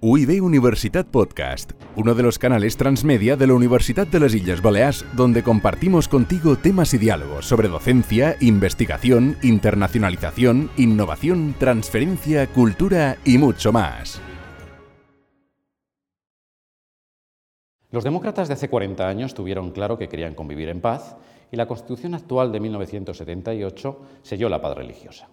UIB Universitat Podcast, uno de los canales transmedia de la Universidad de las Islas Baleares, donde compartimos contigo temas y diálogos sobre docencia, investigación, internacionalización, innovación, transferencia, cultura y mucho más. Los demócratas de hace 40 años tuvieron claro que querían convivir en paz y la Constitución actual de 1978 selló la paz religiosa.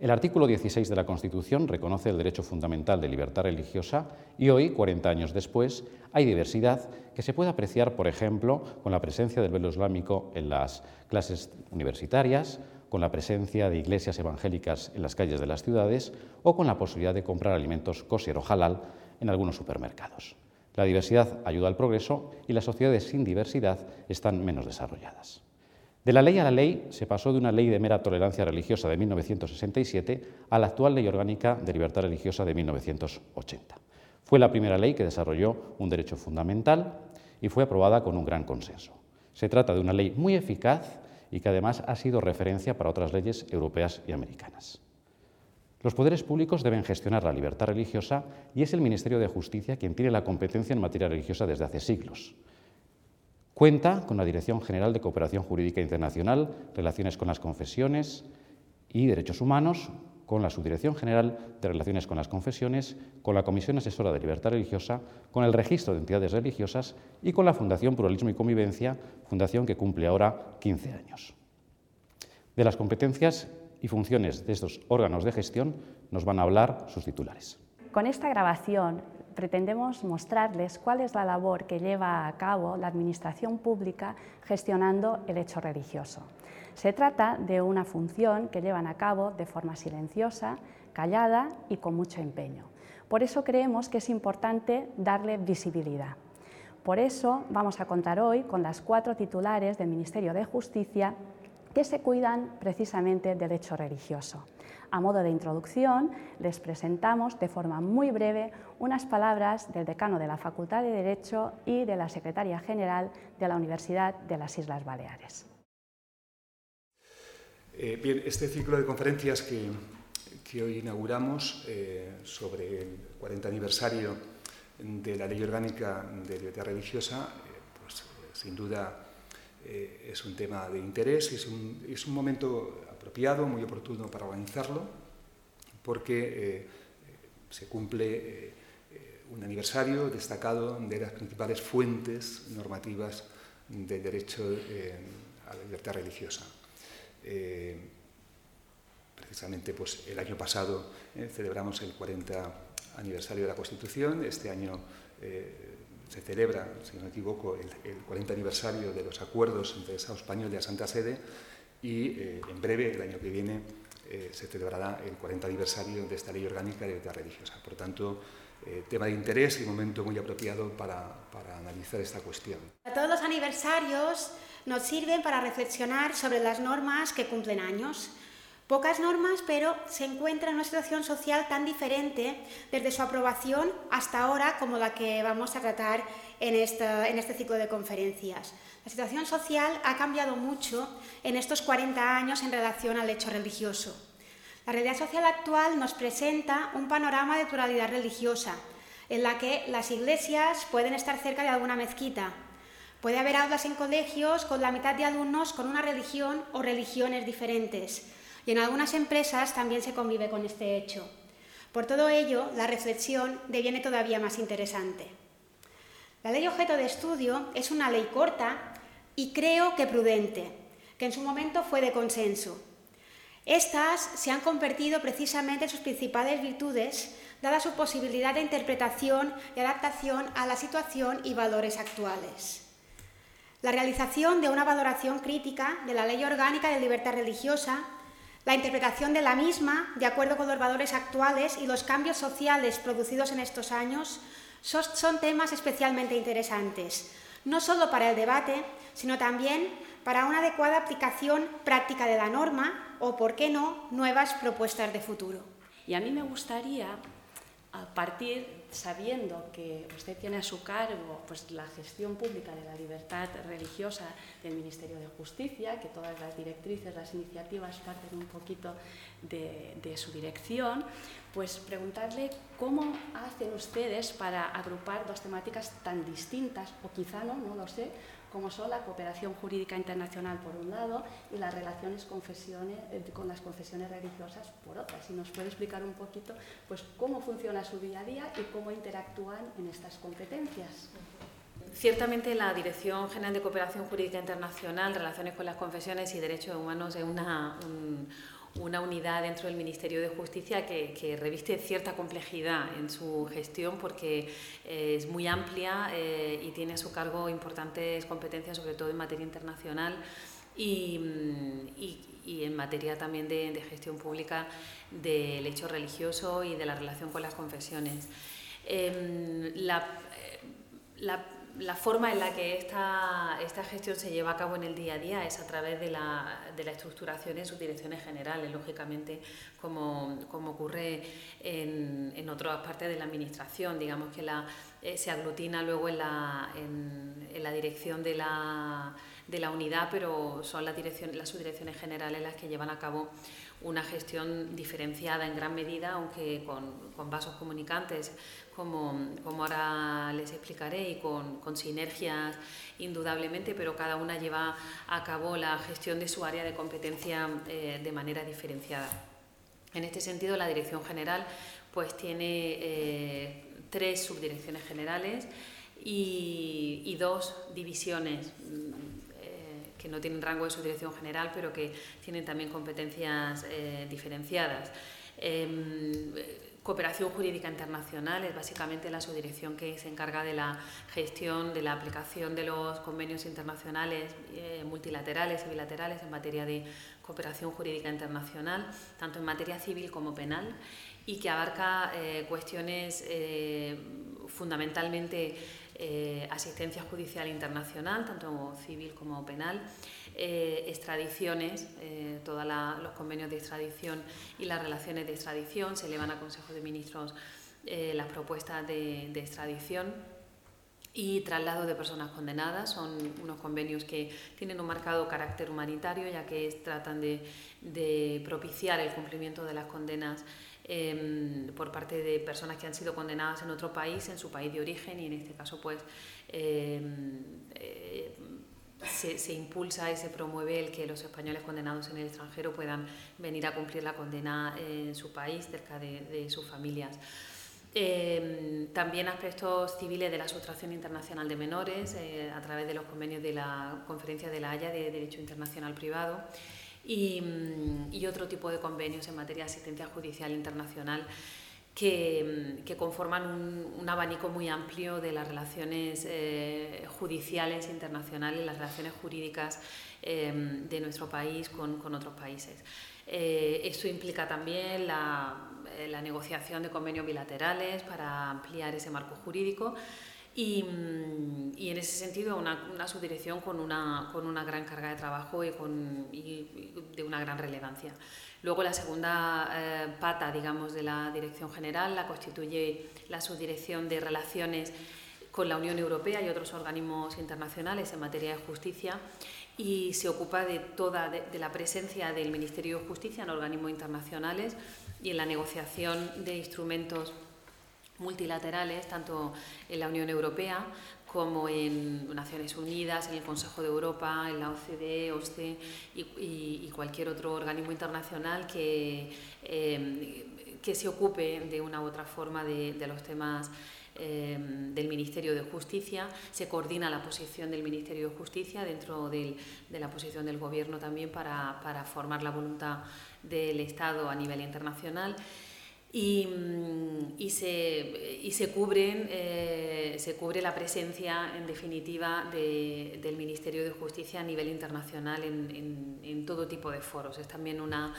El artículo 16 de la Constitución reconoce el derecho fundamental de libertad religiosa y hoy, 40 años después, hay diversidad que se puede apreciar, por ejemplo, con la presencia del velo islámico en las clases universitarias, con la presencia de iglesias evangélicas en las calles de las ciudades o con la posibilidad de comprar alimentos kosher o halal en algunos supermercados. La diversidad ayuda al progreso y las sociedades sin diversidad están menos desarrolladas. De la ley a la ley se pasó de una ley de mera tolerancia religiosa de 1967 a la actual ley orgánica de libertad religiosa de 1980. Fue la primera ley que desarrolló un derecho fundamental y fue aprobada con un gran consenso. Se trata de una ley muy eficaz y que además ha sido referencia para otras leyes europeas y americanas. Los poderes públicos deben gestionar la libertad religiosa y es el Ministerio de Justicia quien tiene la competencia en materia religiosa desde hace siglos. Cuenta con la Dirección General de Cooperación Jurídica Internacional, Relaciones con las Confesiones y Derechos Humanos, con la Subdirección General de Relaciones con las Confesiones, con la Comisión Asesora de Libertad Religiosa, con el Registro de Entidades Religiosas y con la Fundación Pluralismo y Convivencia, fundación que cumple ahora 15 años. De las competencias y funciones de estos órganos de gestión nos van a hablar sus titulares. Con esta grabación pretendemos mostrarles cuál es la labor que lleva a cabo la Administración Pública gestionando el hecho religioso. Se trata de una función que llevan a cabo de forma silenciosa, callada y con mucho empeño. Por eso creemos que es importante darle visibilidad. Por eso vamos a contar hoy con las cuatro titulares del Ministerio de Justicia que se cuidan precisamente del hecho religioso. A modo de introducción, les presentamos de forma muy breve unas palabras del decano de la Facultad de Derecho y de la secretaria general de la Universidad de las Islas Baleares. Eh, bien, este ciclo de conferencias que, hoy inauguramos eh, sobre el 40 aniversario de la Ley Orgánica de Libertad Religiosa, eh, pues sin duda es un tema de interés y es un, es un momento muy oportuno para organizarlo, porque eh, se cumple eh, un aniversario destacado de las principales fuentes normativas del derecho eh, a la libertad religiosa. precisamente pues, el año pasado celebramos el 40 aniversario de la Constitución, este año se celebra, si no me equivoco, el, el, 40 aniversario de los acuerdos entre el Estado español y la Santa Sede, y eh, en breve, el año que viene, eh, se celebrará el 40 aniversario de esta ley orgánica de libertad religiosa. Por tanto, eh, tema de interés y momento muy apropiado para, para analizar esta cuestión. Todos los aniversarios nos sirven para reflexionar sobre las normas que cumplen años. Pocas normas, pero se encuentra en una situación social tan diferente desde su aprobación hasta ahora como la que vamos a tratar en, esta, en este ciclo de conferencias. La situación social ha cambiado mucho en estos 40 años en relación al hecho religioso. La realidad social actual nos presenta un panorama de pluralidad religiosa, en la que las iglesias pueden estar cerca de alguna mezquita. Puede haber aulas en colegios con la mitad de alumnos con una religión o religiones diferentes. Y en algunas empresas también se convive con este hecho. Por todo ello, la reflexión deviene todavía más interesante. La ley objeto de estudio es una ley corta y creo que prudente, que en su momento fue de consenso. Estas se han convertido precisamente en sus principales virtudes, dada su posibilidad de interpretación y adaptación a la situación y valores actuales. La realización de una valoración crítica de la Ley Orgánica de Libertad Religiosa, la interpretación de la misma de acuerdo con los valores actuales y los cambios sociales producidos en estos años son temas especialmente interesantes, no solo para el debate, sino también para una adecuada aplicación práctica de la norma o, por qué no, nuevas propuestas de futuro. Y a mí me gustaría a partir, sabiendo que usted tiene a su cargo pues, la gestión pública de la libertad religiosa del Ministerio de Justicia, que todas las directrices, las iniciativas parten un poquito de, de su dirección, pues preguntarle cómo hacen ustedes para agrupar dos temáticas tan distintas, o quizá no, no lo sé, como son la cooperación jurídica internacional por un lado y las relaciones eh, con las confesiones religiosas por otra. Si nos puede explicar un poquito pues, cómo funciona su día a día y cómo interactúan en estas competencias. Ciertamente la Dirección General de Cooperación Jurídica Internacional, Relaciones con las Confesiones y Derechos Humanos es una, una unidad dentro del Ministerio de Justicia que, reviste cierta complejidad en su gestión porque eh, es muy amplia eh, y tiene a su cargo importantes competencias, sobre todo en materia internacional y, en materia también de, gestión pública del hecho religioso y de la relación con las confesiones. Em, la la forma en la que esta, esta, gestión se lleva a cabo en el día a día es a través de la, de la estructuración en sus direcciones generales, lógicamente, como, como ocurre en, en, otras partes de la Administración. Digamos que la, eh, se aglutina luego en la, en, la dirección de la, de la, unidad, pero son las, dirección, las subdirecciones generales las que llevan a cabo una gestión diferenciada en gran medida, aunque con, vasos comunicantes como, como ahora les explicaré, y con, sinergias indudablemente, pero cada una lleva a cabo la gestión de su área de competencia eh, de manera diferenciada. En este sentido, la Dirección General pues, tiene eh, tres subdirecciones generales y, dos divisiones que no tienen rango de subdirección general, pero que tienen también competencias diferenciadas. Em, Cooperación Jurídica Internacional es básicamente la subdirección que se encarga de la gestión, de la aplicación de los convenios internacionales eh, multilaterales y bilaterales en materia de cooperación jurídica internacional, tanto en materia civil como penal, y que abarca eh, cuestiones eh, fundamentalmente asistencia judicial internacional, tanto civil como penal, eh, extradiciones, eh, todos los convenios de extradición y las relaciones de extradición, se elevan a Consejo de Ministros eh, las propuestas de, extradición y traslado de personas condenadas. Son unos convenios que tienen un marcado carácter humanitario, ya que tratan de, propiciar el cumplimiento de las condenas em, por parte de personas que han sido condenadas en otro país, en su país de origen, y en este caso, pues, em, se, impulsa y se promueve el que los españoles condenados en el extranjero puedan venir a cumplir la condena en su país, cerca de, sus familias. Eh, también aspectos civiles de la sustracción internacional de menores eh, a través de los convenios de la Conferencia de la Haya de Derecho Internacional Privado y, mm, y otro tipo de convenios en materia de asistencia judicial internacional que, conforman un, abanico muy amplio de las relaciones eh, judiciales internacionales, las relaciones jurídicas eh, de nuestro país con, otros países. Eh, esto implica también la, negociación de convenios bilaterales para ampliar ese marco jurídico y, en ese sentido una, subdirección con una, con una, gran carga de trabajo y, con, y de una gran relevancia. Luego la segunda eh, pata, digamos, de la Dirección General la constituye la Subdirección de Relaciones con la Unión Europea y otros organismos internacionales en materia de justicia y se ocupa de toda de, la presencia del Ministerio de Justicia en organismos internacionales y en la negociación de instrumentos multilaterales, tanto en la Unión Europea como en Naciones Unidas, en el Consejo de Europa, en la OCDE, OSCE y, cualquier otro organismo internacional que, em, que se ocupe de una u otra forma de, los temas em, del Ministerio de Justicia. Se coordina la posición del Ministerio de Justicia dentro de la posición del Gobierno también para, para formar la voluntad del Estado a nivel internacional y, mm, y, se, y se, cubren, eh, se cubre la presencia, en definitiva, de, del Ministerio de Justicia a nivel internacional en, en, todo tipo de foros. Es también una,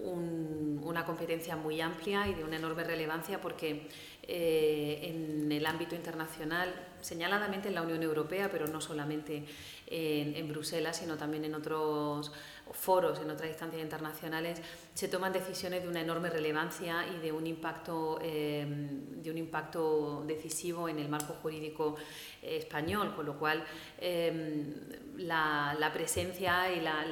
un, una competencia muy amplia y de una enorme relevancia porque eh, en el ámbito internacional, señaladamente en la Unión Europea, pero no solamente en, en Bruselas, sino también en otros foros, en otras instancias internacionales, se toman decisiones de una enorme relevancia y de un impacto, em, de un impacto decisivo en el marco jurídico eh, español, con lo cual em, la, presencia y la,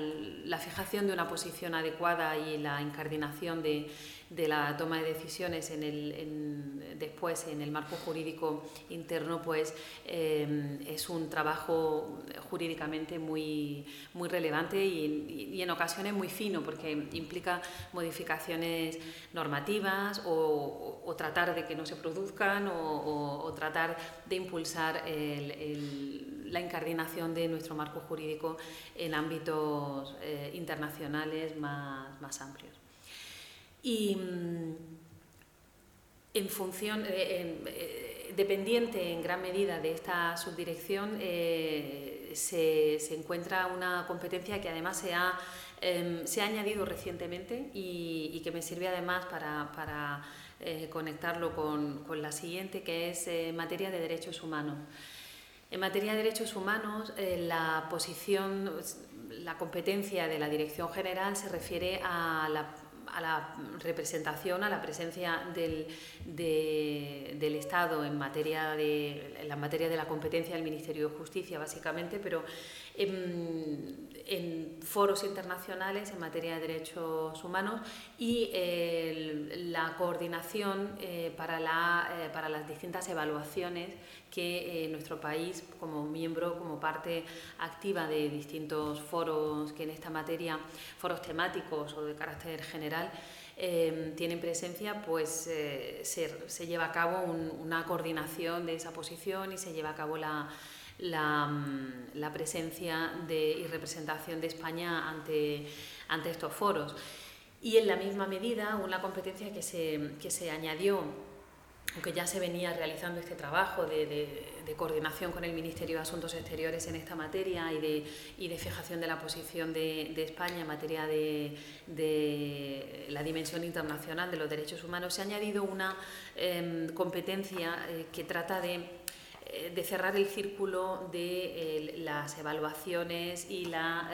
la, fijación de una posición adecuada y la incardinación de, de la toma de decisiones en el, después en el marco jurídico interno, pues eh, es un trabajo jurídicamente muy, muy relevante y, en ocasiones muy fino, porque implica modificaciones normativas o, tratar de que no se produzcan o, tratar de impulsar la incardinación de nuestro marco jurídico en ámbitos eh, internacionales más, más amplios. Y mm, en función, eh, eh, dependiente en gran medida de esta subdirección, eh, se, encuentra una competencia que además se ha, em, se ha añadido recientemente y, que me sirve además para, conectarlo con, con, la siguiente, que es materia de derechos humanos. En materia de derechos humanos, la posición, la competencia de la Dirección General se refiere a la a la representación, a la presencia del, del Estado en materia, de, en la materia de la competencia del Ministerio de Justicia, básicamente, pero en, foros internacionales en materia de derechos humanos y la coordinación eh, para, la, eh, para las distintas evaluaciones que eh, nuestro país, como miembro, como parte activa de distintos foros que en esta materia, foros temáticos o de carácter general, tienen presencia, pues se, lleva a cabo una coordinación de esa posición y se lleva a cabo la, Mm, la, presencia de, y representación de España ante, estos foros. Y en la misma medida, una competencia que se, que se añadió, aunque ya se venía realizando este trabajo de, coordinación con el Ministerio de Asuntos Exteriores en esta materia y de, y de fijación de la posición de, España en materia de, la dimensión internacional de los derechos humanos, se ha añadido una em, competencia eh, que trata de de cerrar el círculo de eh, las evaluaciones y, la,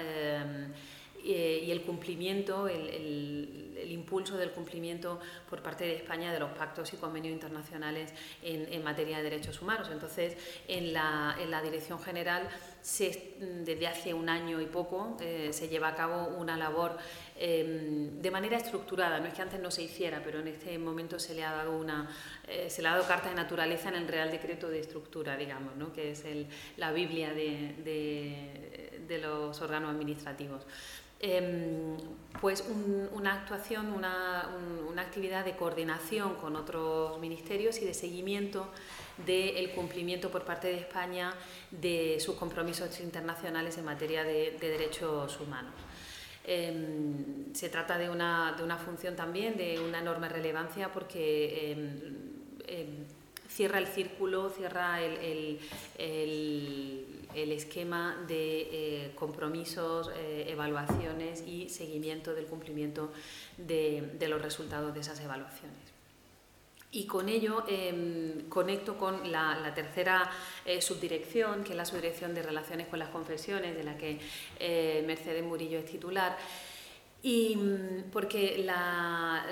eh, y el cumplimiento, el, impulso del cumplimiento por parte de España de los pactos y convenios internacionales en, materia de derechos humanos. Entonces, en la, en la Dirección General, se, desde hace un año y poco, se lleva a cabo una labor Em, de manera estructurada. No es que antes no se hiciera, pero en este momento se le ha dado una, eh, se le ha dado carta de naturaleza en el Real Decreto de Estructura, digamos, ¿no? que es el, la Biblia de, de, los órganos administrativos. Em, pues una actuación, una, una, actividad de coordinación con otros ministerios y de seguimiento del cumplimiento por parte de España de sus compromisos internacionales en materia de derechos humanos. Em, se trata de una, de una, función también de una enorme relevancia porque em, cierra el círculo, cierra el, el, esquema de eh, compromisos, eh, evaluaciones y seguimiento del cumplimiento de, de los resultados de esas evaluaciones. Y con ello em, conecto con la, tercera eh, subdirección, que es la subdirección de Relaciones con las Confesiones, de la que Mercedes Murillo es titular. Y mm, porque la,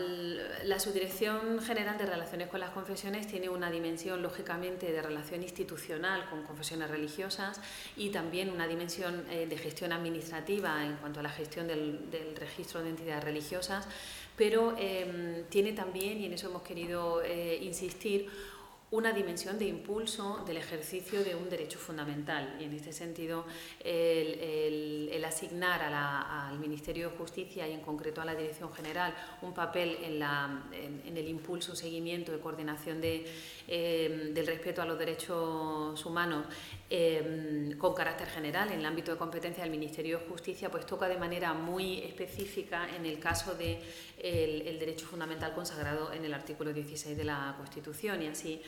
Subdirección General de Relaciones con las Confesiones tiene una dimensión, lógicamente, de relación institucional con confesiones religiosas y también una dimensión eh, de gestión administrativa en cuanto a la gestión del, registro de entidades religiosas. Pero em, tiene también, y en eso hemos querido eh, insistir, una dimensión de impulso del ejercicio de un derecho fundamental. Y en este sentido, el, asignar al Ministerio de Justicia y en concreto a la Dirección General un papel en, el impulso, seguimiento y coordinación em, del respeto a los derechos humanos em, con carácter general en el ámbito de competencia del Ministerio de Justicia, pues toca de manera muy específica en el caso del de el derecho fundamental consagrado en el artículo 16 de la Constitución. Y así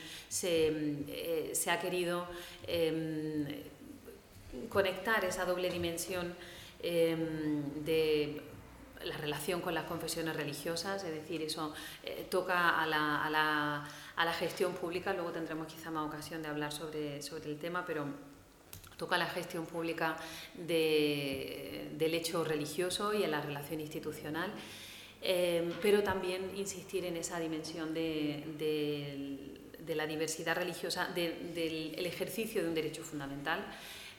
eh, se, ha querido em, conectar esa doble dimensión em, de la relación con las confesiones religiosas, es decir, eso eh, toca a la, gestión pública, luego tendremos quizá más ocasión de hablar sobre, el tema, pero toca la gestión pública de, del hecho religioso y a la relación institucional. Em, pero también insistir en esa dimensión de, de la diversidad religiosa, del ejercicio de un derecho fundamental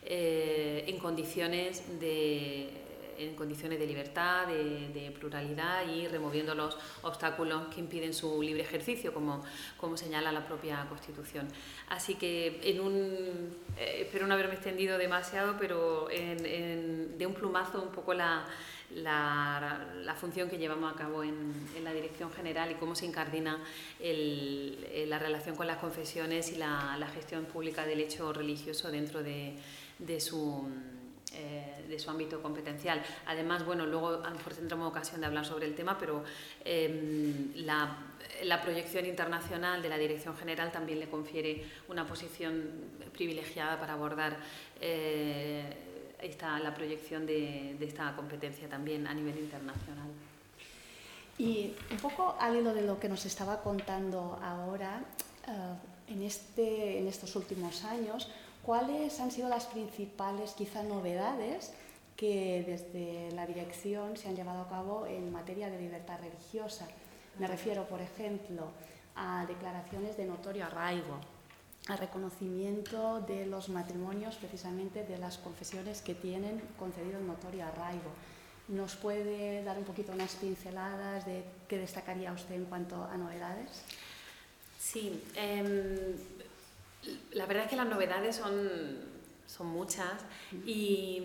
eh, en condiciones de, en condiciones de libertad, de, pluralidad y removiendo los obstáculos que impiden su libre ejercicio, como, como señala la propia Constitución. Así que en un, espero no haberme extendido demasiado, pero de un plumazo un poco la la, función que llevamos a cabo en, la Dirección General y cómo se incardina la relación con las confesiones y la, gestión pública del hecho religioso dentro de, su, eh, de su ámbito competencial. Además, bueno, luego a lo mejor tendremos ocasión de hablar sobre el tema, pero em, la, proyección internacional de la Dirección General también le confiere una posición privilegiada para abordar eh, la proyección de, esta competencia también a nivel internacional. Y un poco al hilo de lo que nos estaba contando ahora, eh, en, este, en estos últimos años, ¿cuáles han sido las principales quizá novedades que desde la dirección se han llevado a cabo en materia de libertad religiosa? Me refiero, por ejemplo, a declaraciones de notorio arraigo, al reconocimiento de los matrimonios precisamente de las confesiones que tienen concedido el notorio arraigo. ¿Nos puede dar un poquito unas pinceladas de qué destacaría usted en cuanto a novedades? Sí, em, la verdad es que las novedades son, son muchas y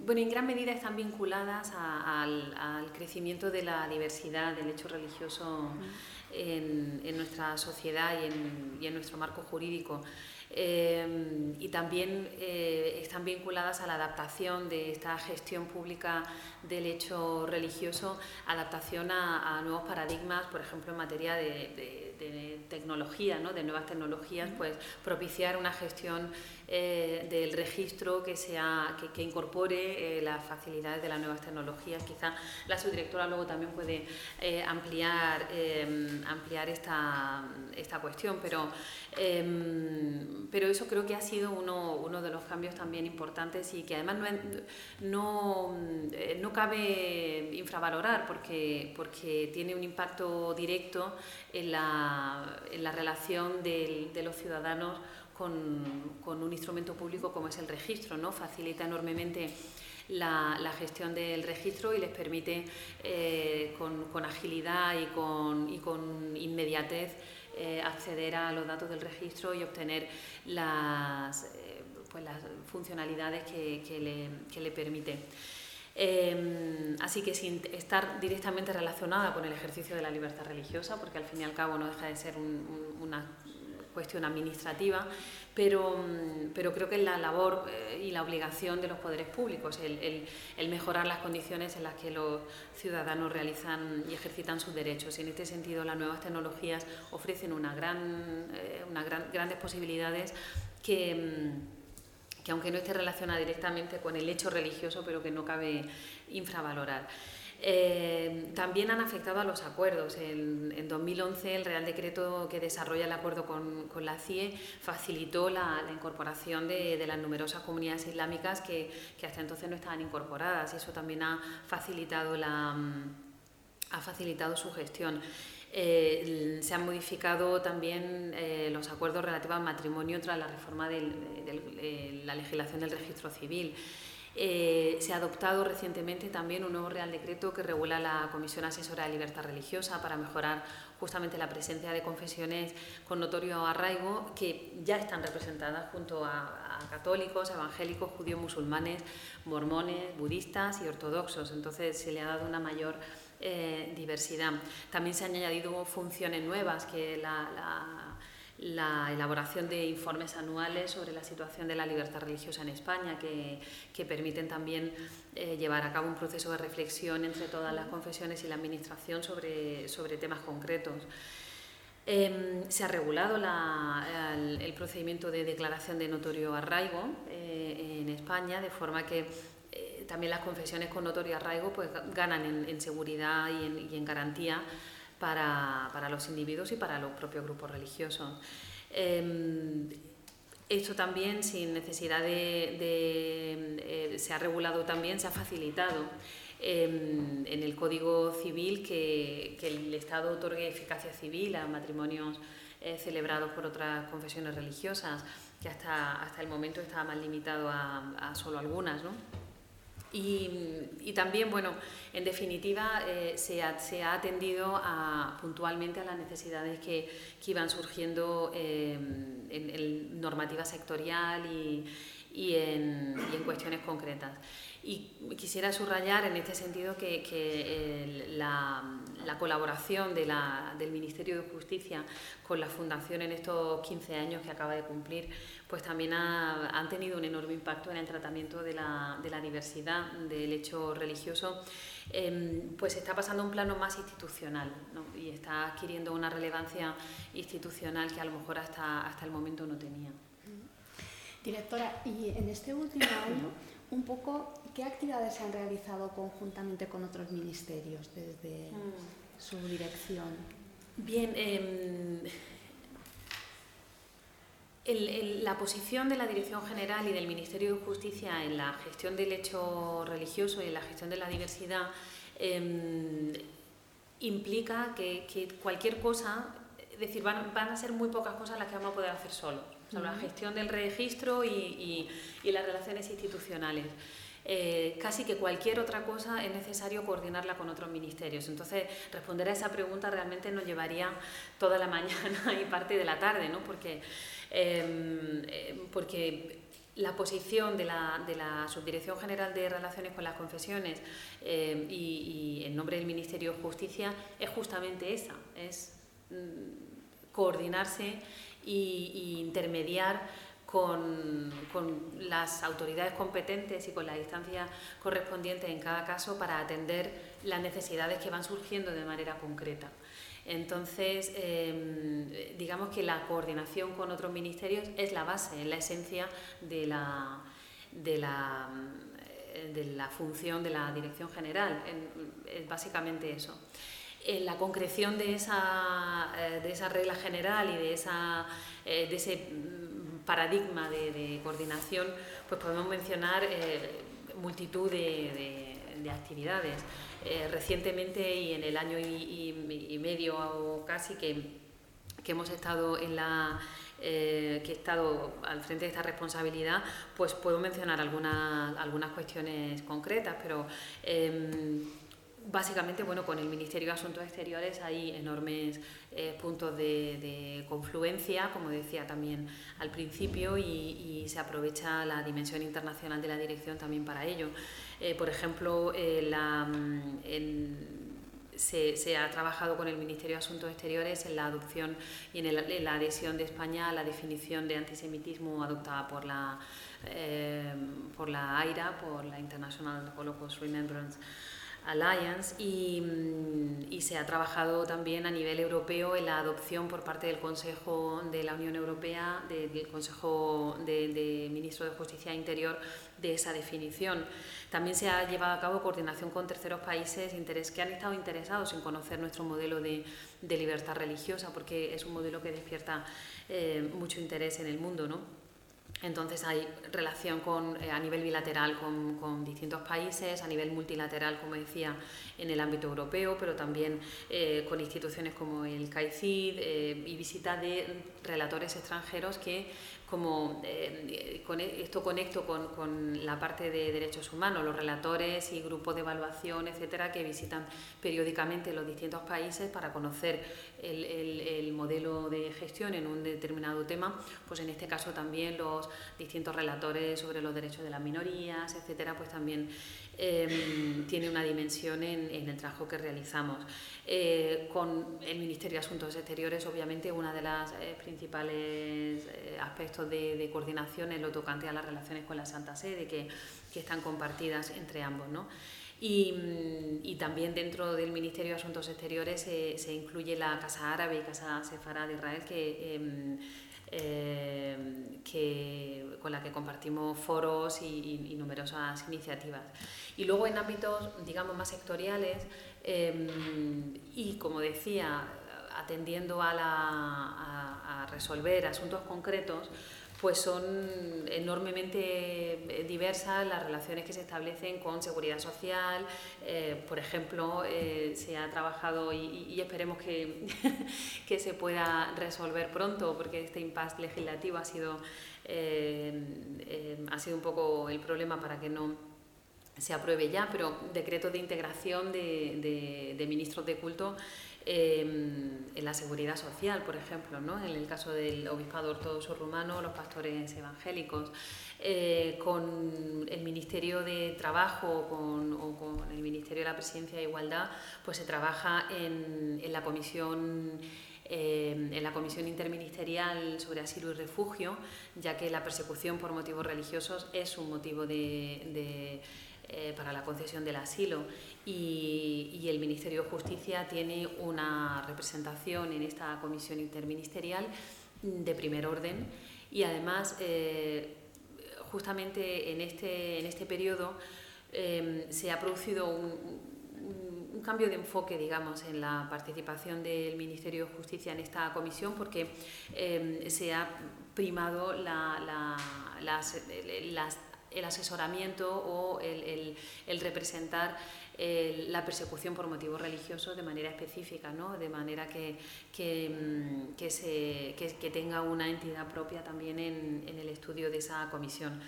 bueno, en gran medida están vinculadas al, crecimiento de la diversidad del hecho religioso en, nuestra sociedad y en, nuestro marco jurídico. Eh, y también eh, están vinculadas a la adaptación de esta gestión pública del hecho religioso, adaptación a, nuevos paradigmas, por ejemplo, en materia de, tecnología, ¿no? de nuevas tecnologías, pues propiciar una gestión eh, del registro que, sea, que, incorpore eh, las facilidades de las nuevas tecnologías. Quizá la subdirectora luego también puede eh, ampliar, ampliar esta, esta, cuestión, pero, pero eso creo que ha sido uno, uno, de los cambios también importantes y que además no, no, cabe infravalorar porque, porque tiene un impacto directo en la, en la relación de los ciudadanos con, un instrumento público como es el registro, ¿no? Facilita enormemente la, gestión del registro y les permite eh, con, agilidad y con, inmediatez eh, acceder a los datos del registro y obtener las, eh, pues las funcionalidades que, le, permite. así que sin estar directamente relacionada con el ejercicio de la libertad religiosa, porque al fin y al cabo no deja de ser una cuestión administrativa, pero, mm, pero creo que es la labor eh, y la obligación de los poderes públicos, el, el, mejorar las condiciones en las que los ciudadanos realizan y ejercitan sus derechos. Y en este sentido, las nuevas tecnologías ofrecen una gran, eh, una gran, grandes posibilidades que mm, que aunque no esté relacionada directamente con el hecho religioso, pero que no cabe infravalorar. Eh, también han afectado a los acuerdos. En, en, 2011 el Real Decreto que desarrolla el acuerdo con, la CIE facilitó la, incorporación de, las numerosas comunidades islámicas que, hasta entonces no estaban incorporadas y eso también ha facilitado, la, ha facilitado su gestión. Eh, se han modificado también eh, los acuerdos relativos al matrimonio tras la reforma de la legislación del registro civil. Eh, se ha adoptado recientemente también un nuevo Real Decreto que regula la Comisión Asesora de Libertad Religiosa para mejorar justamente la presencia de confesiones con notorio arraigo que ya están representadas junto a, católicos, evangélicos, judíos, musulmanes, mormones, budistas y ortodoxos. Entonces se le ha dado una mayor eh, diversidad. También se han añadido funciones nuevas que la la elaboración de informes anuales sobre la situación de la libertad religiosa en España, que, que permiten también eh, llevar a cabo un proceso de reflexión entre todas las confesiones y la Administración sobre, sobre temas concretos. Em, se ha regulado el, procedimiento de declaración de notorio arraigo eh, en España, de forma que eh, también las confesiones con notorio arraigo pues, ganan en, seguridad y en, y en garantía para, para, los individuos y para los propios grupos religiosos. Eh, esto también, sin necesidad de... Eh, se ha regulado también, se ha facilitado em, en el Código Civil que, que, el Estado otorgue eficacia civil a matrimonios eh, celebrados por otras confesiones religiosas, que hasta, hasta el momento estaba más limitado a, a solo algunas. ¿no? Y, también, bueno, en definitiva, eh, se, ha, atendido a, puntualmente a las necesidades que, iban surgiendo eh, en, normativa sectorial y, en, cuestiones concretas. Y quisiera subrayar en este sentido que, la, colaboración del Ministerio de Justicia con la Fundación en estos 15 años que acaba de cumplir, pues también ha, han tenido un enorme impacto en el tratamiento de la, diversidad del hecho religioso, em, pues está pasando a un plano más institucional y está adquiriendo una relevancia institucional que a lo mejor hasta, hasta el momento no tenía. Directora, y en este último año, un poco ¿Qué actividades se han realizado conjuntamente con otros ministerios desde mm. su dirección? Bien, em, la posición de la Dirección General y del Ministerio de Justicia en la gestión del hecho religioso y en la gestión de la diversidad em, implica que, cualquier cosa, es decir, van, a ser muy pocas cosas las que vamos a poder hacer solos. La gestión del registro y las relaciones institucionales. Eh, casi que cualquier otra cosa es necesario coordinarla con otros ministerios. Entonces, responder a esa pregunta realmente nos llevaría toda la mañana y parte de la tarde, ¿no? porque, em, eh, porque la posición de la, de la, Subdirección General de Relaciones con las Confesiones em, y, en nombre del Ministerio de Justicia es justamente esa, es mm, coordinarse e intermediar con, las autoridades competentes y con la distancia correspondiente en cada caso para atender las necesidades que van surgiendo de manera concreta. Entonces, em, digamos que la coordinación con otros ministerios es la base, es la esencia de la, de la, de la función de la dirección general, es básicamente eso. En la concreción de esa, eh, de esa regla general y de, esa, eh, de ese paradigma de, coordinación, pues podemos mencionar eh, multitud de, actividades. Eh, recientemente y en el año y, medio o casi que, hemos estado en la eh, que he estado al frente de esta responsabilidad, pues puedo mencionar algunas, algunas cuestiones concretas, pero em, Básicamente, bueno, con el Ministerio de Asuntos Exteriores hay enormes eh, puntos de, confluencia, como decía también al principio, y, se aprovecha la dimensión internacional de la dirección también para ello. Eh, por ejemplo, eh, mm, se, ha trabajado con el Ministerio de Asuntos Exteriores en la adopción y en, la adhesión de España a la definición de antisemitismo adoptada por la, por la AIRA, por la International Holocaust Remembrance. Alliance mm, y, se ha trabajado también a nivel europeo en la adopción por parte del Consejo de la Unión Europea, del Consejo de, Ministros de Justicia e Interior, de esa definición. También se ha llevado a cabo coordinación con terceros países que han estado interesados en conocer nuestro modelo de, libertad religiosa, porque es un modelo que despierta eh, mucho interés en el mundo. ¿no? Entonces hay relación con, eh, a nivel bilateral con, distintos países, a nivel multilateral, como decía, en el ámbito europeo, pero también eh, con instituciones como el CAICID eh, y visita de relatores extranjeros que como eh, e, esto conecto con, con, la parte de derechos humanos, los relatores y grupos de evaluación, etcétera, que visitan periódicamente los distintos países para conocer el, el, modelo de gestión en un determinado tema, pues en este caso también los distintos relatores sobre los derechos de las minorías, etcétera, pues también Em, tiene una dimensión en, el trabajo que realizamos. Eh, con el Ministerio de Asuntos Exteriores, obviamente, uno de los eh, principales eh, aspectos de, coordinación es lo tocante a las relaciones con la Santa Sede, que, que están compartidas entre ambos. ¿no? Y, mm, y, también dentro del Ministerio de Asuntos Exteriores se, incluye la Casa Árabe y Casa Sefara de Israel, que em, eh, que, con la que compartimos foros y, numerosas iniciativas. Y luego en ámbitos, digamos, más sectoriales em, y, como decía, atendiendo a, a resolver asuntos concretos, pues son enormemente eh, diversas las relaciones que se establecen con seguridad social. Eh, por ejemplo, eh, se ha trabajado y, esperemos que, que, se pueda resolver pronto, porque este impasse legislativo ha sido, ha sido un poco el problema para que no se apruebe ya, pero decreto de integración de, de ministros de culto Em, en la seguridad social, por ejemplo, ¿no? en el caso del obispado ortodoxo rumano, los pastores evangélicos, eh, con el Ministerio de Trabajo con, o con el Ministerio de la Presidencia de Igualdad, pues se trabaja en la comisión em, en la Comisión Interministerial sobre Asilo y Refugio, ya que la persecución por motivos religiosos es un motivo de, eh, para la concesión del asilo. Y, el Ministerio de Justicia tiene una representación en esta comisión interministerial de primer orden. Y además eh, justamente en este, en este periodo eh, se ha producido un, cambio de enfoque, digamos, en la participación del Ministerio de Justicia en esta comisión, porque eh, se ha primado la, las, el asesoramiento o el, el representar la persecución por motivos religiosos de manera específica, ¿no? de manera que, que, mm, se, que tenga una entidad propia también en, en el estudio de esa comisión.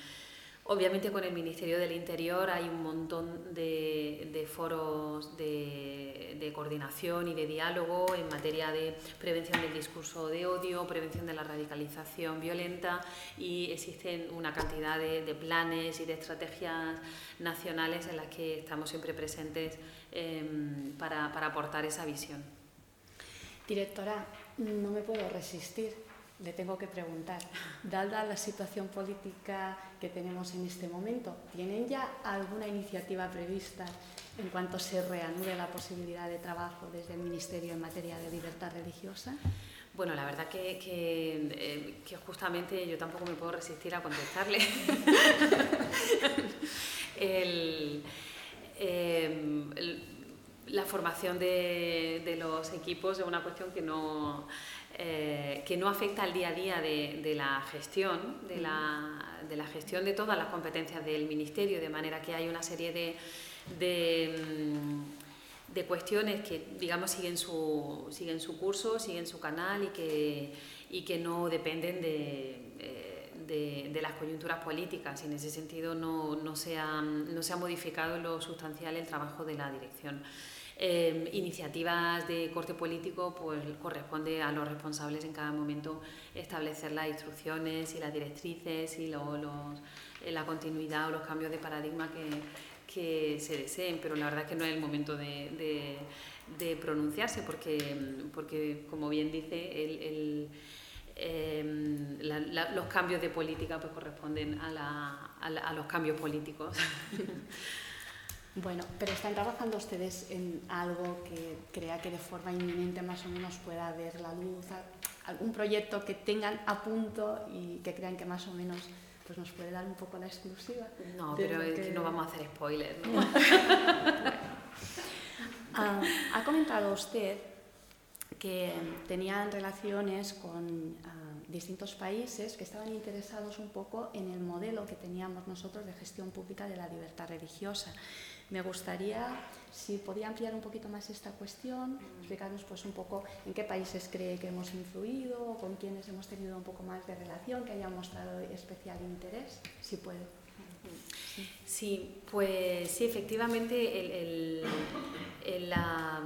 Obviamente con el Ministerio del Interior hay un montón de, foros de, coordinación y de diálogo en materia de prevención del discurso de odio, prevención de la radicalización violenta y existen una cantidad de, planes y de estrategias nacionales en las que estamos siempre presentes em, para aportar esa visión. Directora, no me puedo resistir le tengo que preguntar, dada la situación política que tenemos en este momento, ¿tienen ya alguna iniciativa prevista en cuanto se reanude la posibilidad de trabajo desde el Ministerio en materia de libertad religiosa? Bueno, la verdad que, que, eh, justamente yo tampoco me puedo resistir a contestarle. Em, la formación de, de, los equipos es una cuestión que no, eh, que no afecta al día a día de, la gestión, de la, de la, gestión de todas las competencias del Ministerio, de manera que hay una serie de, de, mm, cuestiones que, digamos, siguen su, siguen su curso, siguen su canal y que, y que no dependen eh, de, las coyunturas políticas. Y en ese sentido no, no, se ha, no se ha modificado lo sustancial el trabajo de la dirección. Em, iniciativas de corte político, pues corresponde a los responsables en cada momento establecer las instrucciones y las directrices y los, eh, la continuidad o los cambios de paradigma que, se deseen, pero la verdad es que no es el momento de, pronunciarse porque, porque, como bien dice, em, los cambios de política pues corresponden a, la, a los cambios políticos. Bueno, pero están trabajando ustedes en algo que crea que de forma inminente más o menos pueda ver la luz, algún proyecto que tengan a punto y que crean que más o menos pues nos puede dar un poco la exclusiva. No, pero es que... no vamos a hacer spoilers. Ah, ha comentado usted que tenían relaciones con ah, distintos países que estaban interesados un poco en el modelo que teníamos nosotros de gestión pública de la libertad religiosa. Me gustaría, si podía ampliar un poquito más esta cuestión, explicarnos pues un poco en qué países cree que hemos influido, con quiénes hemos tenido un poco más de relación, que hayan mostrado especial interés, si puede. Sí, pues sí, efectivamente la,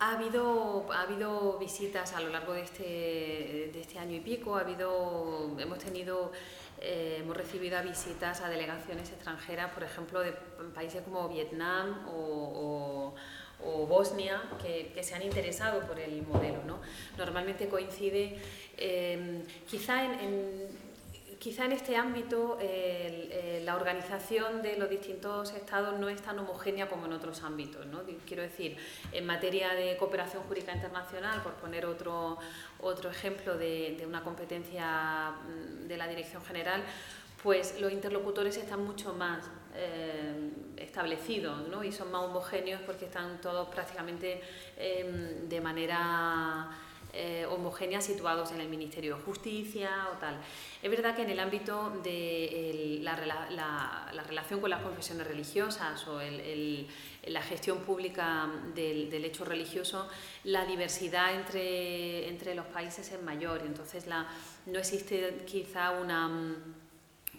ha habido, ha habido visitas a lo largo de este, de este año y pico, ha habido, hemos tenido eh, hemos recibido visitas a delegaciones extranjeras, por ejemplo, de países como Vietnam o, Bosnia, que, se han interesado por el modelo. ¿no? Normalmente coincide, eh, quizá en quizá en este ámbito la organización de los distintos estados no es tan homogénea como en otros ámbitos. ¿no? Quiero decir, en materia de cooperación jurídica internacional, por poner otro, otro ejemplo de, una competencia mm, de la Dirección General, pues los interlocutores están mucho más eh, establecidos ¿no? y son más homogéneos porque están todos prácticamente em, de manera eh, homogéneas situados en el Ministerio de Justicia o tal. Es verdad que en el ámbito de la, relación con las confesiones religiosas o la gestión pública del, hecho religioso, la diversidad entre, entre los países es mayor, entonces no existe quizá una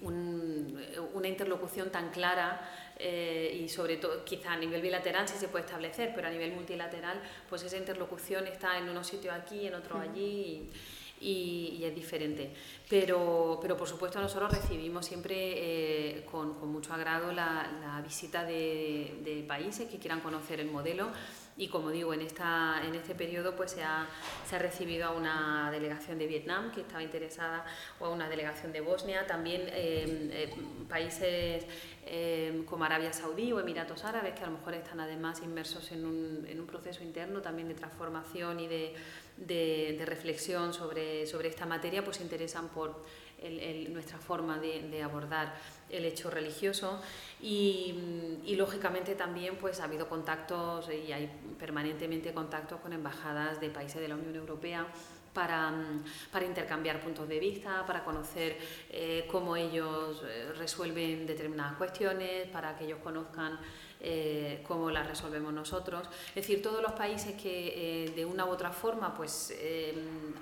una interlocución tan clara eh, y sobre todo quizá a nivel bilateral sí se puede establecer, pero a nivel multilateral pues esa interlocución está en unos sitios aquí, en otros allí y, es diferente. Pero, pero por supuesto nosotros recibimos siempre eh, con, con, mucho agrado la, la visita de, de países que quieran conocer el modelo y como digo, en, esta, en este periodo pues se ha, se ha recibido a una delegación de Vietnam que estaba interesada o a una delegación de Bosnia, también eh, eh, países eh, como Arabia Saudí o Emiratos Árabes que a lo mejor están además inmersos en un, en un proceso interno también de transformación y de, de, reflexión sobre, sobre esta materia, pues se interesan por nuestra forma de, abordar el hecho religioso y, lógicamente también pues ha habido contactos y hay permanentemente contactos con embajadas de países de la Unión Europea para, para, intercambiar puntos de vista, para conocer eh, cómo ellos eh, resuelven determinadas cuestiones, para que ellos conozcan eh, cómo las resolvemos nosotros. Es decir, todos los países que eh, de una u otra forma pues, eh,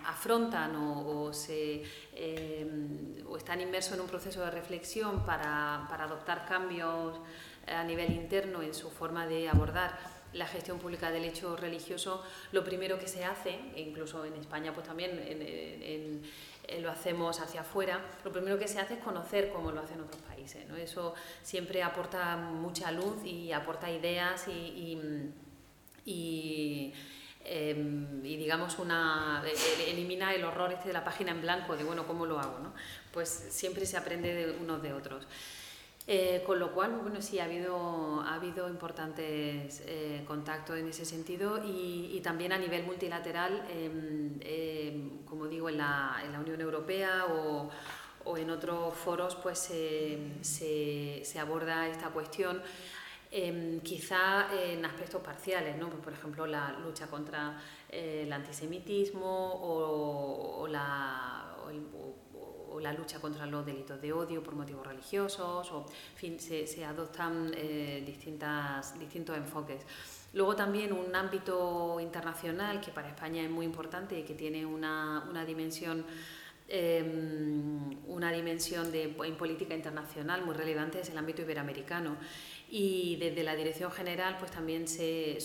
afrontan o, se, o están inmersos en un proceso de reflexión para, para adoptar cambios a nivel interno en su forma de abordar la gestión pública del hecho religioso, lo primero que se hace, e incluso en España pues también eh, lo hacemos hacia afuera, lo primero que se hace es conocer cómo lo hacen otros países. Eso siempre aporta mucha luz y aporta ideas y, y, em, digamos una e, elimina el horror este de la página en blanco de bueno cómo lo hago ¿no? pues siempre se aprende de unos de otros. Eh, con lo cual, bueno, sí, ha habido, ha habido importantes eh, contactos en ese sentido y, también a nivel multilateral, em, em, como digo, en la, en la, Unión Europea o, o en otros foros, pues se, aborda esta cuestión. Em, quizá en aspectos parciales, ¿no? Por ejemplo, la lucha contra eh, el antisemitismo o, la, lucha contra los delitos de odio por motivos religiosos, o fin, se, adoptan eh, distintas, distintos enfoques. Luego también un ámbito internacional que para España es muy importante y que tiene una, una dimensión em, una dimensión de, en política internacional muy relevante es el ámbito iberoamericano y desde la Dirección General pues también se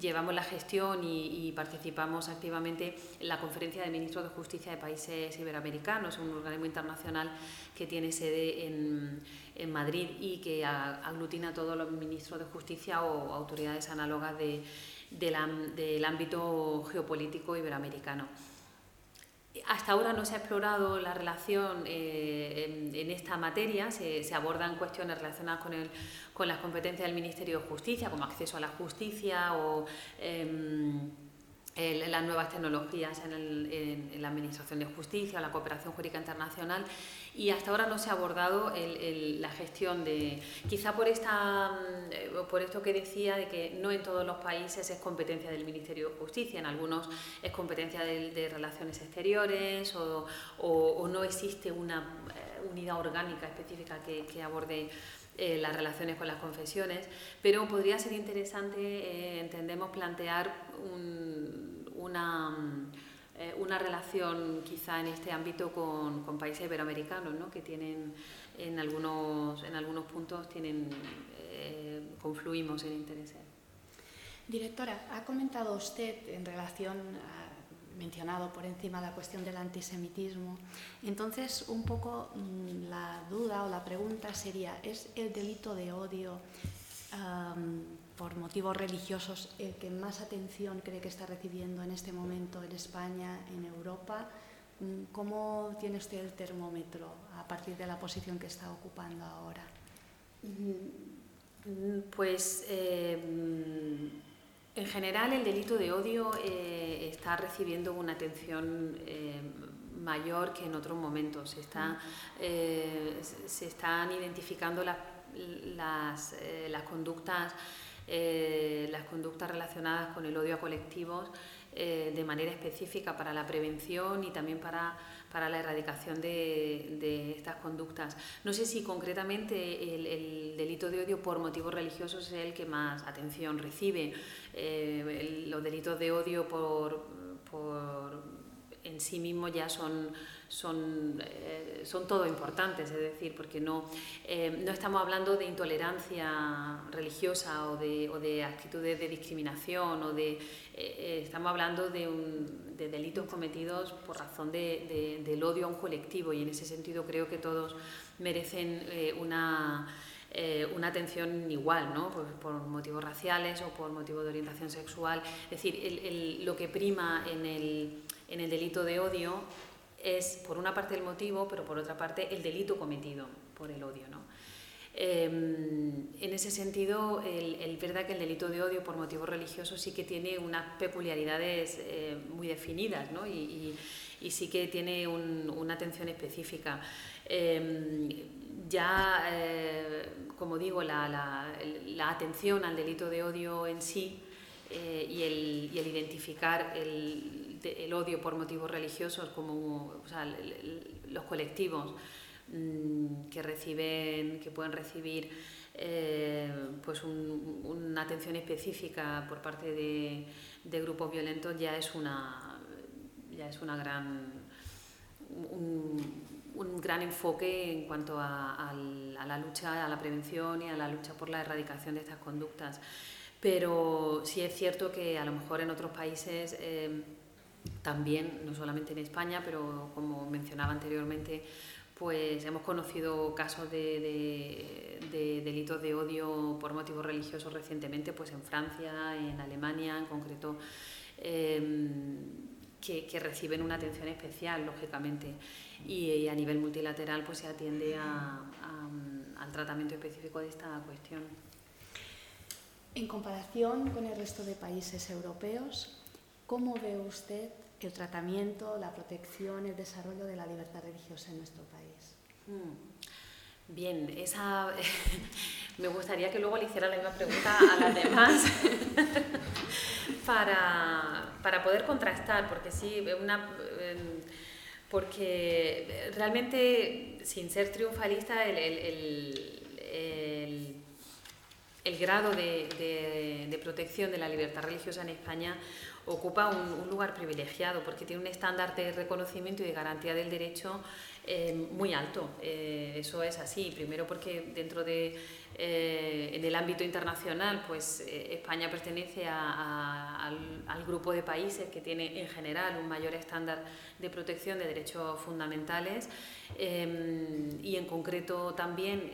llevamos la gestión y, participamos activamente en la Conferencia de Ministros de Justicia de Países Iberoamericanos, un organismo internacional que tiene sede en, en Madrid y que aglutina a todos los ministros de justicia o autoridades análogas de, del ámbito geopolítico iberoamericano. Hasta ahora no se ha explorado la relación eh, en, esta materia, se, abordan cuestiones relacionadas con, el, con las competencias del Ministerio de Justicia, como acceso a la justicia o... Em, las nuevas tecnologías en, la Administración de Justicia, la cooperación jurídica internacional y hasta ahora no se ha abordado la gestión de, quizá por, esta, mm, por esto que decía de que no en todos los países es competencia del Ministerio de Justicia, en algunos es competencia de, Relaciones Exteriores o, no existe una eh, unidad orgánica específica que, aborde eh, las relaciones con las confesiones, pero podría ser interesante, eh, entendemos, plantear un, una, eh, una relación quizá en este ámbito con, países iberoamericanos, ¿no? que tienen en algunos, en algunos puntos tienen, eh, confluimos en intereses. Directora, ha comentado usted en relación, ha mencionado por encima la cuestión del antisemitismo. Entonces, un poco mm, la duda o la pregunta sería, ¿es el delito de odio por motivos religiosos el que más atención cree que está recibiendo en este momento en España, en Europa. Mm, ¿Cómo tiene usted el termómetro a partir de la posición que está ocupando ahora? Mm, pues eh, en general el delito de odio eh, está recibiendo una atención eh, mayor que en otros momentos. Se, está, se están identificando las conductas eh, las conductas relacionadas con el odio a colectivos eh, de manera específica para la prevención y también para, para la erradicación de, estas conductas. No sé si concretamente el, delito de odio por motivos religiosos es el que más atención recibe. Eh, los delitos de odio por, por en sí mismos ya son, son, eh, son todo importantes, es decir, porque no, eh, no estamos hablando de intolerancia religiosa o de, o de actitudes de discriminación, o de, eh, estamos hablando de, un, de, delitos cometidos por razón de, del odio a un colectivo y en ese sentido creo que todos merecen una... una atención igual, ¿no? por, por, motivos raciales o por motivos de orientación sexual. Es decir, el, el, lo que prima en el, en el delito de odio es por una parte el motivo, pero por otra parte el delito cometido por el odio. ¿no? Em, en ese sentido, el, verdad que el delito de odio por motivos religiosos sí que tiene unas peculiaridades eh, muy definidas ¿no? y, sí que tiene una atención específica. Em, ya, eh, como digo, la, la, atención al delito de odio en sí eh, y, el, y el identificar el, el odio por motivos religiosos, como los colectivos mm, que reciben, que pueden recibir eh, pues una atención específica por parte de, grupos violentos ya es una ya es una gran un, gran enfoque en cuanto a, la lucha, a la prevención y a la lucha por la erradicación de estas conductas. Pero sí es cierto que a lo mejor en otros países eh, también, no solamente en España, pero como mencionaba anteriormente, pues hemos conocido casos de, delitos de odio por motivos religiosos recientemente, pues en Francia, en Alemania en concreto, em, que, reciben una atención especial, lógicamente, y, a nivel multilateral pues se atiende al tratamiento específico de esta cuestión. En comparación con el resto de países europeos, ¿Cómo ve usted el tratamiento, la protección, el desarrollo de la libertad religiosa en nuestro país? Hmm. Bien, me gustaría que luego le hiciera la misma pregunta a las demás para, para, poder contrastar, porque sí, una, em, porque realmente, sin ser triunfalista, el, el, el grado de, protección de la libertad religiosa en España ocupa un, lugar privilegiado porque tiene un estándar de reconocimiento y de garantía del derecho eh, muy alto. Eh, eso es así, primero porque dentro de, eh, en el ámbito internacional, pues España pertenece al, grupo de países que tiene en general un mayor estándar de protección de derechos fundamentales y en concreto también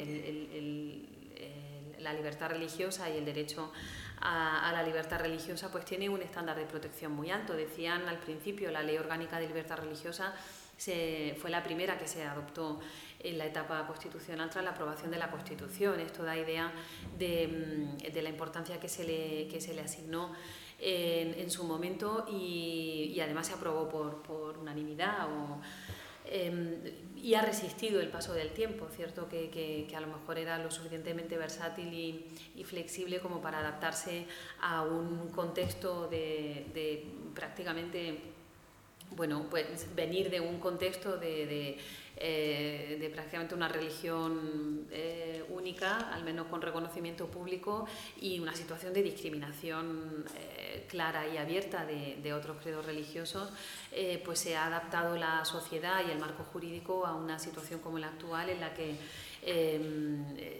la libertad religiosa y el derecho a, la libertad religiosa, pues tiene un estándar de protección muy alto. Decían al principio, la Ley Orgánica de Libertad Religiosa se, fue la primera que se adoptó en la etapa constitucional tras la aprobación de la Constitución. Esto da idea de, mm, de la importancia que se le, que se le asignó en, su momento y, y, además se aprobó por, por unanimidad. O, em, y ha resistido el paso del tiempo, ¿cierto? Que, que, a lo mejor era lo suficientemente versátil y, flexible como para adaptarse a un contexto de prácticamente, bueno, pues venir de un contexto de, eh, prácticamente una religión eh, única, al menos con reconocimiento público, y una situación de discriminación eh, clara y abierta de, otros credos religiosos, pues se ha adaptado la sociedad y el marco jurídico a una situación como la actual en la que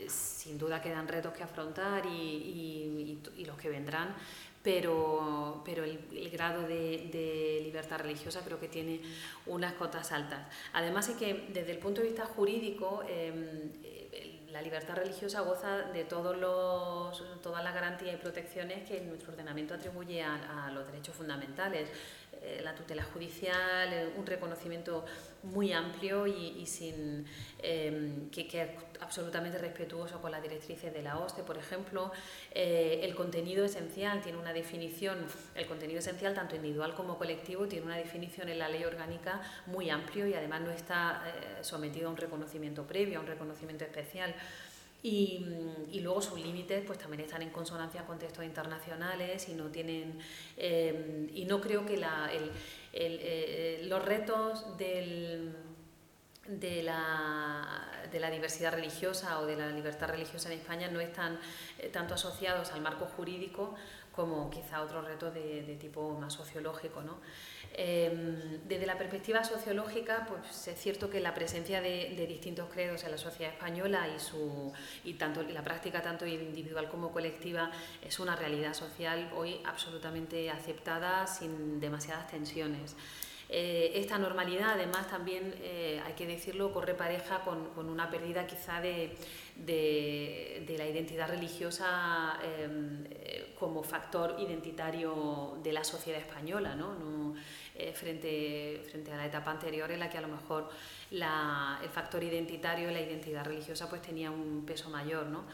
sin duda quedan retos que afrontar y, y los que vendrán pero, pero el, grado de, libertad religiosa creo que tiene unas cotas altas. Además es que desde el punto de vista jurídico, em, la libertad religiosa goza de todos los, todas las garantías y protecciones que nuestro ordenamiento atribuye a los derechos fundamentales. Eh, la tutela judicial, eh, un reconocimiento muy amplio y, sin, em, que, es absolutamente respetuoso con las directrices de la OSCE, por ejemplo. Eh, el contenido esencial tiene una definición, el contenido esencial, tanto individual como colectivo, tiene una definición en la ley orgánica muy amplio y además no está sometido a un reconocimiento previo, a un reconocimiento especial. Y, luego sus límites pues también están en consonancia con textos internacionales y no tienen eh, y no creo que la, el, el, eh, los retos del, de, la, de la diversidad religiosa o de la libertad religiosa en España no están eh, tanto asociados al marco jurídico como quizá otro reto de, tipo más sociológico. ¿no? Em, desde la perspectiva sociológica, pues es cierto que la presencia de, distintos credos en la sociedad española y, su, y tanto, la práctica tanto individual como colectiva es una realidad social hoy absolutamente aceptada sin demasiadas tensiones. Eh, esta normalidad, además, también eh, hay que decirlo, corre pareja con, una pérdida quizá de, la identidad religiosa em, eh, como factor identitario de la sociedad española, ¿no? Frente, frente a la etapa anterior en la que a lo mejor el factor identitario la identidad religiosa pues tenía un peso mayor. ¿no?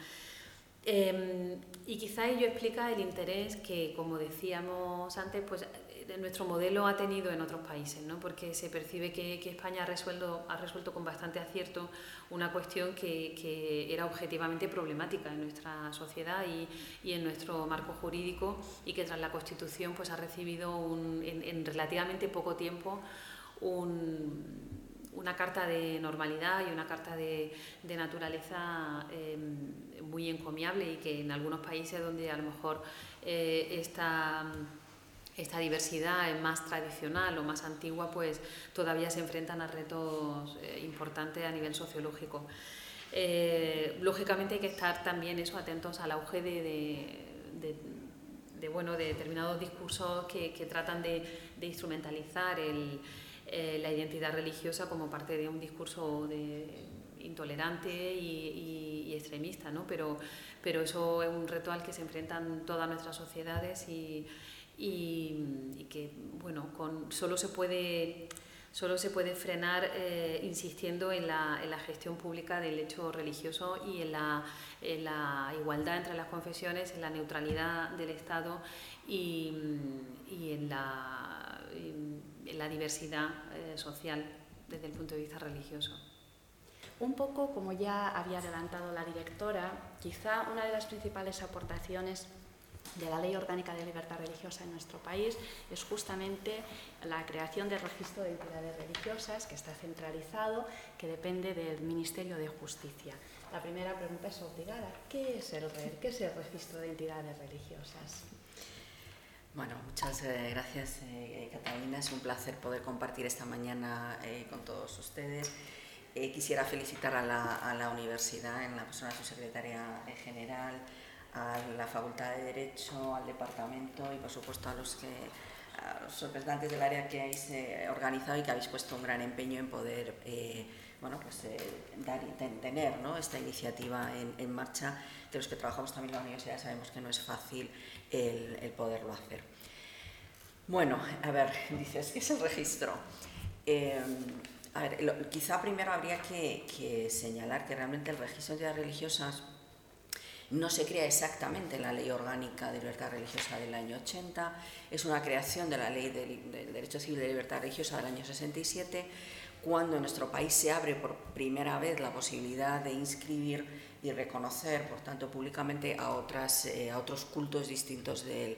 Em, y quizá ello explica el interés que, como decíamos antes, pues nuestro modelo ha tenido en otros países, ¿no? porque se percibe que, España ha resuelto, ha resuelto con bastante acierto una cuestión que, era objetivamente problemática en nuestra sociedad y, en nuestro marco jurídico y que tras la Constitución pues, ha recibido en, relativamente poco tiempo una carta de normalidad y una carta de, naturaleza em, muy encomiable y que en algunos países donde a lo mejor eh, está esta diversidad más tradicional o más antigua, pues todavía se enfrentan a retos eh, importantes a nivel sociológico. Eh, lógicamente hay que estar también eso, atentos al auge de, bueno, de determinados discursos que, tratan de, instrumentalizar eh, la identidad religiosa como parte de un discurso intolerante y, extremista, ¿no? pero, pero eso es un reto al que se enfrentan todas nuestras sociedades y, y, que bueno, con, solo, se puede, solo se puede frenar eh, insistiendo en la, en la, gestión pública del hecho religioso y en la, en la, igualdad entre las confesiones, en la neutralidad del Estado y, y en, la, en, la, diversidad eh, social desde el punto de vista religioso. Un poco como ya había adelantado la directora, quizá una de las principales aportaciones de la Ley Orgánica de Libertad Religiosa en nuestro país es justamente la creación del registro de entidades religiosas que está centralizado, que depende del Ministerio de Justicia. La primera pregunta es obligada. ¿Qué es el? ¿Qué es el registro de entidades religiosas? Bueno, muchas eh, gracias eh, Catalina. Es un placer poder compartir esta mañana eh, con todos ustedes. quisiera felicitar a la, a la, universidad en la persona de su secretaria general, a la Facultad de Derecho, al Departamento y por supuesto a los, que, los representantes del área que habéis eh, organizado y que habéis puesto un gran empeño en poder eh, bueno, pues, eh, tener esta iniciativa en, marcha. De los que trabajamos también en la universidad sabemos que no es fácil el, poderlo hacer. Bueno, a ver, dices, ¿qué es el registro? a quizá primero habría que, que, señalar que realmente el registro de entidades religiosas no se crea exactamente en la Ley Orgánica de Libertad Religiosa del año 80, es una creación de la Ley del, Derecho Civil de Libertad Religiosa del año 67, cuando en nuestro país se abre por primera vez la posibilidad de inscribir y reconocer, por tanto, públicamente a, otras, eh, a otros cultos distintos del,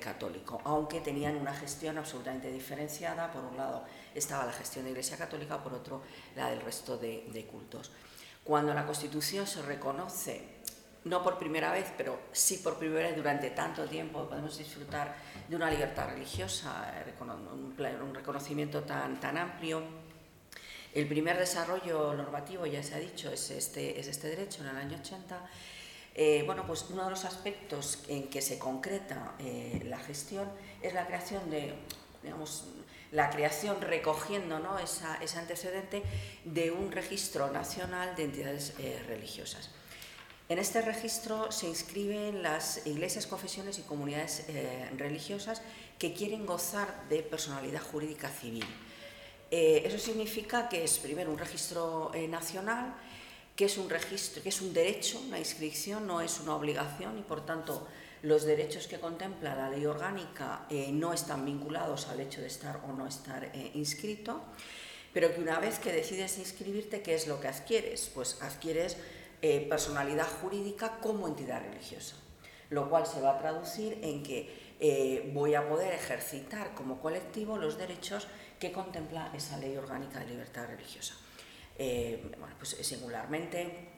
católico, aunque tenían una gestión absolutamente diferenciada. Por un lado estaba la gestión de Iglesia Católica, por otro la del resto de, de cultos. Cuando la Constitución se reconoce no por primera vez, pero sí por primera vez durante tanto tiempo podemos disfrutar de una libertad religiosa, eh, un reconocimiento tan, tan amplio. El primer desarrollo normativo, ya se ha dicho, es este, es este derecho en el año 80. Eh, bueno, pues uno de los aspectos en que se concreta eh, la gestión es la creación de, digamos, la creación recogiendo ¿no? Esa, ese antecedente de un registro nacional de entidades religiosas. En este registro se inscriben las iglesias, confesiones y comunidades eh, religiosas que quieren gozar de personalidad jurídica civil. Eh, eso significa que es primero un registro eh, nacional, que es un registro, que es un derecho, una inscripción, no es una obligación y por tanto los derechos que contempla la ley orgánica no están vinculados al hecho de estar o no estar inscrito, pero que una vez que decides inscribirte, ¿qué es lo que adquieres? Pues adquieres eh, personalidad jurídica como entidad religiosa, lo cual se va a traducir en que eh, voy a poder ejercitar como colectivo los derechos que contempla esa ley orgánica de libertad religiosa. Eh, pues singularmente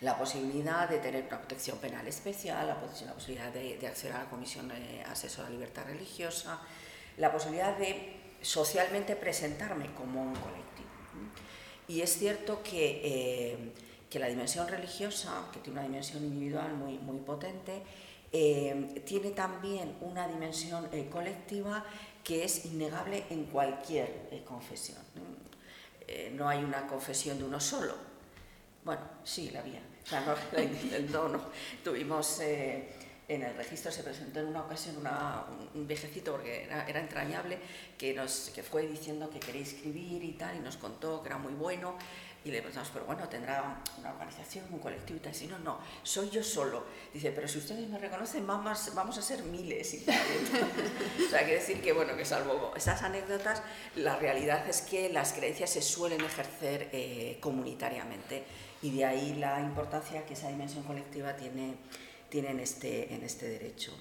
la posibilidad de tener una protección penal especial, la, posibilidad de, acceder a la Comisión Asesora de Libertad Religiosa, la posibilidad de socialmente presentarme como un colectivo. Y es cierto que, que la dimensión religiosa, que tiene una dimensión individual muy, muy potente, eh, tiene también una dimensión eh, colectiva que es innegable en cualquier confesión. no hay una confesión de uno solo. Bueno, sí, la había, no, no, Tuvimos, eh, en el registro se presentó en una ocasión un viejecito, porque era, entrañable, que, nos, que fue diciendo que quería escribir y tal, y nos contó que era muy bueno. Y le preguntamos, pero bueno, tendrá una organización, un colectivo y tal. Si no, no, soy yo solo. Dice, pero si ustedes me reconocen, vamos, vamos a ser miles y tal. o sea, quiere decir que, bueno, que salvo estas anécdotas, la realidad es que las creencias se suelen ejercer eh, comunitariamente y de ahí la importancia que esa dimensión colectiva tiene, tiene en, este, en este derecho.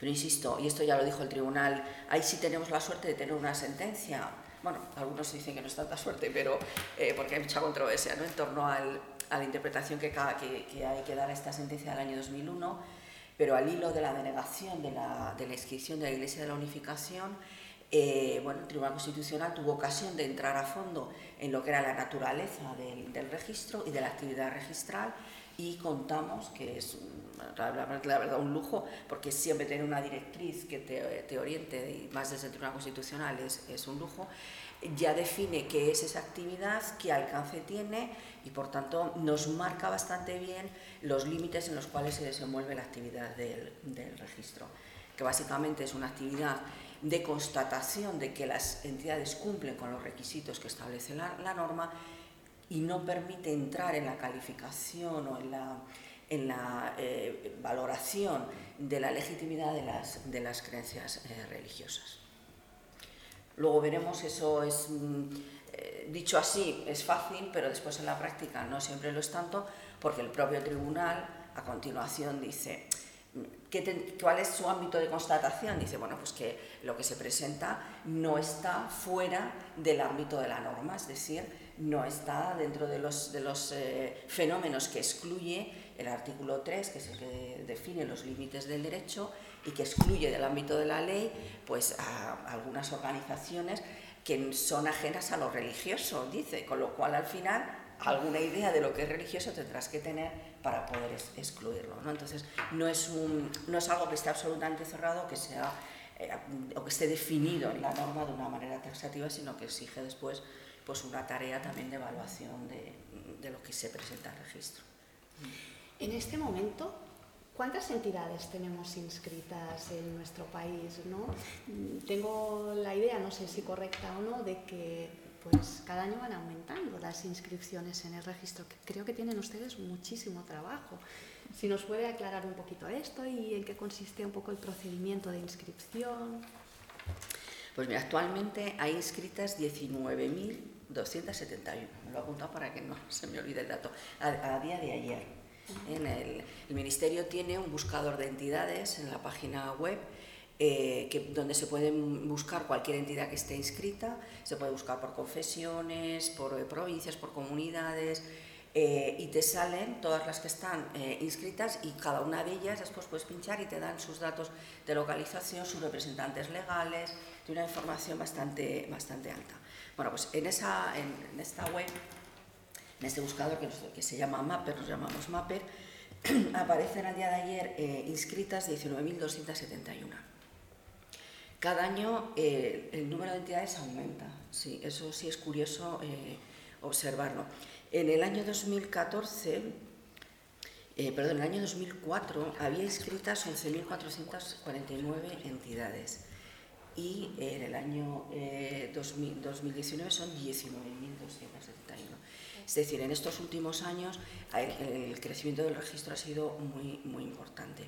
Pero insisto, y esto ya lo dijo el tribunal, ahí sí tenemos la suerte de tener una sentencia. Bueno, algunos dicen que no es tanta suerte, pero eh, porque hay mucha controversia ¿no? en torno al, a la interpretación que, hay que dar a esta sentencia del año 2001, pero al hilo de la denegación de la, inscripción de la Iglesia de la Unificación, eh, bueno, el Tribunal Constitucional tuvo ocasión de entrar a fondo en lo que era la naturaleza del, registro y de la actividad registral y contamos que es la, verdad un lujo porque siempre tener una directriz que te, oriente y más desde el Tribunal Constitucional es, es, un lujo ya define qué es esa actividad, qué alcance tiene y por tanto nos marca bastante bien los límites en los cuales se desenvuelve la actividad del, del registro que básicamente es una actividad de constatación de que las entidades cumplen con los requisitos que establece la, norma y no permite entrar en la calificación o en la, en la eh, valoración de la legitimidad de las, de las creencias eh, religiosas. Luego veremos, eso es, mm, eh, dicho así, es fácil, pero después en la práctica no siempre lo es tanto, porque el propio tribunal a continuación dice, ¿Cuál es su ámbito de constatación? Dice, bueno, pues que lo que se presenta no está fuera del ámbito de la norma, es decir, no está dentro de los, de los fenómenos que excluye el artículo 3, que es el que define los límites del derecho y que excluye del ámbito de la ley pues, algunas organizaciones que son ajenas a lo religioso, dice, con lo cual al final alguna idea de lo que es religioso tendrás que tener para poder excluirlo. ¿no? Entonces, no es, no es algo que esté absolutamente cerrado, que sea, eh, o que esté definido en la norma de una manera taxativa, sino que exige después pues, una tarea también de evaluación de, de lo que se presenta al registro. En este momento, ¿Cuántas entidades tenemos inscritas en nuestro país? ¿no? Tengo la idea, no sé si correcta o no, de que pues cada año van aumentando las inscripciones en el registro. Creo que tienen ustedes muchísimo trabajo. Si nos puede aclarar un poquito esto y en qué consiste un poco el procedimiento de inscripción. Pues mira, actualmente hay inscritas 19.271. Me lo he apuntado para que no se me olvide el dato. A, día de ayer. El, Ministerio tiene un buscador de entidades en la página web eh, donde se pueden buscar cualquier entidad que esté inscrita, se puede buscar por confesiones, por eh, provincias, por comunidades, eh, y te salen todas las que están inscritas y cada una de ellas después puedes pinchar y te dan sus datos de localización, sus representantes legales, de una información bastante, bastante alta. Bueno, pues en, esa, en, esta web, en este buscador que, se llama Mapper, nos llamamos Mapper, aparecen al día de ayer inscritas 19.271. Cada año eh, el número de entidades aumenta, sí, eso sí es curioso eh, observarlo. En el año 2014, eh, perdón, en el año 2004 había inscritas 11.449 entidades y en el año 2019 son 19.271. Es decir, en estos últimos años el, crecimiento del registro ha sido muy, muy importante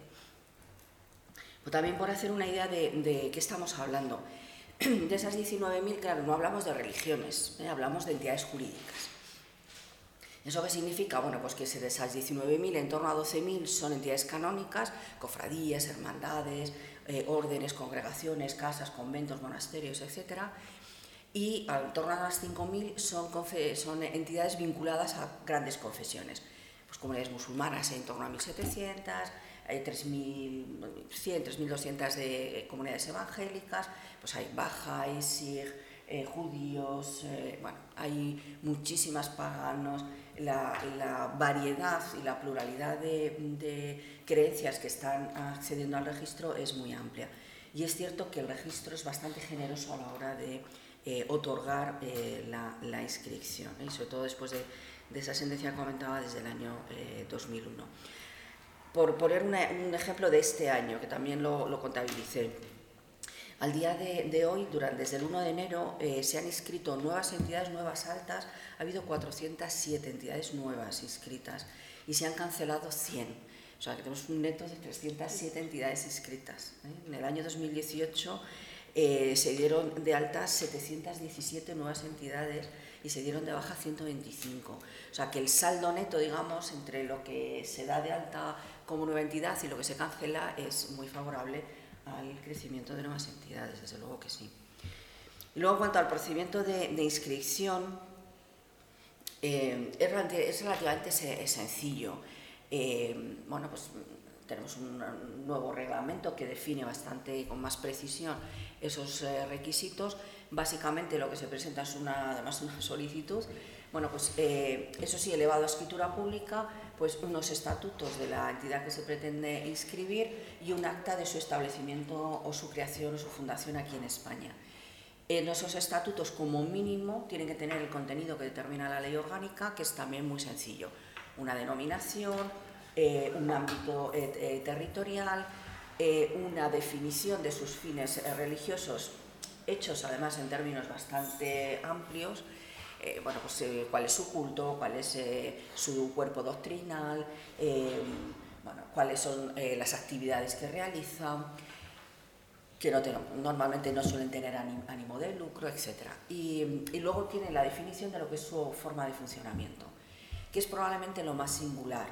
también por hacer una idea de, qué estamos hablando. De esas 19.000, claro, no hablamos de religiones, ¿eh? hablamos de entidades jurídicas. ¿Eso qué significa? Bueno, pues que de esas 19.000, en torno a 12.000 son entidades canónicas, cofradías, hermandades, eh, órdenes, congregaciones, casas, conventos, monasterios, etc. Y en torno a las 5.000 son, son entidades vinculadas a grandes confesiones pues, comunidades musulmanas en torno a 1.700, hay 3.100, 3.200 de comunidades evangélicas, pues hay bajáis, Sikh, eh, judíos, eh, bueno, hay muchísimas paganos, la, variedad y la pluralidad de, creencias que están accediendo al registro es muy amplia. Y es cierto que el registro es bastante generoso a la hora de eh, otorgar la, inscripción, y sobre todo después de, esa sentencia que comentaba desde el año 2001. Por poner un ejemplo de este año, que también lo contabilicé, al día de, hoy, durante, desde el 1 de enero, eh, se han inscrito nuevas entidades, nuevas altas. Ha habido 407 entidades nuevas inscritas y se han cancelado 100. O sea, que tenemos un neto de 307 entidades inscritas. ¿eh? En el año 2018 eh, se dieron de alta 717 nuevas entidades y se dieron de baja 125. O sea, que el saldo neto, digamos, entre lo que se da de alta como nueva entidad y lo que se cancela es muy favorable al crecimiento de nuevas entidades, desde luego que sí. Y luego, en cuanto al procedimiento de, inscripción, eh, es, relativamente sencillo. Eh, bueno, pues tenemos un nuevo reglamento que define bastante con más precisión esos eh, requisitos. Básicamente lo que se presenta es una, además una solicitud. Bueno, pues eso sí, elevado a escritura pública, pues unos estatutos de la entidad que se pretende inscribir y un acta de su establecimiento o su creación o su fundación aquí en España. En esos estatutos, como mínimo, tienen que tener el contenido que determina la ley orgánica, que es también muy sencillo. Una denominación, eh, un ámbito eh, eh, territorial, una definición de sus fines religiosos, hechos además en términos bastante amplios, eh, bueno, pues, eh, cuál es su culto, cuál es eh, su cuerpo doctrinal, bueno, cuáles son las actividades que realiza, que no normalmente no suelen tener ánimo de lucro, etc. Y, y, luego tiene la definición de lo que es su forma de funcionamiento, que es probablemente lo más singular.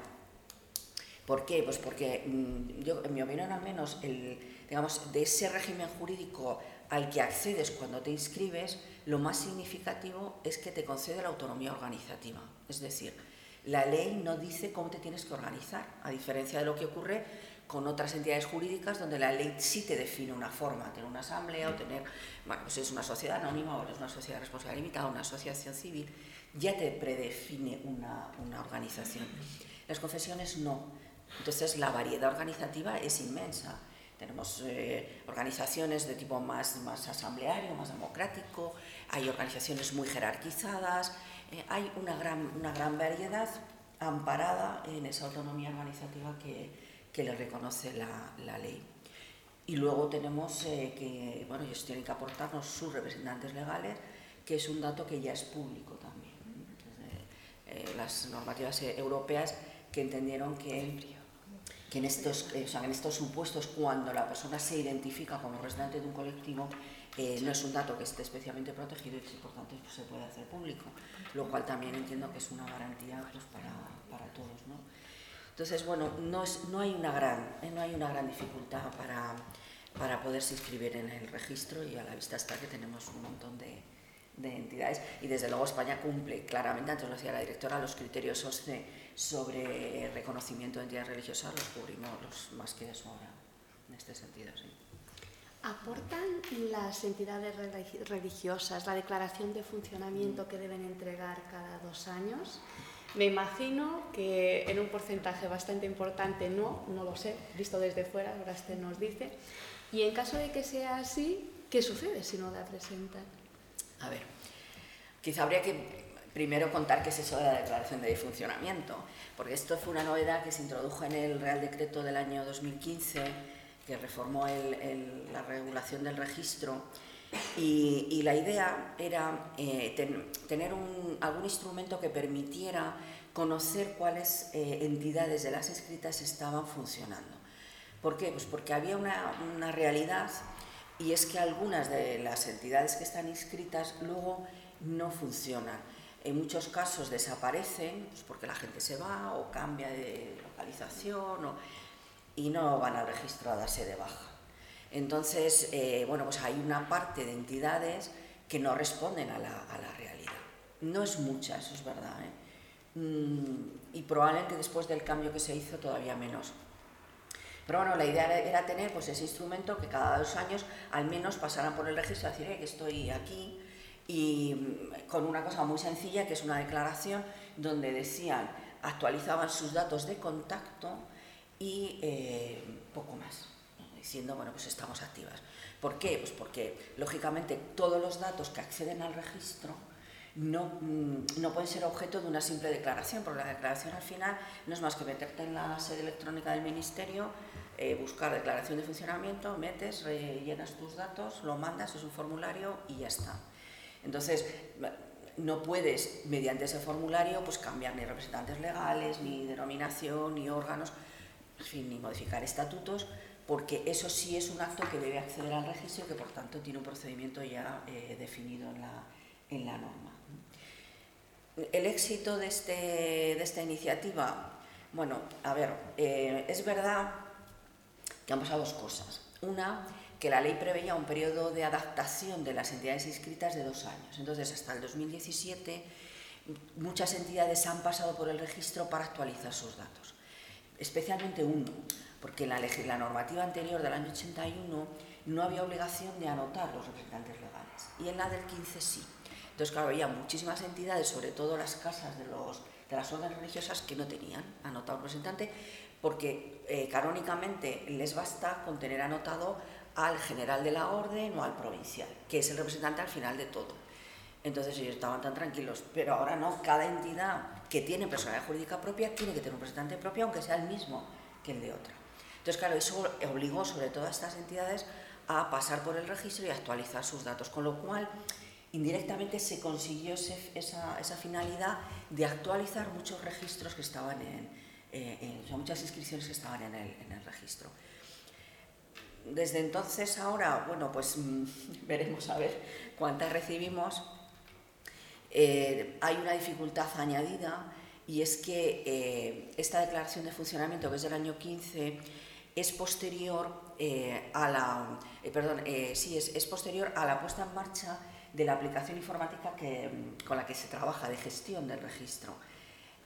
¿Por qué? Pues porque mm, yo, en mi opinión al menos, el, digamos, de ese régimen jurídico al que accedes cuando te inscribes, lo más significativo es que te concede la autonomía organizativa. Es decir, la ley no dice cómo te tienes que organizar, a diferencia de lo que ocurre con otras entidades jurídicas donde la ley sí te define una forma, tener una asamblea o tener, bueno, pues es una sociedad anónima o es una sociedad responsabilidad limitada, una asociación civil, ya te predefine una, una organización. Las confesiones no. Entonces la variedad organizativa es inmensa. Tenemos eh, organizaciones de tipo más, más asambleario, más democrático, hay organizaciones muy jerarquizadas, eh, hay una gran, una gran variedad amparada en esa autonomía organizativa que, que le reconoce la, la, ley. Y luego tenemos eh, que, bueno, ellos tienen que aportarnos sus representantes legales, que es un dato que ya es público también. las normativas europeas que entendieron que que en estos, eh, en estos supuestos, cuando la persona se identifica como residente de un colectivo, eh, no es un dato que esté especialmente protegido y por tanto pues, se puede hacer público, lo cual también entiendo que es una garantía pues, para, para, todos. ¿no? Entonces, bueno, no, es, no, hay una gran, eh, no hay una gran dificultad para, para poderse inscribir en el registro y a la vista está que tenemos un montón de, de entidades y desde luego España cumple claramente, antes lo decía la directora, los criterios OSCE sobre reconocimiento de entidades religiosas los cubrimos los más que de sobra en este sentido. Sí. ¿Aportan las entidades religiosas la declaración de funcionamiento que deben entregar cada dos años? Me imagino que en un porcentaje bastante importante no, no lo sé, visto desde fuera, ahora usted nos dice. Y en caso de que sea así, ¿qué sucede si no la presentan? A ver, quizá habría que primero contar qué es eso de la declaración de funcionamiento, porque esto fue una novedad que se introdujo en el Real Decreto del año 2015, que reformó la regulación del registro, y, la idea era eh, tener algún instrumento que permitiera conocer cuáles eh, entidades de las inscritas estaban funcionando. ¿Por qué? Pues porque había una, una realidad y es que algunas de las entidades que están inscritas luego no funcionan en muchos casos desaparecen pues porque la gente se va o cambia de localización y no van al registro a darse de baja. Entonces, eh, bueno, pues hay una parte de entidades que no responden a la, realidad. No es mucha, eso es verdad. ¿eh? mm, y probablemente después del cambio que se hizo todavía menos. Pero bueno, la idea era tener pues, ese instrumento que cada dos años al menos pasaran por el registro, decir que estoy aquí, y mm, con una cosa muy sencilla que es una declaración donde decían, actualizaban sus datos de contacto y eh, poco más, diciendo, bueno, pues estamos activas. ¿Por qué? Pues porque, lógicamente, todos los datos que acceden al registro no, mm, no, pueden ser objeto de una simple declaración, porque la declaración al final no es más que meterte en la sede electrónica del Ministerio, eh, buscar declaración de funcionamiento, metes, rellenas tus datos, lo mandas, es un formulario y ya está. Entonces, no puedes, mediante ese formulario, pues cambiar ni representantes legales, ni denominación, ni órganos, en fin, ni modificar estatutos, porque eso sí es un acto que debe acceder al registro y que por tanto tiene un procedimiento ya eh, definido en la, en la, norma. El éxito de, este, de esta iniciativa, bueno, a ver, eh, es verdad que han pasado dos cosas. Una, que la ley preveía un periodo de adaptación de las entidades inscritas de dos años. Entonces, hasta el 2017, muchas entidades han pasado por el registro para actualizar sus datos, especialmente uno, porque en la, la normativa anterior del año 81 no había obligación de anotar los representantes legales, y en la del 15 sí. Entonces, claro, había muchísimas entidades, sobre todo las casas de las órdenes religiosas, que no tenían anotado representante, porque eh, canónicamente les basta con tener anotado al general de la orden o al provincial, que es el representante al final de todo. Entonces ellos estaban tan tranquilos, pero ahora no, cada entidad que tiene personalidad jurídica propia tiene que tener un representante propio, aunque sea el mismo que el de otra. Entonces, claro, eso obligó sobre todo a estas entidades a pasar por el registro y actualizar sus datos, con lo cual indirectamente se consiguió esa, finalidad de actualizar muchos registros que estaban en, eh, muchas inscripciones que estaban en el, en el registro. Desde entonces ahora, bueno, pues mm, veremos a ver cuántas recibimos. Eh, hay una dificultad añadida y es que eh, esta declaración de funcionamiento, que es del año 15, es posterior a la, perdón, sí, es, es, posterior a la puesta en marcha de la aplicación informática que, con la que se trabaja de gestión del registro.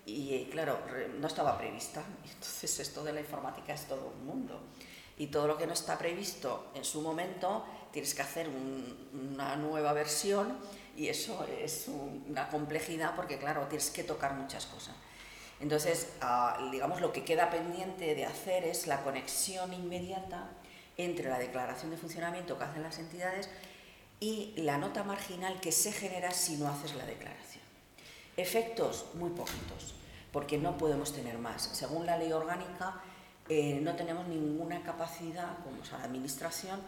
Y eh, claro, no estaba prevista. Entonces esto de la informática es todo un mundo. Y todo lo que no está previsto en su momento, tienes que hacer una nueva versión y eso es una complejidad porque claro, tienes que tocar muchas cosas. Entonces, ah, digamos, lo que queda pendiente de hacer es la conexión inmediata entre la declaración de funcionamiento que hacen las entidades y la nota marginal que se genera si no haces la declaración. Efectos muy poquitos, porque no podemos tener más. Según la ley orgánica, eh, no tenemos ninguna capacidad, como la administración,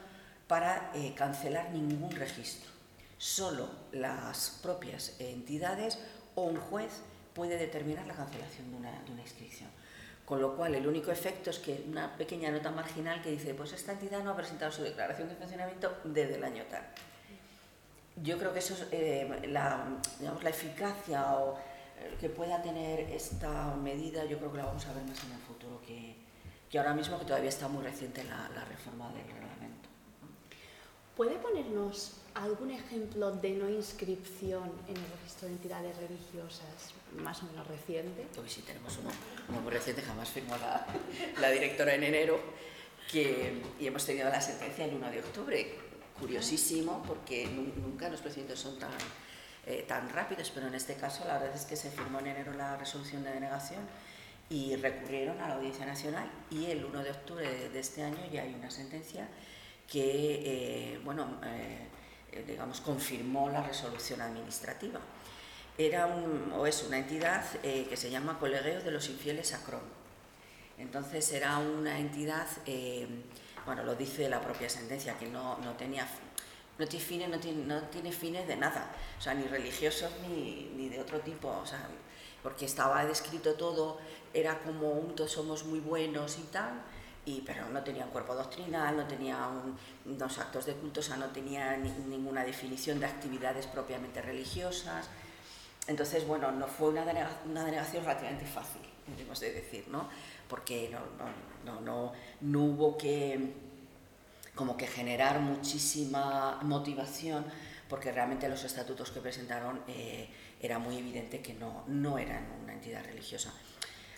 para eh, cancelar ningún registro. Solo las propias entidades o un juez puede determinar la cancelación de una, de una inscripción. Con lo cual, el único efecto es que una pequeña nota marginal que dice, pues esta entidad no ha presentado su declaración de funcionamiento desde el año tal yo creo que eso es eh, la, digamos, la eficacia o, eh, que pueda tener esta medida, yo creo que la vamos a ver más en el futuro que, que ahora mismo, que todavía está muy reciente la, la reforma del reglamento. ¿Puede ponernos algún ejemplo de no inscripción en el registro de entidades religiosas más o menos reciente? Hoy sí tenemos uno, muy reciente, jamás firmó la, la directora en enero, que, y hemos tenido la sentencia el 1 de octubre, curiosísimo porque nunca los procedimientos son tan, eh, tan rápidos, pero en este caso la verdad es que se firmó en enero la resolución de denegación y recurrieron a la Audiencia Nacional y el 1 de octubre de este año ya hay una sentencia que, eh, bueno, eh, digamos, confirmó la resolución administrativa. Era un, o es una entidad que se llama Colegio de los Infieles Acron. Entonces era una entidad bueno, lo dice la propia sentencia, que no, no tenía no tiene, fines, no, tiene, no tiene fines de nada, o sea, ni religiosos ni, ni de otro tipo, o sea, porque estaba descrito todo, era como un todos somos muy buenos y tal, y, pero no tenía un cuerpo doctrinal, no tenía unos actos de culto, o sea, no tenía ninguna definición de actividades propiamente religiosas. Entonces, bueno, no fue una, una denegación relativamente fácil, debemos de decir, ¿no? porque no, no, no, no hubo que como que generar muchísima motivación porque realmente los estatutos que presentaron eh, era muy evidente que no, no eran una entidad religiosa.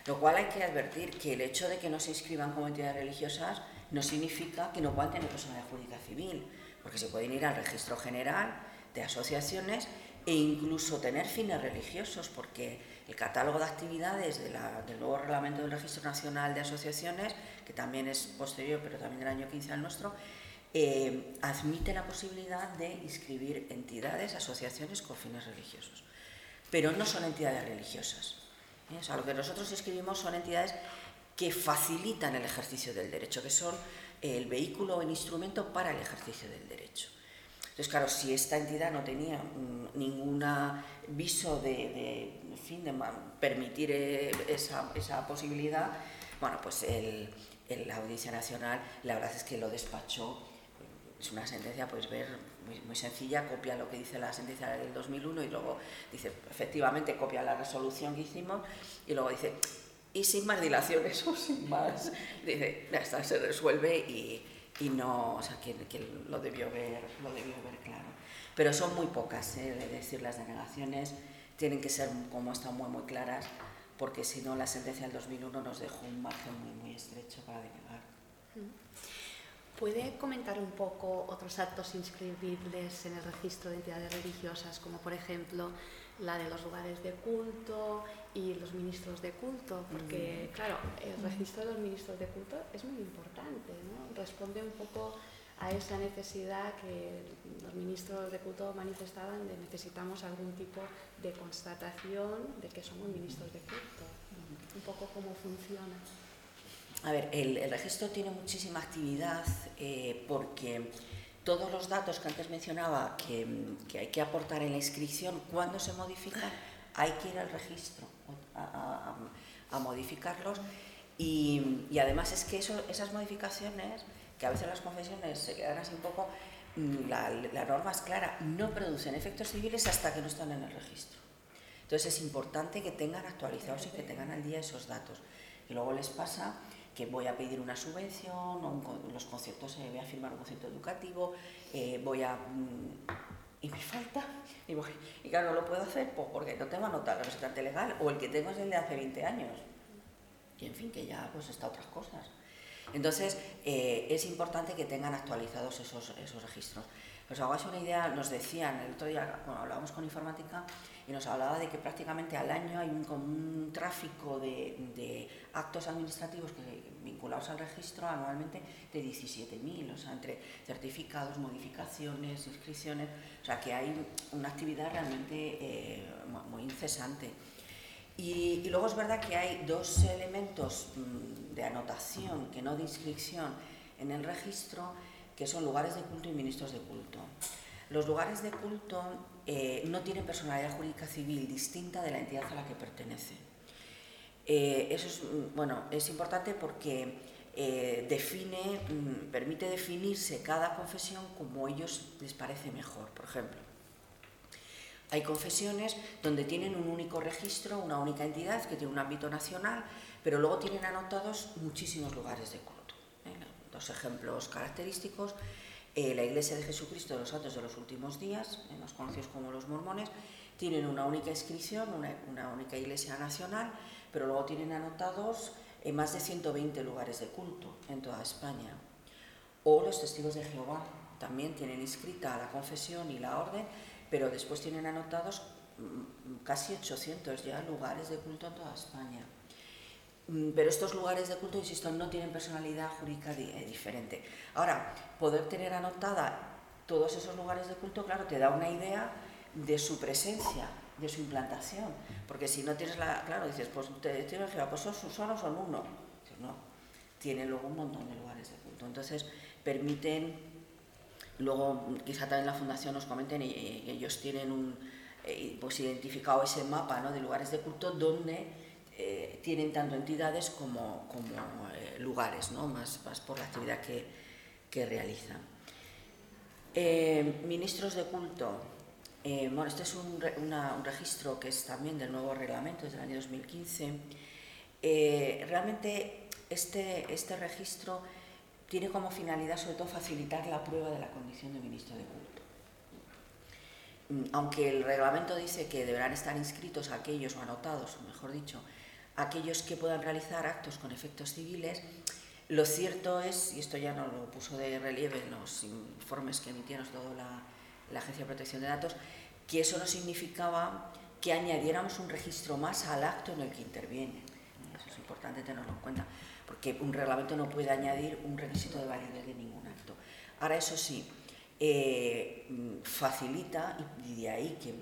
Lo cual hay que advertir que el hecho de que no se inscriban como entidades religiosas no significa que no puedan tener personalidad jurídica civil, porque se pueden ir al registro general de asociaciones e incluso tener fines religiosos, porque el catálogo de actividades del nuevo reglamento del Registro Nacional de Asociaciones, que también es posterior, pero también del año 15 al nuestro, eh, admite la posibilidad de inscribir entidades, asociaciones con fines religiosos. Pero no son entidades religiosas. ¿Eh? O lo que nosotros escribimos son entidades que facilitan el ejercicio del derecho, que son el vehículo o el instrumento para el ejercicio del derecho. Entonces, claro, si esta entidad no tenía mm, ningún viso de, fin, de permitir eh, esa, esa, posibilidad, bueno, pues el, la Audiencia Nacional la verdad es que lo despachó. Es una sentencia, pues ver, muy, muy, sencilla, copia lo que dice la sentencia del 2001 y luego dice, efectivamente, copia la resolución que hicimos y luego dice, y sin más dilaciones o sin más, dice, ya está, se resuelve y y no, o sea, que, lo, debió ver, lo debió ver claro. Pero son muy pocas, ¿eh? de decir, las denegaciones tienen que ser, como están muy, muy claras, porque si no, la sentencia del 2001 nos dejó un margen muy, muy estrecho para. ¿Puede comentar un poco otros actos inscribibles en el registro de entidades religiosas, como por ejemplo la de los lugares de culto y los ministros de culto, porque claro, el registro de los ministros de culto es muy importante, ¿no? responde un poco a esa necesidad que los ministros de culto manifestaban de necesitamos algún tipo de constatación de que somos ministros de culto, un poco cómo funciona. A ver, el, registro tiene muchísima actividad eh, porque todos los datos que antes mencionaba que, hay que aportar en la inscripción, cuando se modifican, hay que ir al registro a, modificarlos. Y, además es que eso, esas modificaciones, que a veces las confesiones se quedan así un poco, mm, la, la norma es clara, no producen efectos civiles hasta que no están en el registro. Entonces es importante que tengan actualizados y que tengan al día esos datos. Y luego les pasa que voy a pedir una subvención, o los conciertos, eh, voy a firmar un concierto educativo, eh, voy a... Mm, y me falta, y, claro, no lo puedo hacer pues porque no tengo el representante legal, o el que tengo es el de hace 20 años. Y en fin, que ya pues está otras cosas. Entonces, eh, es importante que tengan actualizados esos, esos registros. Os hagáis una idea, nos decían, el otro día, cuando hablábamos con informática, y nos hablaba de que prácticamente al año hay un, un tráfico de, actos administrativos que, vinculados al registro anualmente de 17.000, o sea, entre certificados, modificaciones, inscripciones, o sea, que hay una actividad realmente eh, muy incesante. Y, y, luego es verdad que hay dos elementos mm, de anotación, que no de inscripción, en el registro, que son lugares de culto y ministros de culto. Los lugares de culto eh, no tienen personalidad jurídica civil distinta de la entidad a la que pertenece. Eh, eso es, mm, bueno, es importante porque eh, define, mm, permite definirse cada confesión como ellos les parece mejor. Por ejemplo, hay confesiones donde tienen un único registro, una única entidad que tiene un ámbito nacional, pero luego tienen anotados muchísimos lugares de culto. Dos ejemplos característicos eh, la Iglesia de Jesucristo de los Santos de los Últimos Días, eh, más conocidos como los mormones, tienen una única inscripción, una, única iglesia nacional, pero luego tienen anotados en más de 120 lugares de culto en toda España. O los testigos de Jehová también tienen inscrita la confesión y la orden, pero después tienen anotados mm, casi 800 ya lugares de culto en toda España. Mm, pero estos lugares de culto, insisto, no tienen personalidad jurídica eh, diferente. Ahora, poder tener anotada todos esos lugares de culto, claro, te da una idea de su presencia, de su implantación. Porque si no tienes la. Claro, dices, pues tienes pues son, solo son uno. No, tienen luego un montón de lugares de culto. Entonces, permiten. Luego, quizá también la Fundación nos comenten, y, ellos tienen un, eh, pues identificado ese mapa ¿no? de lugares de culto donde eh, tienen tanto entidades como, eh, lugares, ¿no? más, más, por la actividad que, que realizan. Eh, ministros de culto. bueno, este es un, un, registro que es también del nuevo reglamento, desde el año 2015. realmente este, este registro tiene como finalidad sobre todo facilitar la prueba de la condición de ministro de culto. mm, aunque el reglamento dice que deberán estar inscritos aquellos o anotados, mejor dicho, aquellos que puedan realizar actos con efectos civiles, lo cierto es, y esto ya no lo puso de relieve en los informes que emitieron toda la, la Agencia de Protección de Datos, que eso no significaba que añadiéramos un registro más al acto en el que interviene. Eso es importante tenerlo en cuenta, porque un reglamento no puede añadir un requisito de validez de ningún acto. Ahora, eso sí, eh, facilita, y de ahí que,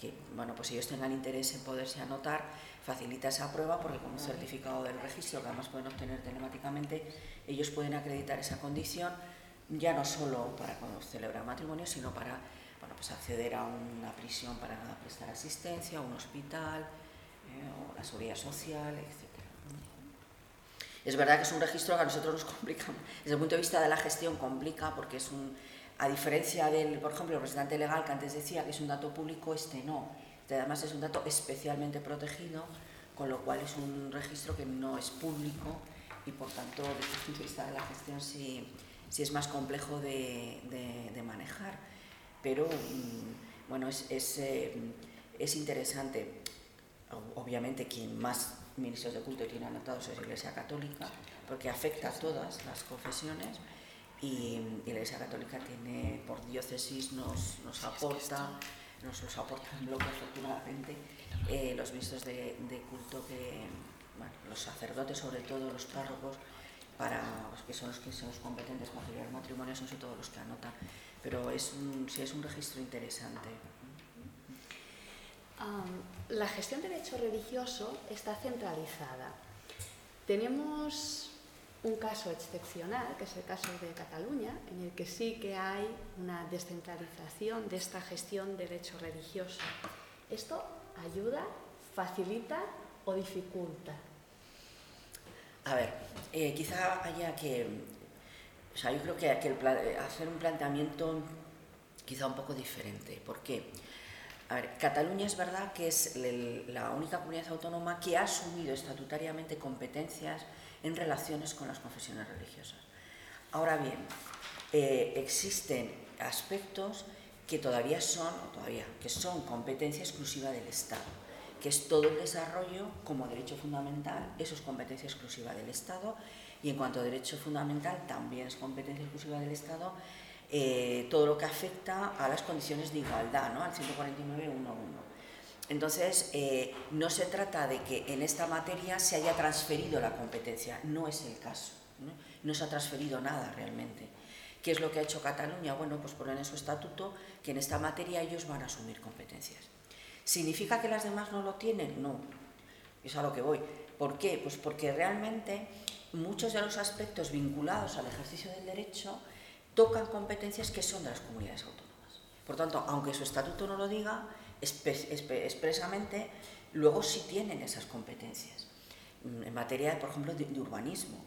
que, bueno, pues ellos tengan interés en poderse anotar, facilita esa prueba porque con un certificado del registro que además pueden obtener telemáticamente, ellos pueden acreditar esa condición ya no solo para cuando celebra matrimonio, sino para bueno, pues acceder a una prisión para prestar asistencia, un hospital, eh, o la seguridad social, etc. Es verdad que es un registro que a nosotros nos complica, desde el punto de vista de la gestión complica, porque es un, a diferencia del, por ejemplo, el representante legal que antes decía que es un dato público, este no. Además es un dato especialmente protegido, con lo cual es un registro que no es público y por tanto desde el punto de vista de la gestión sí, sí es más complejo de, de, manejar. Pero mm, bueno, es, es, eh, es interesante. Obviamente quien más ministros de culto tiene anotados es la Iglesia Católica, porque afecta a todas las confesiones y, y la Iglesia Católica tiene por diócesis nos, nos aporta nos los aporta en bloque afortunadamente eh, los ministros de, de culto que bueno, los sacerdotes sobre todo los párrocos para los que son los que son los competentes para celebrar matrimonios son sobre todo los que anotan. Pero es un, sí es un registro interesante. La gestión del derecho religioso está centralizada. Tenemos un caso excepcional, que es el caso de Cataluña, en el que sí que hay una descentralización de esta gestión del derecho religioso. ¿Esto ayuda, facilita o dificulta? A ver, eh, quizá haya que, o sea, yo creo que que hacer un planteamiento quizá un poco diferente. ¿Por qué? A ver, Cataluña es verdad que es la única comunidad autónoma que ha asumido estatutariamente competencias en relaciones con las confesiones religiosas. Ahora bien, eh, existen aspectos que todavía son, todavía, que son competencia exclusiva del Estado, que es todo el desarrollo como derecho fundamental, eso es competencia exclusiva del Estado, y en cuanto a derecho fundamental también es competencia exclusiva del Estado, eh, todo lo que afecta a las condiciones de igualdad, ¿no? al 149.1.1. Entonces, eh, no se trata de que en esta materia se haya transferido la competencia, no es el caso, no, se ha transferido nada realmente. ¿Qué es lo que ha hecho Cataluña? Bueno, pues poner en su estatuto que en esta materia ellos van a asumir competencias. ¿Significa que las demás no lo tienen? No, es a lo que voy. ¿Por qué? Pues porque realmente muchos de los aspectos vinculados al ejercicio del derecho tocan competencias que son de las comunidades autónomas. Por tanto, aunque su estatuto no lo diga, expresamente, luego sí tienen esas competencias. Mm, en materia, por ejemplo, de, urbanismo,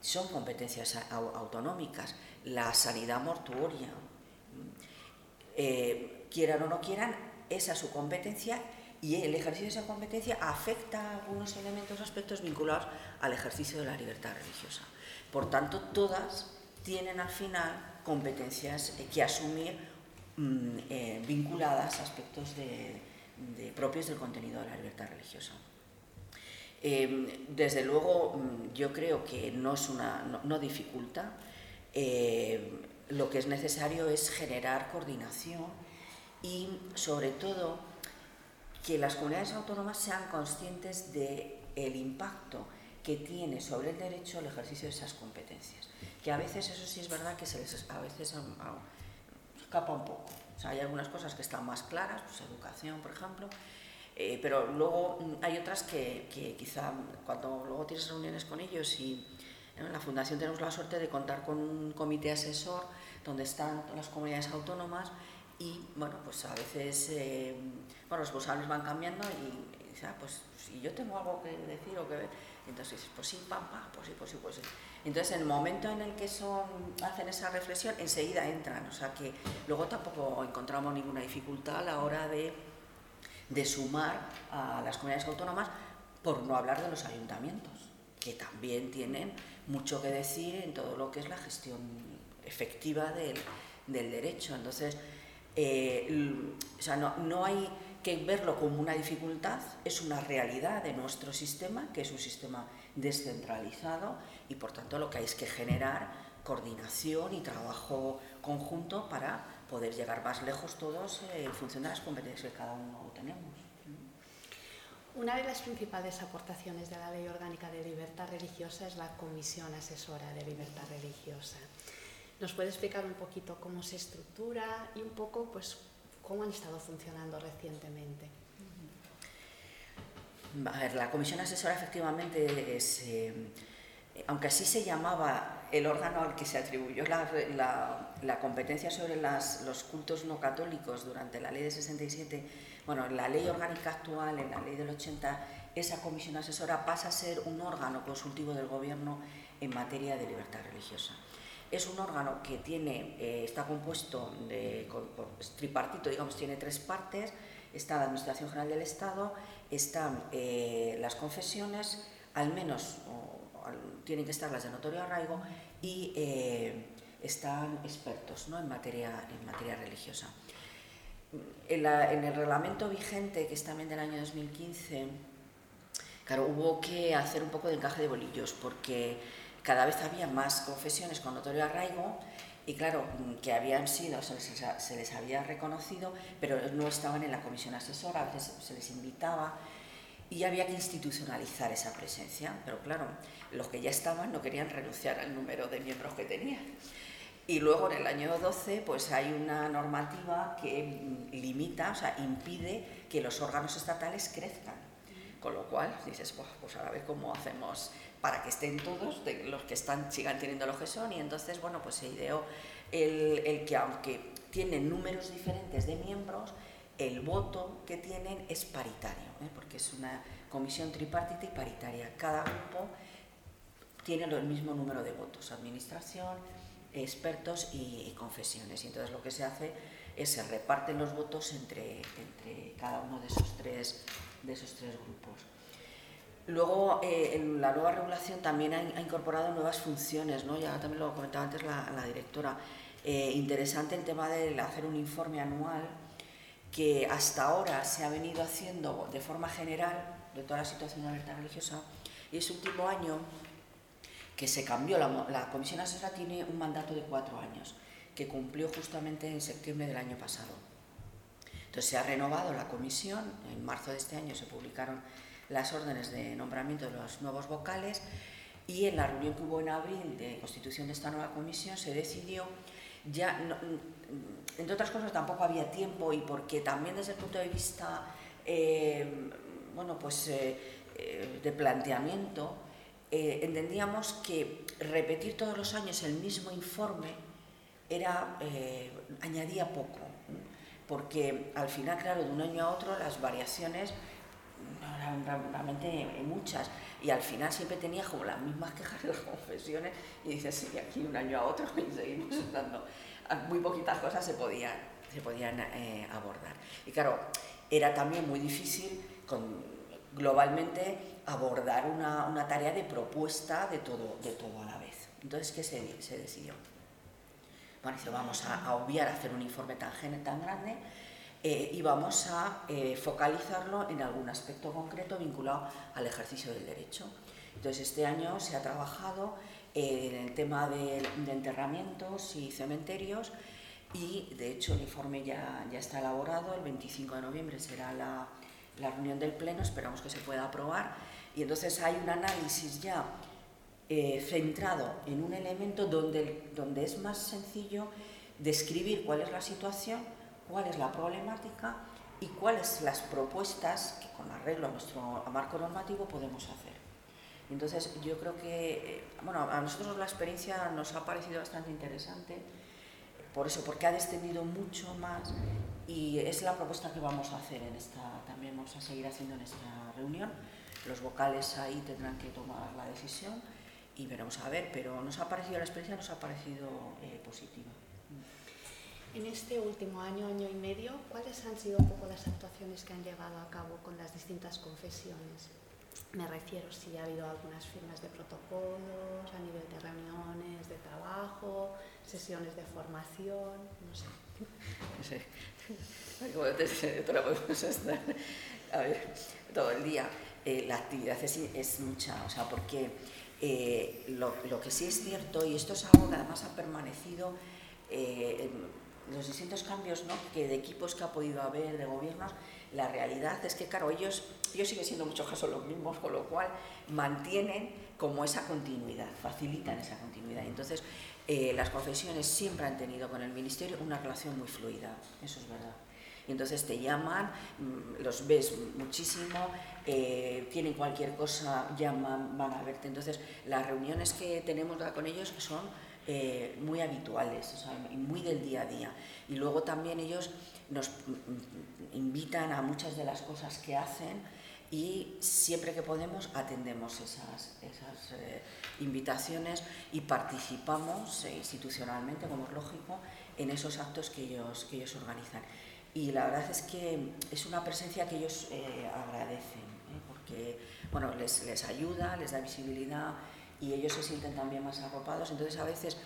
son competencias autonómicas, la sanidad mortuoria, mm, eh, quieran o no quieran, esa es su competencia y el ejercicio de esa competencia afecta a algunos elementos, aspectos vinculados al ejercicio de la libertad religiosa. Por tanto, todas tienen al final competencias que asumir eh, vinculadas a aspectos de, propios del contenido de la libertad religiosa. Em, desde luego, mm, yo creo que no, es una, no, dificulta. Eh, lo que es necesario es generar coordinación y, sobre todo, que las comunidades autónomas sean conscientes del el impacto que tiene sobre el derecho el ejercicio de esas competencias. Que a veces, eso sí es verdad que se les, a veces escapa un poco. O sea, hay algunas cosas que están más claras, pues educación, por ejemplo, eh, pero luego hay otras que, que, quizá cuando luego tienes reuniones con ellos y en la Fundación tenemos la suerte de contar con un comité asesor donde están las comunidades autónomas y bueno, pues a veces eh, bueno, los responsables van cambiando y, y pues si yo tengo algo que decir o que ver, entonces dices, pues sí, pam, pam, pues sí, pues sí, pues sí. Entonces, en el momento en el que son, hacen esa reflexión, enseguida entran. O sea que luego tampoco encontramos ninguna dificultad a la hora de, de sumar a las comunidades autónomas, por no hablar de los ayuntamientos, que también tienen mucho que decir en todo lo que es la gestión efectiva del, del derecho. Entonces, Eh, o sea, no, no hay que verlo como una dificultad, es una realidad de nuestro sistema, que es un sistema descentralizado y por tanto lo que hay es que generar coordinación y trabajo conjunto para poder llegar más lejos todos eh, en función de las competencias que cada uno tenemos. Una de las principales aportaciones de la Ley Orgánica de Libertad Religiosa es la Comisión Asesora de Libertad Religiosa. ¿Nos puede explicar un poquito cómo se estructura y un poco pues, cómo han estado funcionando recientemente? A ver, la Comisión Asesora efectivamente es, eh, aunque así se llamaba el órgano al que se atribuyó la, competencia sobre los cultos no católicos durante la ley de 67, bueno, en la ley orgánica actual, en la ley del 80, esa comisión asesora pasa a ser un órgano consultivo del gobierno en materia de libertad religiosa. Es un órgano que tiene, eh, está compuesto de tripartito, digamos, tiene tres partes. Está la Administración General del Estado, están eh, las confesiones, al menos tienen que estar las de notorio arraigo, y eh, están expertos ¿no? en, materia, en materia religiosa. En, el reglamento vigente, que es también del año 2015, claro, hubo que hacer un poco de encaje de bolillos, porque cada vez había más confesiones con notorio arraigo y claro, que habían sido, se les, había reconocido, pero no estaban en la comisión asesora, a veces se les invitaba y había que institucionalizar esa presencia, pero claro, los que ya estaban no querían renunciar al número de miembros que tenían. Y luego en el año 12 pues hay una normativa que limita, o sea, impide que los órganos estatales crezcan. Con lo cual dices, pues a ver cómo hacemos para que estén todos, los que están sigan teniendo lo que son. Y entonces, bueno, pues se ideó el, el que aunque tienen números diferentes de miembros, el voto que tienen es paritario, ¿eh? porque es una comisión tripartita y paritaria. Cada grupo tiene el mismo número de votos, administración, expertos y, confesiones. Y entonces lo que se hace es se reparten los votos entre, entre cada uno de esos tres, de esos tres grupos. Luego, eh, en la nueva regulación también ha, incorporado nuevas funciones, ¿no? ya también lo comentaba antes la, la directora. Eh, interesante el tema de hacer un informe anual que hasta ahora se ha venido haciendo de forma general de toda la situación de libertad religiosa y ese último año que se cambió, la, la Comisión Asesora tiene un mandato de cuatro años que cumplió justamente en septiembre del año pasado. Entonces se ha renovado la comisión, en marzo de este año se publicaron las órdenes de nombramiento de los nuevos vocales y en la reunión que hubo en abril de constitución de esta nueva comisión se decidió ya, entre otras cosas, tampoco había tiempo y porque también desde el punto de vista, eh, bueno, pues eh, eh, de planteamiento, entendíamos que repetir todos los años el mismo informe era, añadía poco, porque al final, claro, de un año a otro las variaciones realmente muchas y al final siempre tenía como las mismas quejas de las confesiones y dices, sí, aquí un año a otro y seguimos dando, muy poquitas cosas se podían, se podían eh, abordar. Y claro, era también muy difícil con, globalmente abordar una, una, tarea de propuesta de todo, de todo a la vez. Entonces, ¿qué se, se decidió? Bueno, dice, vamos a, a obviar hacer un informe tan, tan grande eh, y vamos a eh, focalizarlo en algún aspecto concreto vinculado al ejercicio del derecho. Entonces, este año se ha trabajado eh, en el tema de, enterramientos y cementerios y, de hecho, el informe ya, ya está elaborado. El 25 de noviembre será la, la reunión del Pleno, esperamos que se pueda aprobar. Y entonces hay un análisis ya centrado en un elemento donde, donde es más sencillo describir cuál es la situación cuál es la problemática y cuáles las propuestas que con arreglo a nuestro marco normativo podemos hacer. Entonces, yo creo que, eh, bueno, a nosotros la experiencia nos ha parecido bastante interesante, por eso, porque ha descendido mucho más y es la propuesta que vamos a hacer en esta, también vamos a seguir haciendo en esta reunión. Los vocales ahí tendrán que tomar la decisión y veremos a ver, pero nos ha parecido, la experiencia nos ha parecido eh, positiva. En este último año, año y medio, ¿cuáles han sido un poco las actuaciones que han llevado a cabo con las distintas confesiones? Me refiero si ha habido algunas firmas de protocolos a nivel de reuniones de trabajo, sesiones de formación, no sé. Sí. Como te podemos estar a ver, todo el día. Eh, la actividad es, mucha, o sea, porque eh, lo, lo, que sí es cierto, y esto es algo que además ha permanecido, eh, los distintos cambios ¿no? que de equipos que ha podido haber, de gobiernos, la realidad es que, claro, ellos, ellos siguen siendo en muchos casos los mismos, con lo cual mantienen como esa continuidad, facilitan esa continuidad. Entonces, eh, las confesiones siempre han tenido con el Ministerio una relación muy fluida, eso es verdad. Y entonces te llaman, mm, los ves muchísimo, eh, tienen cualquier cosa, llaman, van a verte. Entonces, las reuniones que tenemos con ellos son eh, muy habituales, o sea, muy del día a día. Y luego también ellos nos invitan a muchas de las cosas que hacen y siempre que podemos atendemos esas, esas eh, invitaciones y participamos eh, institucionalmente, como es lógico, en esos actos que ellos, que ellos organizan. Y la verdad es que es una presencia que ellos eh, agradecen, porque bueno, les, les ayuda, les da visibilidad y ellos se sienten también más arropados. Entonces a veces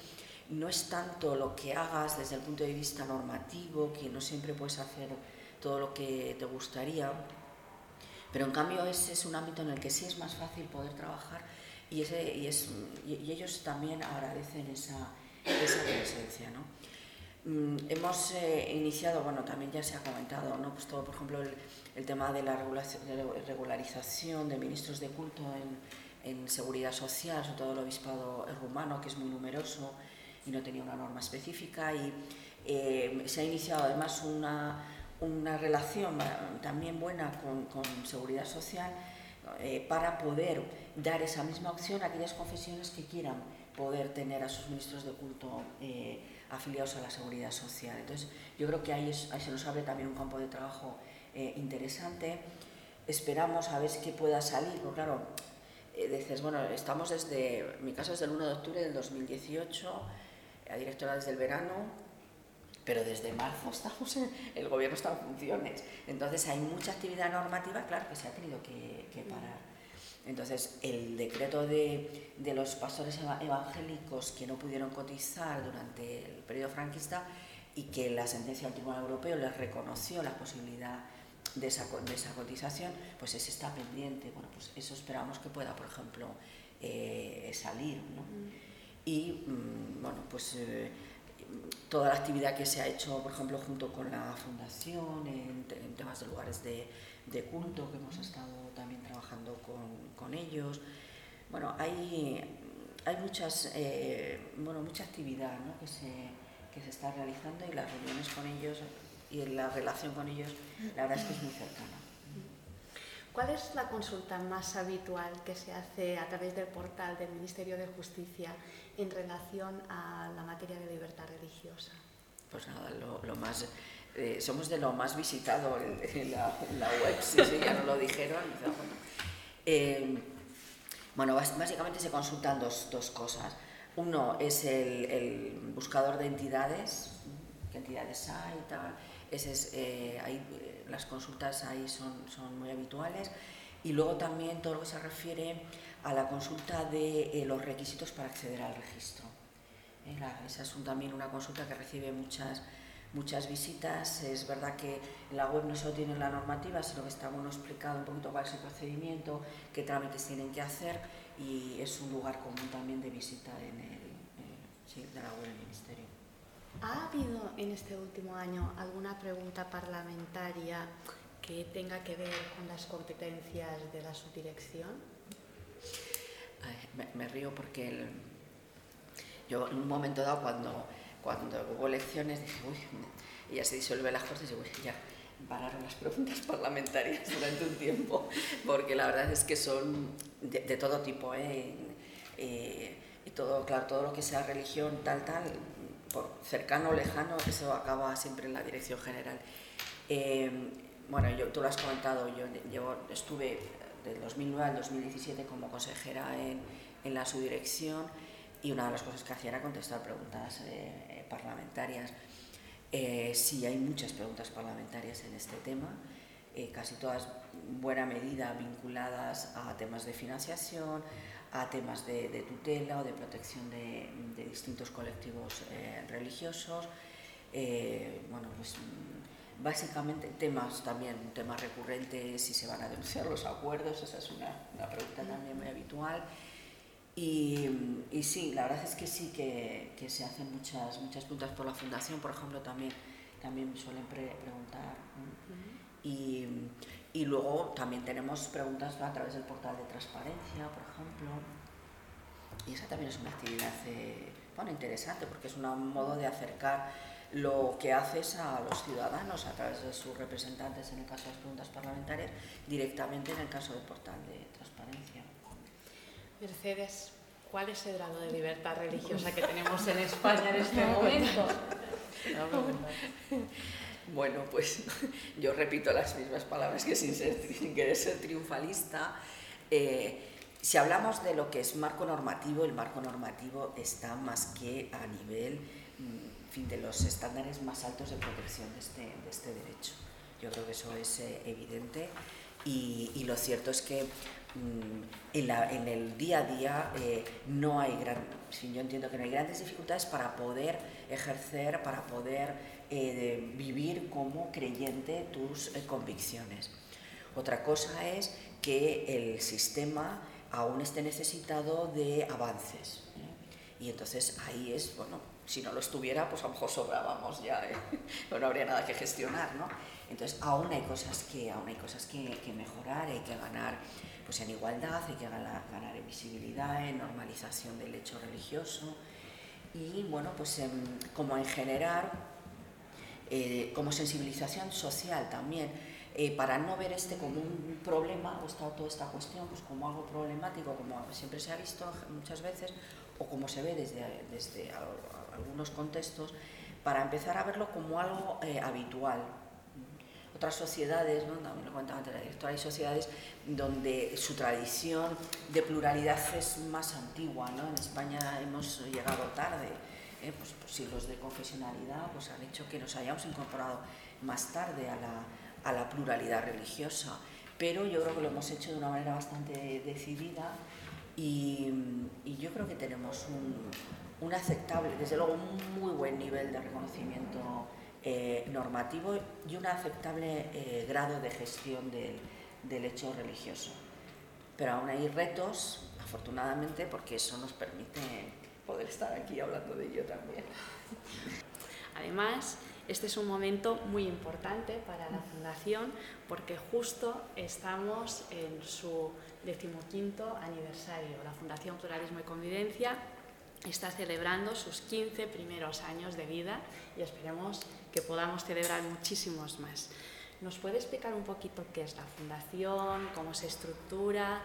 no es tanto lo que hagas desde el punto de vista normativo, que no siempre puedes hacer todo lo que te gustaría, pero en cambio ese es un ámbito en el que sí es más fácil poder trabajar y, ese, y, es, y, ellos también agradecen esa, esa presencia. ¿no? Mm, hemos eh, iniciado, bueno, también ya se ha comentado, ¿no? pues todo, por ejemplo, el, el tema de la regularización de ministros de culto en, en seguridad social, sobre todo el obispado rumano, que es muy numeroso, y no tenía una norma específica y eh, se ha iniciado además una, una relación también buena con, con seguridad social eh, para poder dar esa misma opción a aquellas confesiones que quieran poder tener a sus ministros de culto eh, afiliados a la seguridad social. Entonces, yo creo que ahí, ahí se nos abre también un campo de trabajo interesante. Esperamos a ver qué pueda salir, porque claro, dices, bueno, estamos desde, mi caso es del 1 de octubre del 2018, la directora desde el verano, pero desde marzo estamos el gobierno está en funciones. Entonces hay mucha actividad normativa, claro, que se ha tenido que, parar. Entonces, el decreto de, de, los pastores evangélicos que no pudieron cotizar durante el periodo franquista y que la sentencia del Tribunal Europeo les reconoció la posibilidad de esa, de esa cotización, pues ese está pendiente. Bueno, pues eso esperamos que pueda, por ejemplo, eh, salir. ¿no? y mm, bueno, pues eh, toda la actividad que se ha hecho, por ejemplo, junto con la Fundación, en, temas de lugares de, de, culto, que hemos estado también trabajando con, con ellos. Bueno, hay, hay muchas, eh, bueno, mucha actividad ¿no? que, se, que se está realizando y las reuniones con ellos y la relación con ellos, la verdad es que es muy cercana. ¿Cuál es la consulta más habitual que se hace a través del portal del Ministerio de Justicia en relación a la materia de libertad religiosa? Pues nada, lo, más, eh, somos de lo más visitado en, la, web, sí, sí, ya nos lo dijeron. Eh, bueno, básicamente se consultan dos, dos cosas. Uno es el, el, buscador de entidades, qué entidades hay y tal. Ese es, eh, ahí, las consultas ahí son, son muy habituales. Y luego también todo lo que se refiere a la consulta de eh, los requisitos para acceder al registro. Eh, esa es también una consulta que recibe muchas, muchas visitas. Es verdad que en la web no solo tiene la normativa, sino que está bueno explicado un poquito cuál es el procedimiento, qué trámites tienen que hacer y es un lugar común también de visita en el, sí, de la web del Ministerio. ¿Ha habido en este último año alguna pregunta parlamentaria que tenga que ver con las competencias de la subdirección? me, río porque yo en un momento dado cuando, cuando hubo elecciones dije, uy, y ya se disuelven las cosas y uy, ya pararon las preguntas parlamentarias durante un tiempo, porque la verdad es que son de, todo tipo, ¿eh? Eh, y todo, claro, todo lo que sea religión, tal, tal, cercano o lejano, eso acaba siempre en la dirección general. Eh, bueno, yo, tú lo has comentado, yo, yo estuve del 2009 al 2017 como consejera en, en la subdirección y una de las cosas que hacía era contestar preguntas eh, parlamentarias. Eh, sí, hay muchas preguntas parlamentarias en este tema. casi todas buena medida vinculadas a temas de financiación, a temas de, tutela o de protección de, distintos colectivos religiosos. bueno, pues Básicamente temas también, temas recurrentes, si se van a denunciar los acuerdos, esa es una, una pregunta también muy habitual. Y, y, sí, la verdad es que sí que, que, se hacen muchas, muchas preguntas por la fundación, por ejemplo, también, también me suelen preguntar. y, y, luego también tenemos preguntas a través del portal de transparencia, por ejemplo. Y esa también es una actividad eh, bueno, interesante porque es un modo de acercar lo que haces a los ciudadanos a través de sus representantes en el caso de las preguntas parlamentarias, directamente en el caso del portal de transparencia. Mercedes, ¿cuál es el grado de libertad religiosa que tenemos en España en este momento? Bueno, pues yo repito las mismas palabras que sin, querer ser triunfalista. Eh, si hablamos de lo que es marco normativo, el marco normativo está más que a nivel mm, fin, de los estándares más altos de protección de este, de este derecho. Yo creo que eso es eh, evidente y, y, lo cierto es que mm, en, la, en, el día a día eh, no hay gran, yo entiendo que no hay grandes dificultades para poder ejercer, para poder eh, vivir como creyente tus convicciones. Otra cosa es que el sistema aún esté necesitado de avances. Y entonces ahí es, bueno, si no lo estuviera, pues a lo mejor sobrábamos ya, ¿eh? no habría nada que gestionar, ¿no? Entonces, aún hay cosas que, aún hay cosas que, que mejorar, hay que ganar pues, en igualdad, hay que ganar, ganar en visibilidad, en normalización del hecho religioso y, bueno, pues como en generar, eh, como sensibilización social también, eh, para no ver este como un problema o esta, toda esta cuestión pues como algo problemático, como siempre se ha visto muchas veces, o como se ve desde, desde algunos contextos, para empezar a verlo como algo eh, habitual. Otras sociedades, ¿no? también lo contaba antes la directora, hay sociedades donde su tradición de pluralidad es más antigua. ¿no? En España hemos llegado tarde, ¿eh? pues, pues, siglos de confesionalidad pues, han hecho que nos hayamos incorporado más tarde a la, a la pluralidad religiosa. Pero yo creo que lo hemos hecho de una manera bastante decidida y, y yo creo que tenemos un, un aceptable, desde luego un muy buen nivel de reconocimiento eh, normativo y un aceptable eh, grado de gestión del, del, hecho religioso. Pero aún hay retos, afortunadamente, porque eso nos permite poder estar aquí hablando de ello también. Además, este es un momento muy importante para la Fundación porque justo estamos en su decimoquinto aniversario. La Fundación Pluralismo y Convivencia está celebrando sus 15 primeros años de vida y esperemos que podamos celebrar muchísimos más. ¿Nos puede explicar un poquito qué es la fundación, cómo se estructura,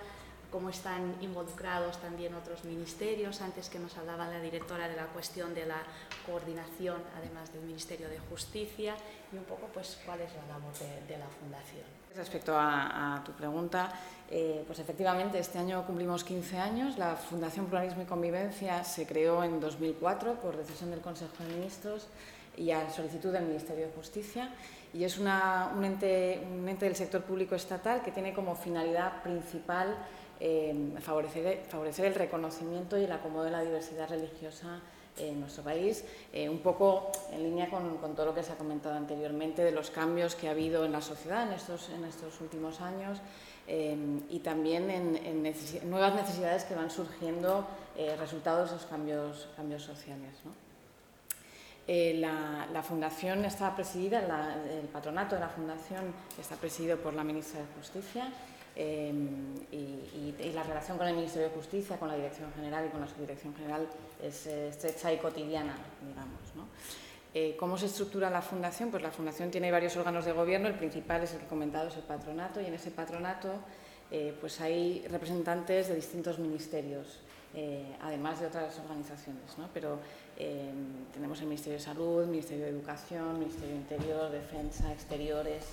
cómo están involucrados también otros ministerios? Antes que nos hablaba la directora de la cuestión de la coordinación, además del Ministerio de Justicia, y un poco pues cuál es la labor de, la fundación. Respecto a, a tu pregunta, eh, pues efectivamente, este año cumplimos 15 años. La Fundación Pluralismo y Convivencia se creó en 2004 por decisión del Consejo de Ministros y a solicitud del Ministerio de Justicia. Y es un, ente, un, ente, del sector público estatal que tiene como finalidad principal favorecer, favorecer, el reconocimiento y el acomodo de la diversidad religiosa en nuestro país, eh, un poco en línea con, con, todo lo que se ha comentado anteriormente de los cambios que ha habido en la sociedad en estos, en estos últimos años y también en, nuevas necesidades que van surgiendo eh, resultados de esos cambios, cambios sociales. Eh, la, fundación está presidida, el patronato de la fundación está presidido por la ministra de Justicia em, y, la relación con el Ministerio de Justicia, con la Dirección General y con la Subdirección General es eh, estrecha y cotidiana, digamos. Eh, ¿Cómo se estructura la fundación? Pues la fundación tiene varios órganos de gobierno, el principal es el que he comentado, es el patronato, y en ese patronato eh, pues hay representantes de distintos ministerios, además de otras organizaciones, ¿no? pero tenemos el Ministerio de Salud, Ministerio de Educación, Ministerio de Interior, Defensa, Exteriores,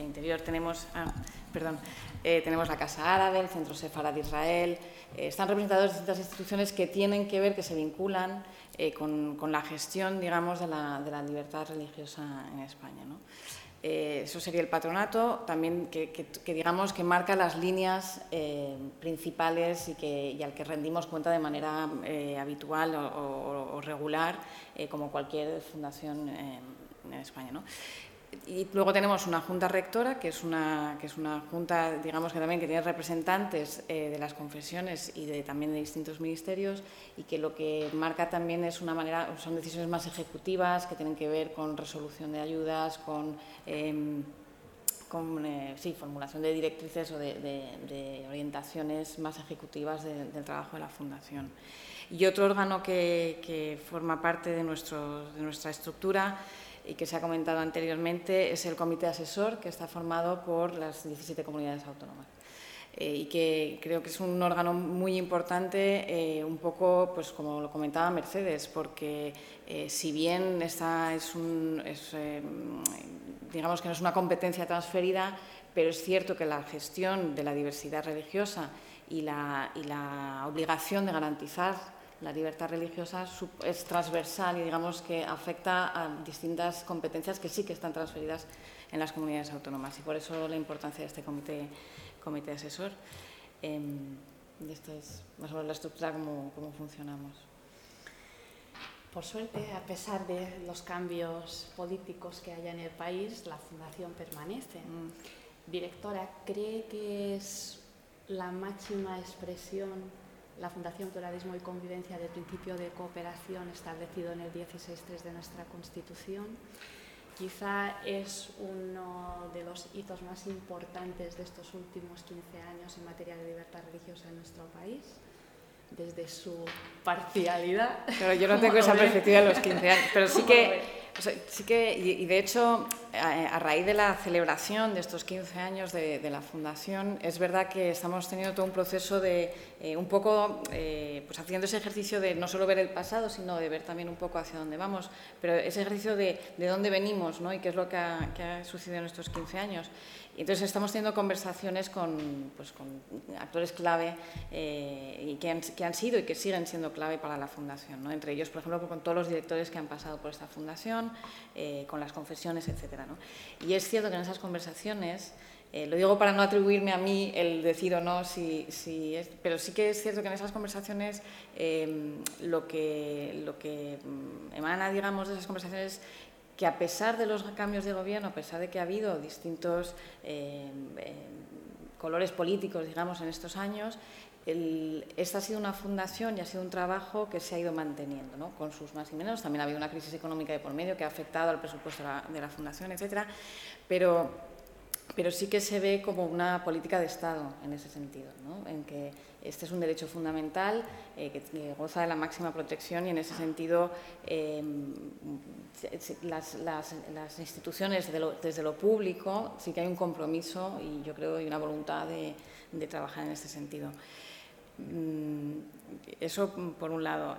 Interior tenemos, ah, perdón, tenemos la Casa Árabe, el Centro Sefara de Israel, están representados distintas instituciones que tienen que ver, que se vinculan eh, con, la gestión, digamos, de la, libertad religiosa en España. Eh, eso sería el patronato, también que, digamos que marca las líneas eh, principales y, que, al que rendimos cuenta de manera eh, habitual o, regular, como cualquier fundación en España. ¿no? Y luego tenemos una junta rectora, que es una, que es una junta, digamos que también que tiene representantes eh, de las confesiones y de, también de distintos ministerios y que lo que marca también es una manera, son decisiones más ejecutivas que tienen que ver con resolución de ayudas, con, em, eh, sí, formulación de directrices o de, orientaciones más ejecutivas del trabajo de la Fundación. Y otro órgano que, que forma parte de, nuestro, de nuestra estructura y que se ha comentado anteriormente es el comité asesor que está formado por las 17 comunidades autónomas. Eh, y que creo que es un órgano muy importante, eh, un poco, pues como lo comentaba Mercedes, porque eh, si bien esta es un, digamos que no es una competencia transferida, pero es cierto que la gestión de la diversidad religiosa y la, y la obligación de garantizar la libertad religiosa es transversal y digamos que afecta a distintas competencias que sí que están transferidas en las comunidades autónomas y por eso la importancia de este comité, comité asesor. Eh, y esto es más o menos la estructura, cómo, cómo funcionamos. Por suerte, a pesar de los cambios políticos que haya en el país, la Fundación permanece. Mm. Directora, ¿cree que es la máxima expresión la Fundación Pluralismo y Convivencia del principio de cooperación establecido en el 16.3 de nuestra Constitución. Quizá es uno de los hitos más importantes de estos últimos 15 años en materia de libertad religiosa en nuestro país desde su parcialidad. Pero yo no tengo esa perspectiva de los 15 años, pero sí que sí que, y, de hecho, a, raíz de la celebración de estos 15 años de, la Fundación, es verdad que estamos teniendo todo un proceso de eh, un poco, eh, pues haciendo ese ejercicio de no solo ver el pasado, sino de ver también un poco hacia dónde vamos, pero ese ejercicio de, de dónde venimos ¿no? y qué es lo que ha, que ha sucedido en estos 15 años. Y entonces estamos teniendo conversaciones con, pues, con actores clave eh, y que han, sido y que siguen siendo clave para la Fundación. ¿no? Entre ellos, por ejemplo, con todos los directores que han pasado por esta Fundación, eh, con las confesiones, etc. ¿no? Y es cierto que en esas conversaciones, eh, lo digo para no atribuirme a mí el decir o no, si, si es, pero sí que es cierto que en esas conversaciones lo, que, lo que mm, emana, digamos, de esas conversaciones que a pesar de los cambios de gobierno, a pesar de que ha habido distintos eh, eh, colores políticos, digamos, en estos años, esta ha sido una fundación y ha sido un trabajo que se ha ido manteniendo, ¿no? con sus más y menos. También ha habido una crisis económica de por medio que ha afectado al presupuesto de la, de la fundación, etcétera. Pero pero sí que se ve como una política de Estado en ese sentido, ¿no? en que este es un derecho fundamental eh, que, goza de la máxima protección y en ese sentido em, las, instituciones desde lo público sí que hay un compromiso y yo creo hay una voluntad de, trabajar en ese sentido. Mm, eso por un lado.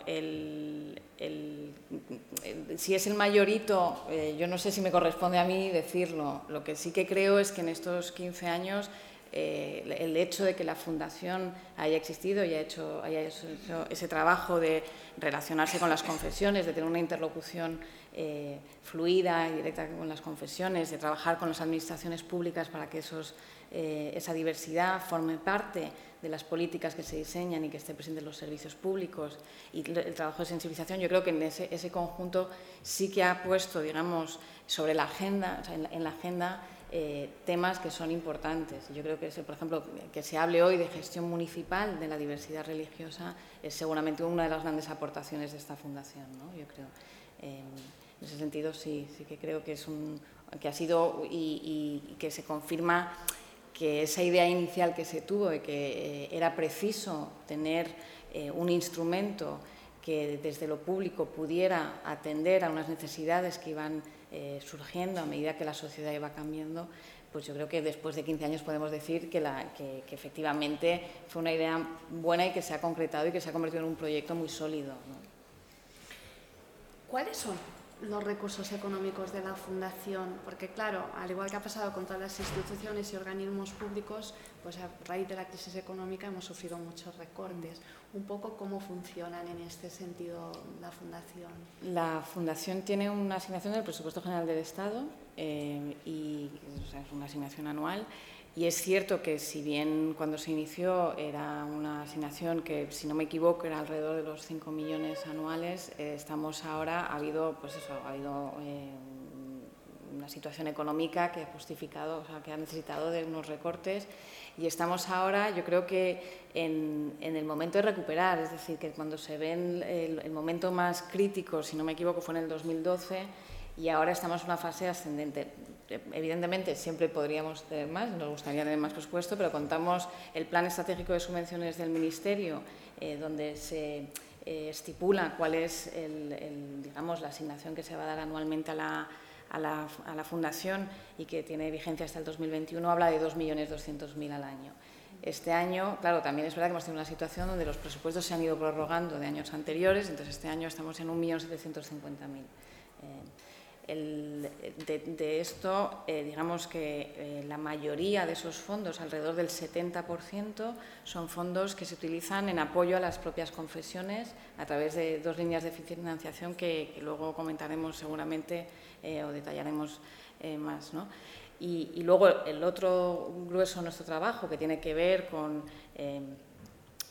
Si es el mayorito, eh, yo no sé si me corresponde a mí decirlo. Lo que sí que creo es que en estos 15 años eh, el hecho de que la Fundación haya existido y haya hecho, haya hecho ese trabajo de relacionarse con las confesiones, de tener una interlocución eh, fluida y directa con las confesiones, de trabajar con las administraciones públicas para que esos, esa diversidad forme parte de las políticas que se diseñan y que esté presente en los servicios públicos y el trabajo de sensibilización, yo creo que en ese, ese conjunto sí que ha puesto, digamos, sobre la agenda, en, la, agenda eh, temas que son importantes. Yo creo que, por ejemplo, que se hable hoy de gestión municipal de la diversidad religiosa es seguramente una de las grandes aportaciones de esta fundación, ¿no? Yo creo. Eh, en ese sentido, sí, sí que creo que es un que ha sido y, y que se confirma que esa idea inicial que se tuvo de que eh, era preciso tener eh, un instrumento que desde lo público pudiera atender a unas necesidades que iban eh, surgiendo a medida que la sociedad iba cambiando, pues yo creo que después de 15 años podemos decir que, efectivamente fue una idea buena y que se ha concretado y que se ha convertido en un proyecto muy sólido. ¿Cuáles son los recursos económicos de la Fundación, porque claro, al igual que ha pasado con todas las instituciones y organismos públicos, pues a raíz de la crisis económica hemos sufrido muchos recortes. Un poco cómo funcionan en este sentido la Fundación. La Fundación tiene una asignación del Presupuesto General del Estado y es una asignación anual. Y es cierto que si bien cuando se inició era una asignación que, si no me equivoco, era alrededor de los 5 millones anuales, eh, estamos ahora, ha habido, pues eso, ha habido eh, una situación económica que ha justificado, o sea, que ha necesitado de unos recortes y estamos ahora, yo creo que en, el momento de recuperar, es decir, que cuando se ve el, el momento más crítico, si no me equivoco, fue en el 2012 y ahora estamos en una fase ascendente. Evidentemente siempre podríamos tener más, nos gustaría tener más presupuesto, pero contamos el plan estratégico de subvenciones del Ministerio, eh, donde se eh, estipula cuál es digamos, la asignación que se va a dar anualmente a la, a la, Fundación y que tiene vigencia hasta el 2021, habla de 2.200.000 al año. Este año, claro, también es verdad que hemos tenido una situación donde los presupuestos se han ido prorrogando de años anteriores, entonces este año estamos en 1.750.000 de, esto, eh, digamos que eh, la mayoría de esos fondos, alrededor del 70%, son fondos que se utilizan en apoyo a las propias confesiones a través de dos líneas de financiación que, luego comentaremos seguramente eh, o detallaremos más. Y, y, luego el otro grueso de nuestro trabajo, que tiene que ver con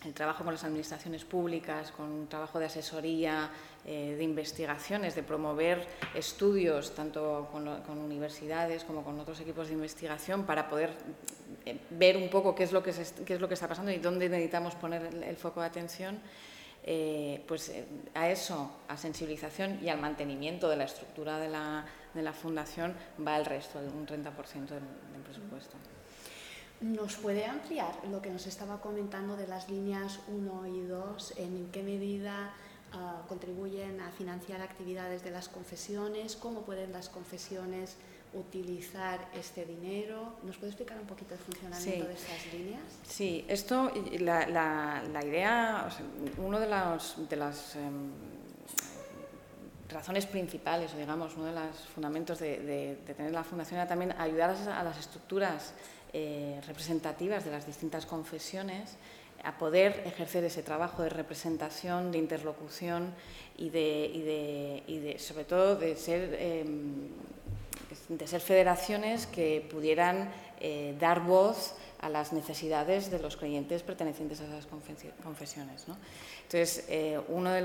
el trabajo con las administraciones públicas, con un trabajo de asesoría, eh, de investigaciones, de promover estudios tanto con, universidades como con otros equipos de investigación para poder eh, ver un poco qué es, lo que qué es lo que está pasando y dónde necesitamos poner el, foco de atención. Eh, pues a eso, a sensibilización y al mantenimiento de la estructura de la, de la fundación va el resto, un 30% del presupuesto. ¿Nos puede ampliar lo que nos estaba comentando de las líneas 1 y 2? ¿En qué medida ah, contribuyen a financiar actividades de las confesiones? ¿Cómo pueden las confesiones utilizar este dinero? ¿Nos puede explicar un poquito el funcionamiento de esas líneas? Sí, esto, la, la, idea, uno de, los, de las em, razones principales, digamos, uno de los fundamentos de, de tener la fundación era también ayudar a las estructuras eh, representativas de las distintas confesiones a poder ejercer ese trabajo de representación, de interlocución y de, y de, sobre todo de ser, em, de ser federaciones que pudieran eh, dar voz a las necesidades de los creyentes pertenecientes a esas confesiones. Entonces, eh, una de,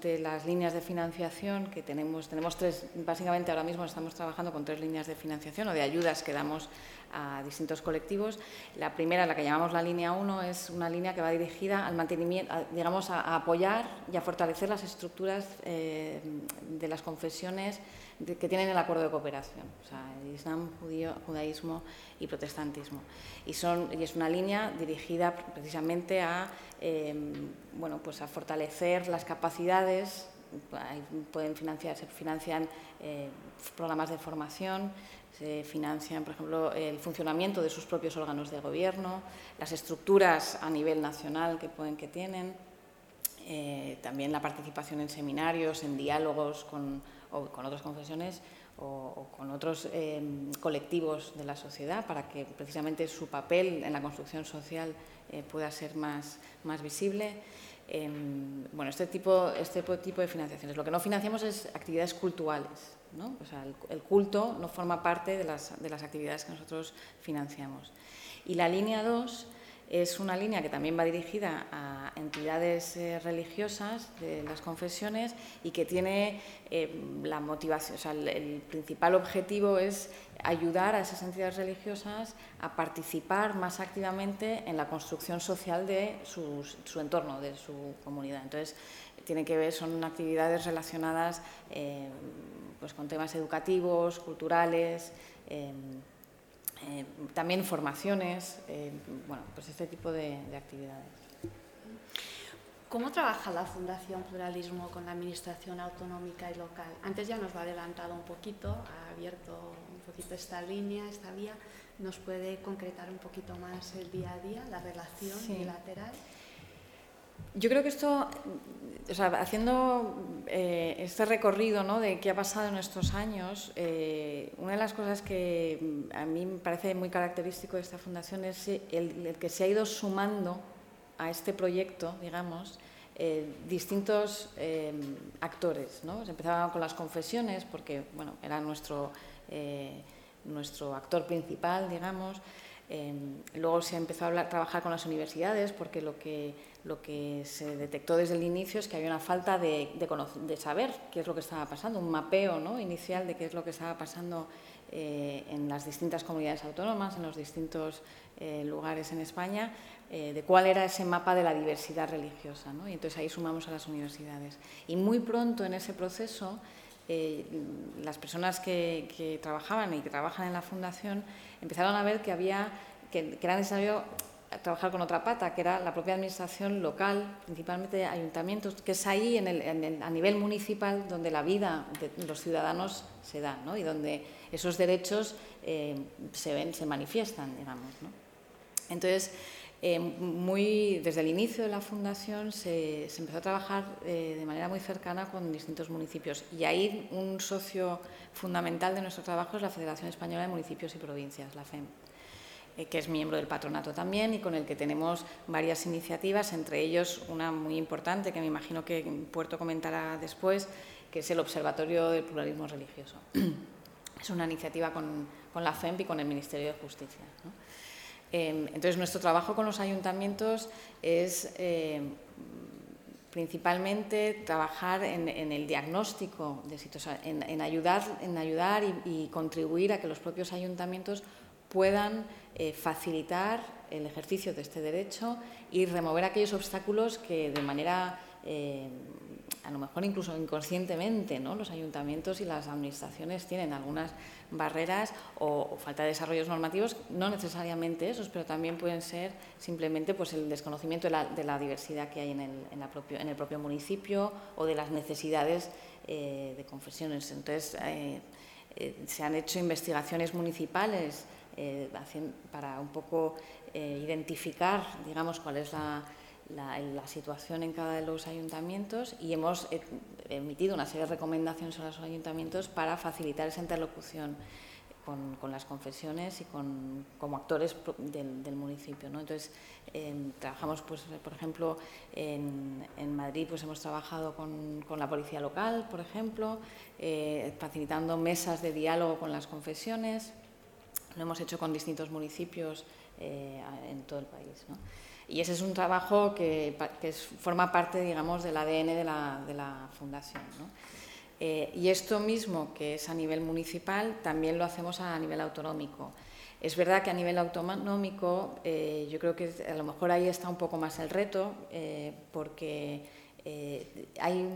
de, las líneas de financiación que tenemos, tenemos tres, básicamente ahora mismo estamos trabajando con tres líneas de financiación o de ayudas que damos a distintos colectivos. La primera, la que llamamos la línea 1, es una línea que va dirigida al mantenimiento, digamos, a, apoyar y a fortalecer las estructuras eh, de las confesiones que tienen el acuerdo de cooperación, o sea, el Islam, judaísmo y protestantismo. Y, son, y es una línea dirigida precisamente a, eh, bueno, pues a fortalecer las capacidades pueden financiar, se financian eh, programas de formación, se financian, por ejemplo, el funcionamiento de sus propios órganos de gobierno, las estructuras a nivel nacional que pueden que tienen, eh, también la participación en seminarios, en diálogos con, con otras confesiones o, con otros eh, colectivos de la sociedad para que precisamente su papel en la construcción social eh, pueda ser más, más visible. bueno, este tipo, este tipo de financiaciones. Lo que no financiamos es actividades culturales, el, culto no forma parte de las, de las, actividades que nosotros financiamos. Y la línea 2 es una línea que también va dirigida a entidades eh, religiosas de las confesiones y que tiene eh, la motivación, o sea, el, principal objetivo es ayudar a esas entidades religiosas a participar más activamente en la construcción social de su, entorno, de su comunidad. Entonces, tiene que ver, son actividades relacionadas eh, pues con temas educativos, culturales, em, también formaciones, em, bueno, pues este tipo de, actividades. ¿Cómo trabaja la Fundación Pluralismo con la Administración Autonómica y Local? Antes ya nos lo ha adelantado un poquito, ha abierto un poquito esta línea, esta vía. ¿Nos puede concretar un poquito más el día a día, la relación bilateral? Yo creo que esto, o sea, haciendo eh, este recorrido ¿no? de qué ha pasado en estos años, eh, una de las cosas que a mí me parece muy característico de esta fundación es el, que se ha ido sumando a este proyecto, digamos, eh, distintos actores. ¿no? Se empezaba con las confesiones, porque bueno, era nuestro, nuestro actor principal, digamos. Luego se empezó a trabajar con las universidades porque lo que, se detectó desde el inicio es que había una falta de, saber qué es lo que estaba pasando, un mapeo inicial de qué es lo que estaba pasando eh, en las distintas comunidades autónomas, en los distintos eh, lugares en España, eh, de cuál era ese mapa de la diversidad religiosa. Y entonces ahí sumamos a las universidades. Y muy pronto en ese proceso, las personas que, trabajaban y que trabajan en la fundación empezaron a ver que había que, era necesario trabajar con otra pata, que era la propia administración local, principalmente ayuntamientos, que es ahí a nivel municipal donde la vida de los ciudadanos se da ¿no? y donde esos derechos eh, se ven, se manifiestan, digamos. Entonces, eh, desde el inicio de la fundación se, empezó a trabajar eh, de manera muy cercana con distintos municipios y ahí un socio fundamental de nuestro trabajo es la Federación Española de Municipios y Provincias, la FEM que es miembro del patronato también y con el que tenemos varias iniciativas, entre ellos una muy importante que me imagino que Puerto comentará después, que es el Observatorio del Pluralismo Religioso. Es una iniciativa con, la FEMP y con el Ministerio de Justicia. Entonces, nuestro trabajo con los ayuntamientos es em, principalmente trabajar en, el diagnóstico de situaciones, en, ayudar, en ayudar y, contribuir a que los propios ayuntamientos puedan eh, facilitar el ejercicio de este derecho y remover aquellos obstáculos que de manera eh, a lo mejor incluso inconscientemente, ¿no? los ayuntamientos y las administraciones tienen algunas barreras o, falta de desarrollos normativos, no necesariamente esos, pero también pueden ser simplemente pues, el desconocimiento de la, diversidad que hay en el, en, el, propio municipio o de las necesidades eh, de confesiones. Entonces, eh, eh, se han hecho investigaciones municipales para un poco identificar, digamos, cuál es la la, situación en cada de los ayuntamientos y hemos eh, emitido una serie de recomendaciones a los ayuntamientos para facilitar esa interlocución con, las confesiones y con, como actores del, municipio. ¿no? Entonces, trabajamos, pues, por ejemplo, en, Madrid pues, hemos trabajado con, la policía local, por ejemplo, eh, facilitando mesas de diálogo con las confesiones. Lo hemos hecho con distintos municipios eh, en todo el país. ¿no? Y ese es un trabajo que, forma parte, digamos, del ADN de la, Fundación. Eh, y esto mismo, que es a nivel municipal, también lo hacemos a nivel autonómico. Es verdad que a nivel autonómico eh, yo creo que a lo mejor ahí está un poco más el reto, eh, porque hay...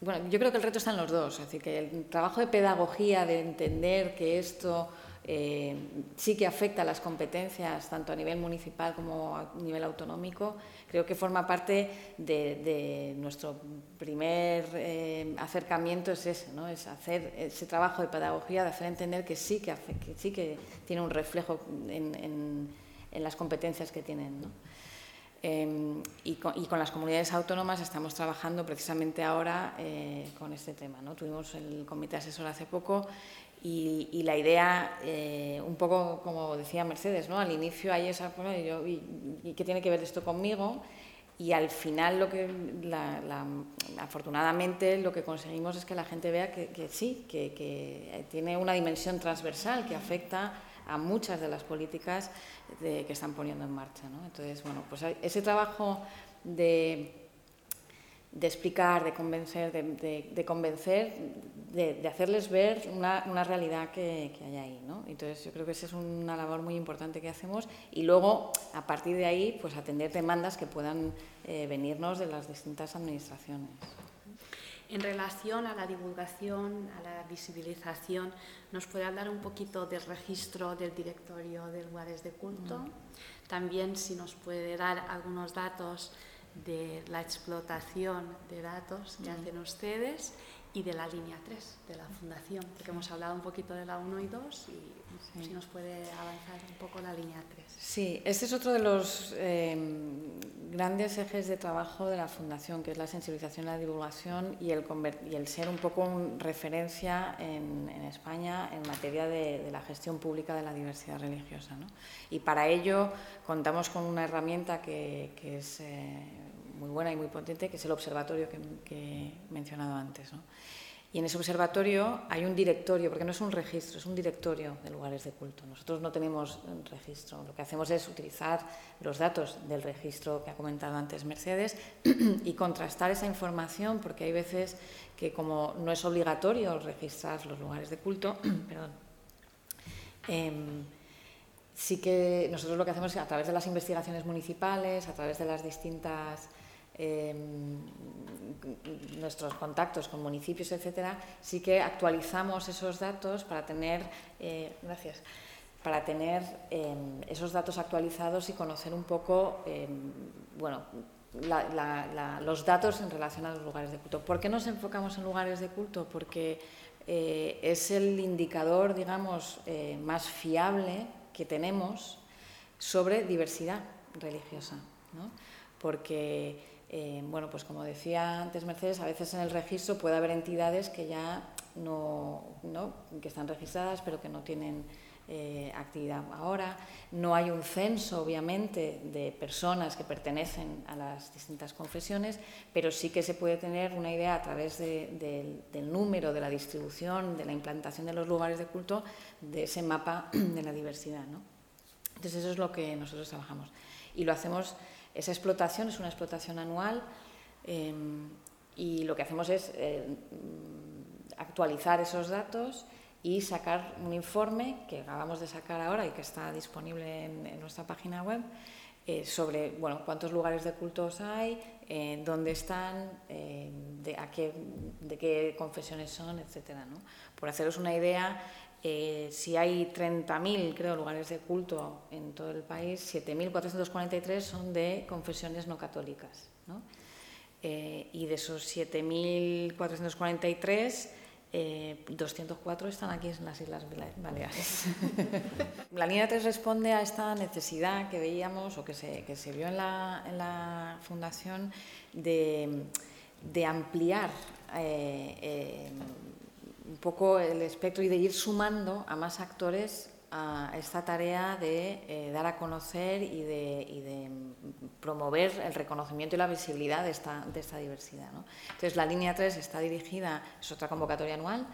Bueno, yo creo que el reto está en los dos, es decir, que el trabajo de pedagogía, de entender que esto eh, sí que afecta a las competencias tanto a nivel municipal como a nivel autonómico. Creo que forma parte de, nuestro primer eh, acercamiento es ese, ¿no? es hacer ese trabajo de pedagogía, de hacer entender que sí que, tiene un reflejo en, las competencias que tienen. Em, y, con, las comunidades autónomas estamos trabajando precisamente ahora eh, con este tema. ¿no? Tuvimos el comité asesor hace poco y, la idea, eh, un poco como decía Mercedes, ¿no? al inicio hay esa, bueno, y, qué tiene que ver esto conmigo? Y al final, lo que, afortunadamente, lo que conseguimos es que la gente vea que, sí, que, tiene una dimensión transversal que afecta a muchas de las políticas que están poniendo en marcha. ¿no? Entonces, bueno, pues ese trabajo de de explicar, de convencer, de, convencer, de, hacerles ver una, realidad que, hay ahí. ¿no? Entonces yo creo que esa es una labor muy importante que hacemos y luego a partir de ahí pues atender demandas que puedan eh, venirnos de las distintas administraciones. En relación a la divulgación, a la visibilización, ¿nos puede hablar un poquito del registro del directorio de lugares de culto? También si nos puede dar algunos datos de la explotación de datos que hacen ustedes y de la línea 3 de la Fundación, porque hemos hablado un poquito de la 1 y 2 y si nos puede avanzar un poco la línea 3. Sí, este es otro de los em, grandes ejes de trabajo de la Fundación, que es la sensibilización la divulgación y el, y el ser un poco referencia en, España en materia de, la gestión pública de la diversidad religiosa. ¿no? Y para ello contamos con una herramienta que, que es... Eh, muy buena y muy potente, que es el observatorio que, he mencionado antes. Y en ese observatorio hay un directorio, porque no es un registro, es un directorio de lugares de culto. Nosotros no tenemos registro, lo que hacemos es utilizar los datos del registro que ha comentado antes Mercedes y contrastar esa información, porque hay veces que como no es obligatorio registrar los lugares de culto, perdón, em, sí que nosotros lo que hacemos es a través de las investigaciones municipales, a través de las distintas Em, nuestros contactos con municipios, etcétera, sí que actualizamos esos datos para tener, eh, gracias, para tener em, esos datos actualizados y conocer un poco, em, bueno, los datos en relación a los lugares de culto. ¿Por qué nos enfocamos en lugares de culto? Porque eh, es el indicador, digamos, eh, más fiable que tenemos sobre diversidad religiosa, ¿no? porque eh, bueno, pues como decía antes Mercedes, a veces en el registro puede haber entidades que ya no, que están registradas pero que no tienen eh, actividad ahora. No hay un censo, obviamente, de personas que pertenecen a las distintas confesiones, pero sí que se puede tener una idea a través del número, de la distribución, de la implantación de los lugares de culto, de ese mapa de la diversidad. Entonces eso es lo que nosotros trabajamos. Y lo hacemos esa explotación es una explotación anual em, y lo que hacemos es eh, actualizar esos datos y sacar un informe que acabamos de sacar ahora y que está disponible en, nuestra página web eh, sobre bueno, cuántos lugares de cultos hay, eh, dónde están, de, a qué, de qué confesiones son, etc. ¿no? Por haceros una idea, eh, si hay 30.000, creo, lugares de culto en todo el país, 7.443 son de confesiones no católicas. Eh, y de esos 7.443, 204 eh, están aquí en las Islas Baleares. la línea 3 responde a esta necesidad que veíamos o que se, que se vio en la, Fundación de, de ampliar un poco el espectro y de ir sumando a más actores a esta tarea de eh, dar a conocer y de, promover el reconocimiento y la visibilidad de esta, diversidad. Entonces, la línea 3 está dirigida, es otra convocatoria anual,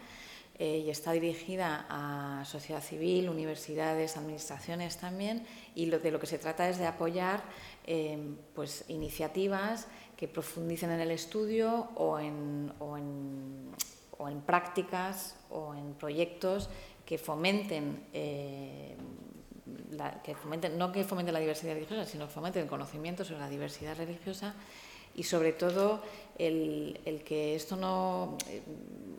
eh, y está dirigida a sociedad civil, universidades, administraciones también, y lo, de lo que se trata es de apoyar eh, pues, iniciativas que profundicen en el estudio o en o en prácticas o en proyectos que fomenten, eh, que fomenten, no que fomenten la diversidad religiosa, sino que fomenten el conocimiento sobre la diversidad religiosa y sobre todo el, que esto no,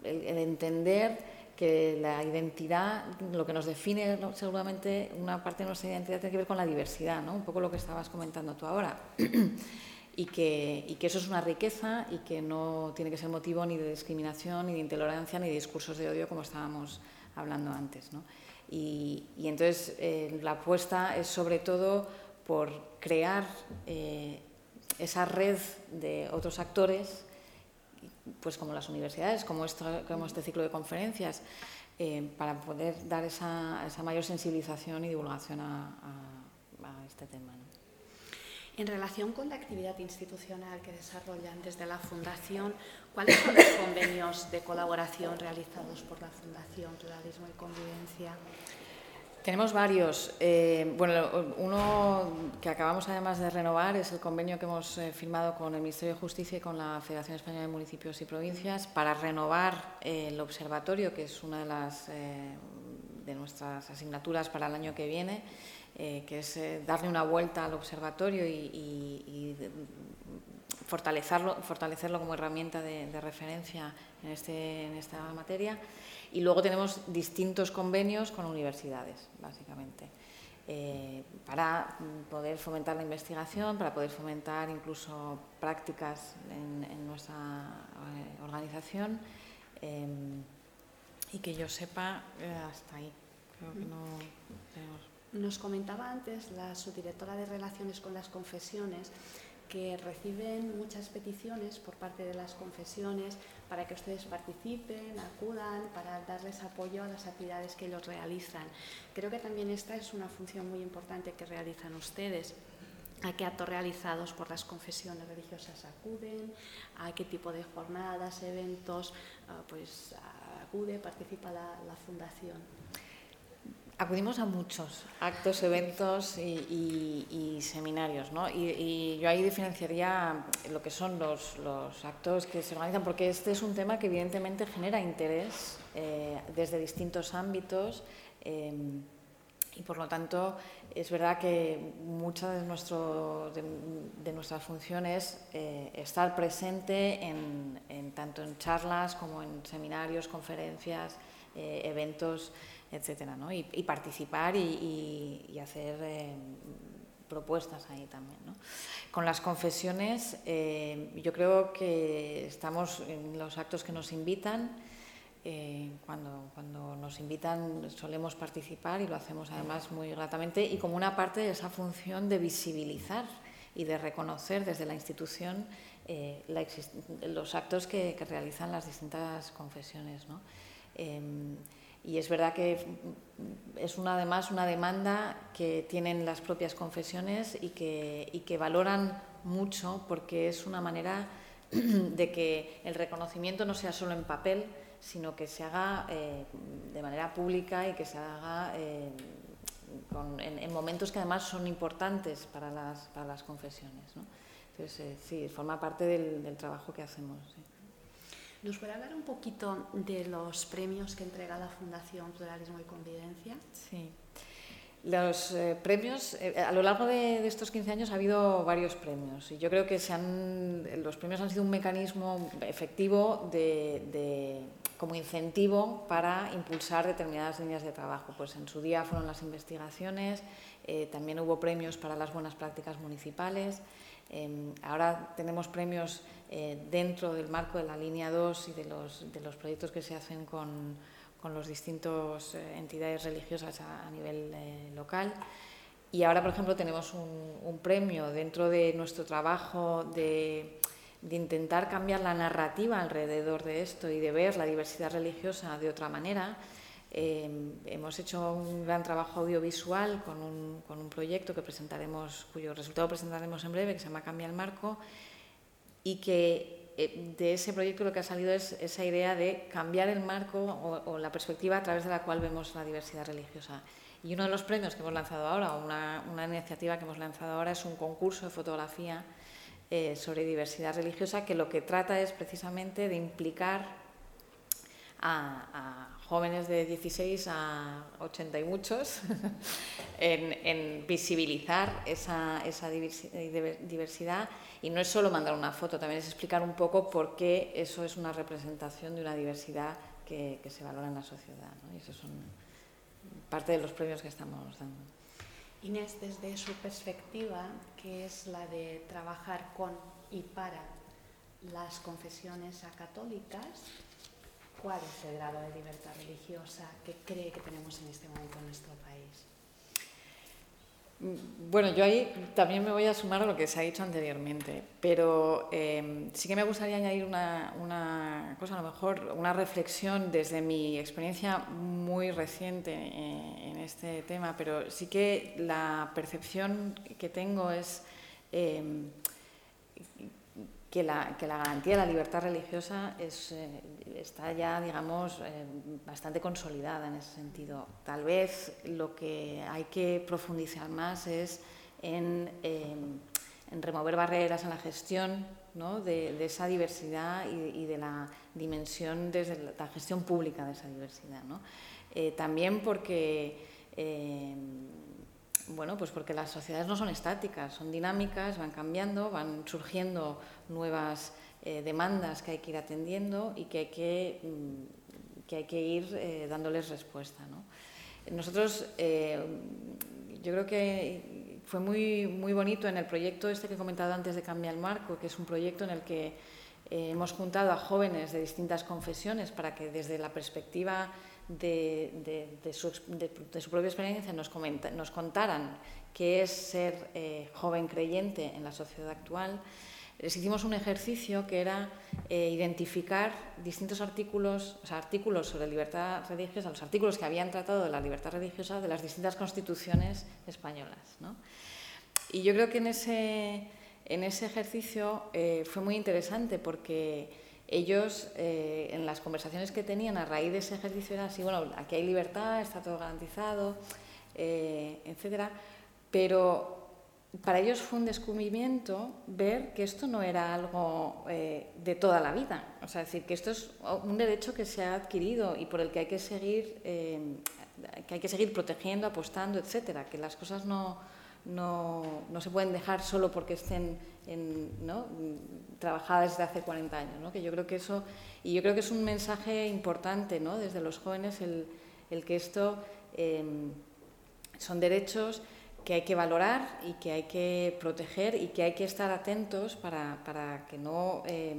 el, entender que la identidad, lo que nos define seguramente una parte de nuestra identidad tiene que ver con la diversidad, ¿no? un poco lo que estabas comentando tú ahora. y que, eso es una riqueza y que no tiene que ser motivo ni de discriminación, ni de intolerancia, ni de discursos de odio, como estábamos hablando antes. Y, entonces eh, la apuesta es sobre todo por crear eh, esa red de otros actores, pues como las universidades, como, este ciclo de conferencias, eh, para poder dar esa, mayor sensibilización y divulgación a este tema. En relación con la actividad institucional que desarrollan desde la Fundación, ¿cuáles son los convenios de colaboración realizados por la Fundación Pluralismo y Convivencia? Tenemos varios. Eh, bueno, uno que acabamos además de renovar es el convenio que hemos eh, firmado con el Ministerio de Justicia y con la Federación Española de Municipios y Provincias para renovar eh, el observatorio, que es una de las de nuestras asignaturas para el año que viene eh, que es eh, darle una vuelta al observatorio y, fortalecerlo, fortalecerlo como herramienta de, referencia en, este, en esta materia. Y luego tenemos distintos convenios con universidades, básicamente. Eh, para poder fomentar la investigación, para poder fomentar incluso prácticas en, nuestra organización y que yo sepa hasta ahí. Creo que no tenemos nos comentaba antes la subdirectora de Relaciones con las Confesiones que reciben muchas peticiones por parte de las confesiones para que ustedes participen, acudan, para darles apoyo a las actividades que ellos realizan. Creo que también esta es una función muy importante que realizan ustedes. a qué actos realizados por las confesiones religiosas acuden, a qué tipo de jornadas, eventos, ah, pues acude, participa la Fundación. Acudimos a muchos actos, eventos y, seminarios, ¿no? Y, yo ahí diferenciaría lo que son los, actos que se organizan, porque este es un tema que evidentemente genera interés eh, desde distintos ámbitos eh, y por lo tanto es verdad que mucha de, nuestro, de, nuestras funciones eh, estar presente en, tanto en charlas como en seminarios, conferencias, eventos etcétera, ¿no? y, participar y, hacer eh, propuestas ahí también. ¿no? Con las confesiones, eh, yo creo que estamos en los actos que nos invitan. Eh, cuando, cuando nos invitan solemos participar y lo hacemos además muy gratamente y como una parte de esa función de visibilizar y de reconocer desde la institución los actos que, realizan las distintas confesiones. ¿no? Em, y es verdad que es una, además una demanda que tienen las propias confesiones y que, y que valoran mucho porque es una manera de que el reconocimiento no sea solo en papel, sino que se haga eh, de manera pública y que se haga eh, en, momentos que además son importantes para las, para las confesiones. ¿no? Entonces, eh, sí, forma parte del trabajo que hacemos. ¿Nos puede hablar un poquito de los premios que entrega la Fundación Pluralismo y Convivencia? Sí. Los eh, premios, eh, a lo largo de, estos 15 años ha habido varios premios y yo creo que se han, los premios han sido un mecanismo efectivo de, como incentivo para impulsar determinadas líneas de trabajo. Pues en su día fueron las investigaciones, eh, también hubo premios para las buenas prácticas municipales. Em, ahora tenemos premios eh, dentro del marco de la línea 2 y de los, de los proyectos que se hacen con, con las distintas eh, entidades religiosas a, nivel eh, local. Y ahora, por ejemplo, tenemos un, un premio dentro de nuestro trabajo de, de, intentar cambiar la narrativa alrededor de esto y de ver la diversidad religiosa de otra manera. Hemos hecho un gran trabajo audiovisual con un, proyecto que presentaremos, cuyo resultado presentaremos en breve, que se llama Cambia el Marco, y que eh, de ese proyecto lo que ha salido es esa idea de cambiar el marco o, la perspectiva a través de la cual vemos la diversidad religiosa. Y uno de los premios que hemos lanzado ahora, una, una iniciativa que hemos lanzado ahora, es un concurso de fotografía eh, sobre diversidad religiosa que lo que trata es precisamente de implicar a, jóvenes de 16 a 80 y muchos en, visibilizar esa, diversidad y no es solo mandar una foto, también es explicar un poco por qué eso es una representación de una diversidad que, se valora en la sociedad. Y eso son parte de los premios que estamos dando. Inés, desde su perspectiva, que es la de trabajar con y para las confesiones católicas, ¿cuál es el grado de libertad religiosa que cree que tenemos en este momento en nuestro país? Bueno, yo ahí también me voy a sumar a lo que se ha dicho anteriormente, pero em, sí que me gustaría añadir una, cosa, a lo mejor una reflexión desde mi experiencia muy reciente eh, en este tema, pero sí que la percepción que tengo es em, que la, que la, garantía de la libertad religiosa eh, está ya, digamos, eh, bastante consolidada en ese sentido. Tal vez lo que hay que profundizar más es en, en remover barreras en la gestión ¿no? de, esa diversidad y, de la dimensión desde la gestión pública de esa diversidad. ¿no? Eh, también porque bueno, pues porque las sociedades no son estáticas, son dinámicas, van cambiando, van surgiendo nuevas eh, demandas que hay que ir atendiendo y que hay que, mm, que, hay que ir eh, dándoles respuesta. ¿no? Nosotros, eh, yo creo que fue muy, muy bonito en el proyecto este que he comentado antes de Cambia el Marco, que es un proyecto en el que hemos juntado a jóvenes de distintas confesiones para que desde la perspectiva de, de, su, su, propia experiencia nos, comenta, nos contaran qué es ser eh, joven creyente en la sociedad actual, les hicimos un ejercicio que era eh, identificar distintos artículos, o sea, artículos sobre libertad religiosa, los artículos que habían tratado de la libertad religiosa de las distintas constituciones españolas. ¿no? Y yo creo que en ese, en ese ejercicio eh, fue muy interesante porque ellos, eh, en las conversaciones que tenían a raíz de ese ejercicio, era así, bueno, aquí hay libertad, está todo garantizado, eh, etcétera, pero para ellos fue un descubrimiento ver que esto no era algo eh, de toda la vida, o sea, decir que esto es un derecho que se ha adquirido y por el que hay que seguir, que hay que seguir protegiendo, apostando, etcétera, que las cosas no, no, no se pueden dejar solo porque estén en, ¿no? trabajada desde hace 40 años. ¿no? Que yo creo que eso, y yo creo que es un mensaje importante ¿no? desde los jóvenes el, que esto em, son derechos que hay que valorar y que hay que proteger y que hay que estar atentos para, que, no, em,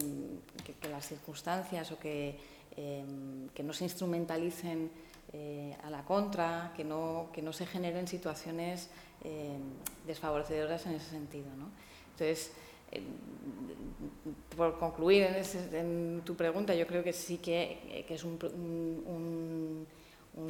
que, las circunstancias o que, em, que no se instrumentalicen eh, a la contra, que no, que no se generen situaciones desfavorecedoras en ese sentido. Entonces, eh, por concluir en, tu pregunta, yo creo que sí que, es un,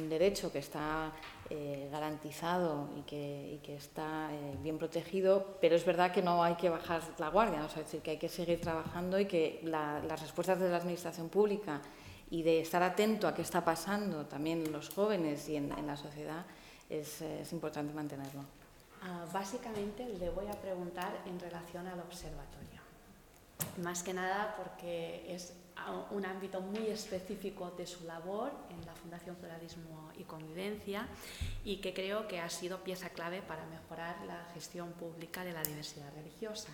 derecho que está eh, garantizado y que, está eh, bien protegido, pero es verdad que no hay que bajar la guardia, es decir, que hay que seguir trabajando y que las respuestas de la Administración Pública y de estar atento a qué está pasando también en los jóvenes y en, la sociedad es importante mantenerlo. Ah, básicamente le voy a preguntar en relación al observatorio. Más que nada porque es un ámbito muy específico de su labor en la Fundación Pluralismo y Convivencia y que creo que ha sido pieza clave para mejorar la gestión pública de la diversidad religiosa.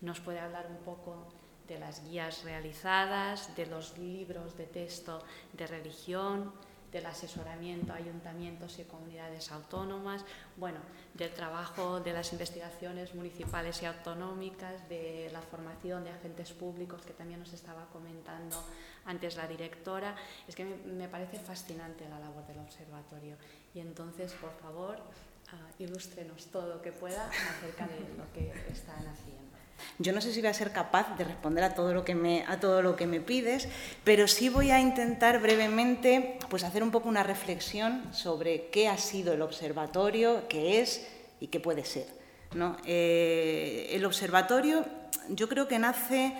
¿Nos puede hablar un poco de las guías realizadas, de los libros de texto de religión, del asesoramiento a ayuntamientos y comunidades autónomas, bueno, del trabajo de las investigaciones municipales y autonómicas, de la formación de agentes públicos que también nos estaba comentando antes la directora. Es que me, parece fascinante la labor del observatorio y entonces, por favor, uh, ilústrenos todo lo que pueda acerca de lo que están haciendo. Yo no sé si voy a ser capaz de responder a todo lo que me, a todo lo que me pides, pero sí voy a intentar brevemente pues, hacer un poco una reflexión sobre qué ha sido el observatorio, qué es y qué puede ser. ¿no? Eh, el observatorio yo creo que nace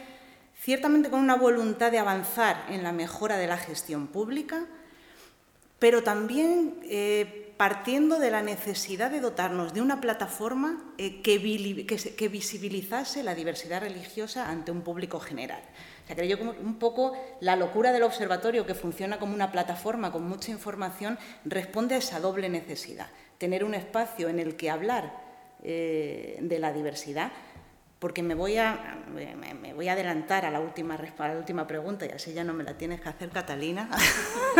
ciertamente con una voluntad de avanzar en la mejora de la gestión pública, pero también eh, partiendo de la necesidad de dotarnos de una plataforma eh, que, visibilizase la diversidad religiosa ante un público general. Creo yo un poco la locura del observatorio, que funciona como una plataforma con mucha información, responde a esa doble necesidad. Tener un espacio en el que hablar eh, de la diversidad, porque me voy a, me, voy a adelantar a la, última, a la última pregunta y así ya no me la tienes que hacer, Catalina.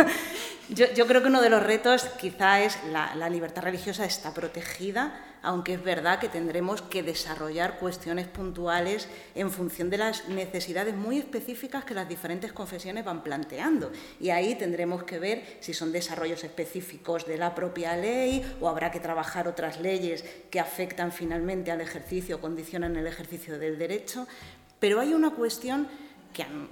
yo, creo que uno de los retos quizá es la, la libertad religiosa está protegida aunque es verdad que tendremos que desarrollar cuestiones puntuales en función de las necesidades muy específicas que las diferentes confesiones van planteando. Y ahí tendremos que ver si son desarrollos específicos de la propia ley o habrá que trabajar otras leyes que afectan finalmente al ejercicio, condicionan el ejercicio del derecho. Pero hay una cuestión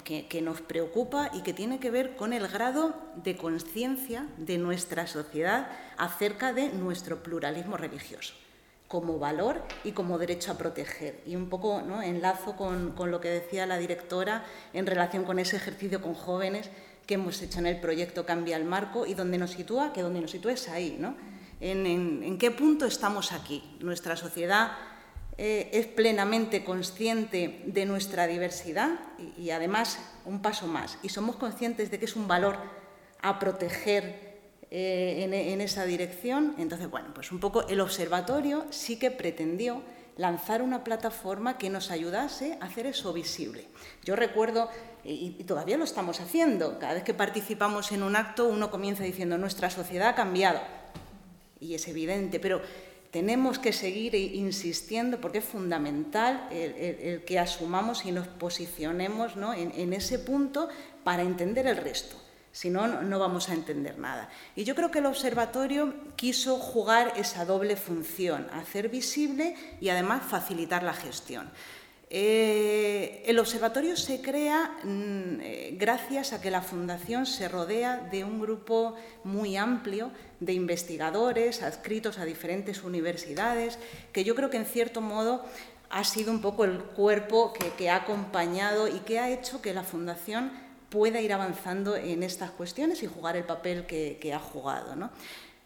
que, que, nos preocupa y que tiene que ver con el grado de conciencia de nuestra sociedad acerca de nuestro pluralismo religioso como valor y como derecho a proteger. Y un poco ¿no? enlazo con, lo que decía la directora en relación con ese ejercicio con jóvenes que hemos hecho en el proyecto Cambia el Marco y donde nos sitúa, que donde nos sitúa es ahí, ¿no? En, qué punto estamos aquí. Nuestra sociedad eh, es plenamente consciente de nuestra diversidad y además un paso más. Y somos conscientes de que es un valor a proteger eh, en, esa dirección. Entonces, bueno, pues un poco el observatorio sí que pretendió lanzar una plataforma que nos ayudase a hacer eso visible. Yo recuerdo, y, todavía lo estamos haciendo, cada vez que participamos en un acto uno comienza diciendo nuestra sociedad ha cambiado. Y es evidente, pero tenemos que seguir insistiendo porque es fundamental el, que asumamos y nos posicionemos en ese punto para entender el resto. Si no, no vamos a entender nada. Y yo creo que el observatorio quiso jugar esa doble función, hacer visible y además facilitar la gestión. Eh, el observatorio se crea mm, eh, gracias a que la Fundación se rodea de un grupo muy amplio de investigadores adscritos a diferentes universidades, que yo creo que en cierto modo ha sido un poco el cuerpo que, ha acompañado y que ha hecho que la Fundación pueda ir avanzando en estas cuestiones y jugar el papel que, ha jugado.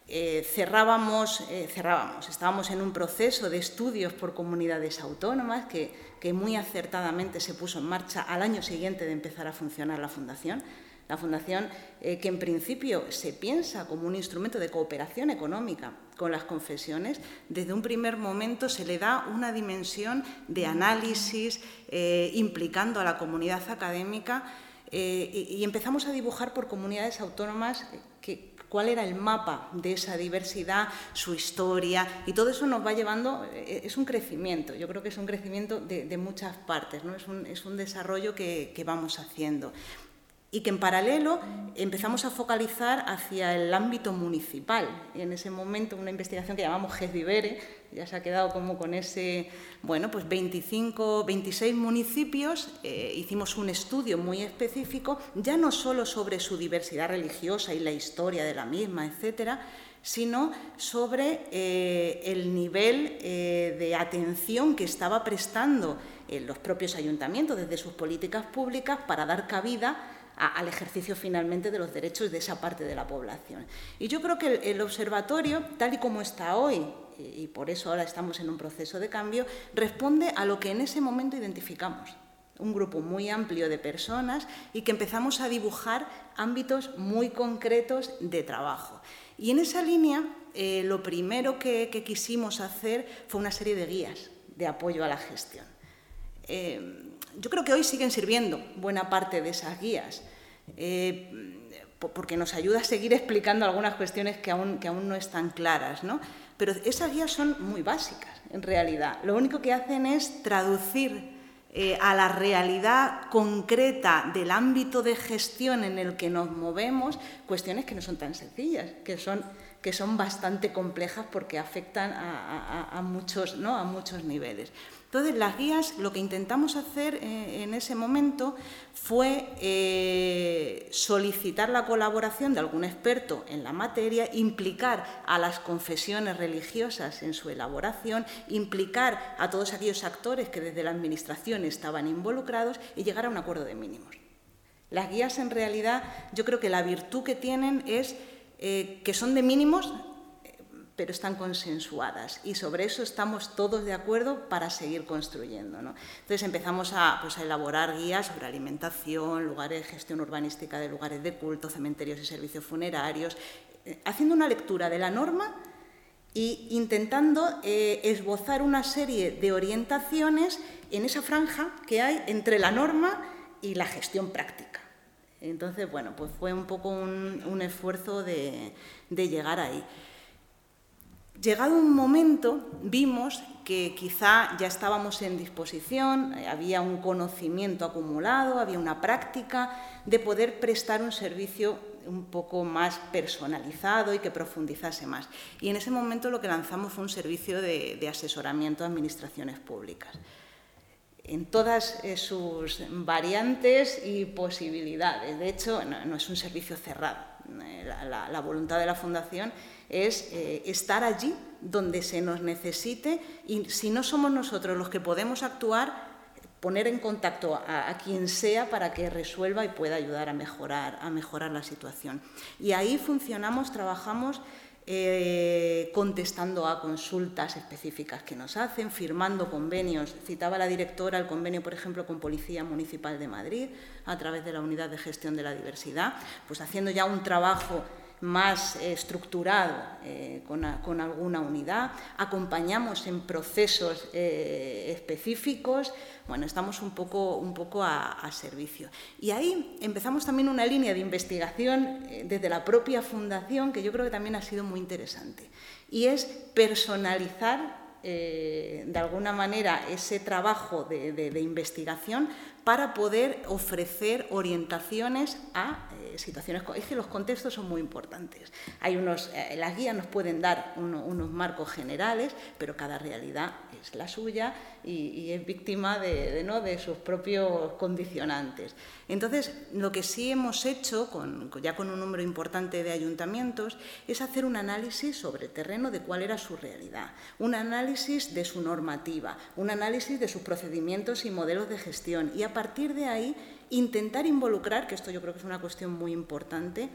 Eh, cerrábamos, cerrábamos, estábamos en un proceso de estudios por comunidades autónomas que muy acertadamente se puso en marcha al año siguiente de empezar a funcionar la Fundación. La Fundación, eh, que en principio se piensa como un instrumento de cooperación económica con las confesiones, desde un primer momento se le da una dimensión de análisis eh, implicando a la comunidad académica eh, y, empezamos a dibujar por comunidades autónomas que, cuál era el mapa de esa diversidad, su historia, y todo eso nos va llevando, eh, es un crecimiento, yo creo que es un crecimiento de, muchas partes, ¿no? es, un, desarrollo que, que vamos haciendo y que en paralelo empezamos a focalizar hacia el ámbito municipal. Y en ese momento una investigación que llamamos GESDIVERE, ya se ha quedado como con ese, bueno, pues 25, 26 municipios, eh, hicimos un estudio muy específico, ya no solo sobre su diversidad religiosa y la historia de la misma, etcétera, sino sobre eh, el nivel eh, de atención que estaba prestando los propios ayuntamientos desde sus políticas públicas para dar cabida al ejercicio finalmente de los derechos de esa parte de la población. Y yo creo que el, observatorio, tal y como está hoy, y por eso ahora estamos en un proceso de cambio, responde a lo que en ese momento identificamos un grupo muy amplio de personas y que empezamos a dibujar ámbitos muy concretos de trabajo. Y en esa línea, eh, lo primero que, quisimos hacer fue una serie de guías de apoyo a la gestión. Eh, yo creo que hoy siguen sirviendo buena parte de esas guías, eh, porque nos ayuda a seguir explicando algunas cuestiones que aún, no están claras. ¿no? Pero esas guías son muy básicas, en realidad. Lo único que hacen es traducir eh, a la realidad concreta del ámbito de gestión en el que nos movemos cuestiones que no son tan sencillas, que son, bastante complejas porque afectan a muchos niveles. Entonces, las guías, lo que intentamos hacer eh, en ese momento fue eh, solicitar la colaboración de algún experto en la materia, implicar a las confesiones religiosas en su elaboración, implicar a todos aquellos actores que desde la Administración estaban involucrados y llegar a un acuerdo de mínimos. Las guías, en realidad, yo creo que la virtud que tienen es eh, que son de mínimos pero están consensuadas y sobre eso estamos todos de acuerdo para seguir construyendo. Entonces empezamos pues, a, elaborar guías sobre alimentación, lugares de gestión urbanística de lugares de culto, cementerios y servicios funerarios, eh, haciendo una lectura de la norma e intentando eh, esbozar una serie de orientaciones en esa franja que hay entre la norma y la gestión práctica. Entonces, bueno, pues fue un poco un, esfuerzo de llegar ahí. Llegado un momento, vimos que quizá ya estábamos en disposición, eh, había un conocimiento acumulado, había una práctica de poder prestar un servicio un poco más personalizado y que profundizase más. Y en ese momento lo que lanzamos fue un servicio de, asesoramiento a administraciones públicas en todas eh, sus variantes y posibilidades. De hecho, no, es un servicio cerrado. Eh, la voluntad de la Fundación es eh, estar allí donde se nos necesite y si no somos nosotros los que podemos actuar, poner en contacto a, quien sea para que resuelva y pueda ayudar a mejorar, a mejorar la situación. Y ahí funcionamos, trabajamos eh, contestando a consultas específicas que nos hacen, firmando convenios. Citaba la directora el convenio, por ejemplo, con Policía Municipal de Madrid, a través de la Unidad de Gestión de la Diversidad, pues haciendo ya un trabajo más estructurado eh, con, alguna unidad, acompañamos en procesos eh, específicos, bueno, estamos un poco, un poco a, servicio. Y ahí empezamos también una línea de investigación eh, desde la propia fundación que yo creo que también ha sido muy interesante, y es personalizar de alguna manera ese trabajo de investigación para poder ofrecer orientaciones a eh, situaciones. Es que los contextos son muy importantes. Hay unos, eh, las guías nos pueden dar unos marcos generales, pero cada realidad es la suya y, es víctima de, ¿no? de sus propios condicionantes. Entonces, lo que sí hemos hecho, con, ya con un número importante de ayuntamientos, es hacer un análisis sobre el terreno de cuál era su realidad, un análisis de su normativa, un análisis de sus procedimientos y modelos de gestión y partir de ahí intentar involucrar, que esto yo creo que es una cuestión muy importante,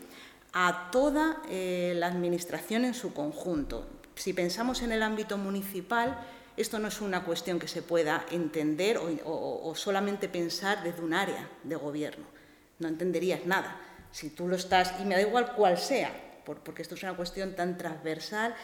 a toda eh, la Administración en su conjunto. Si pensamos en el ámbito municipal, esto no es una cuestión que se pueda entender o, solamente pensar desde un área de gobierno. No entenderías nada. Si tú lo estás, y me da igual cuál sea, porque esto es una cuestión tan transversal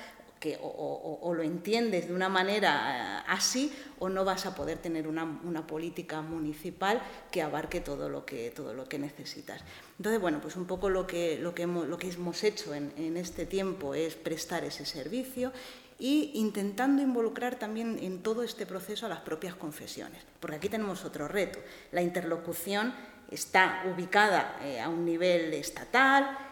que o, lo entiendes de una manera eh, así o no vas a poder tener una, política municipal que abarque todo lo que, todo lo que necesitas. Entonces, bueno, pues un poco lo que, lo que, hemos, lo que hemos hecho en, en este tiempo es prestar ese servicio y intentando involucrar también en todo este proceso a las propias confesiones, porque aquí tenemos otro reto. La interlocución está ubicada eh, a un nivel estatal,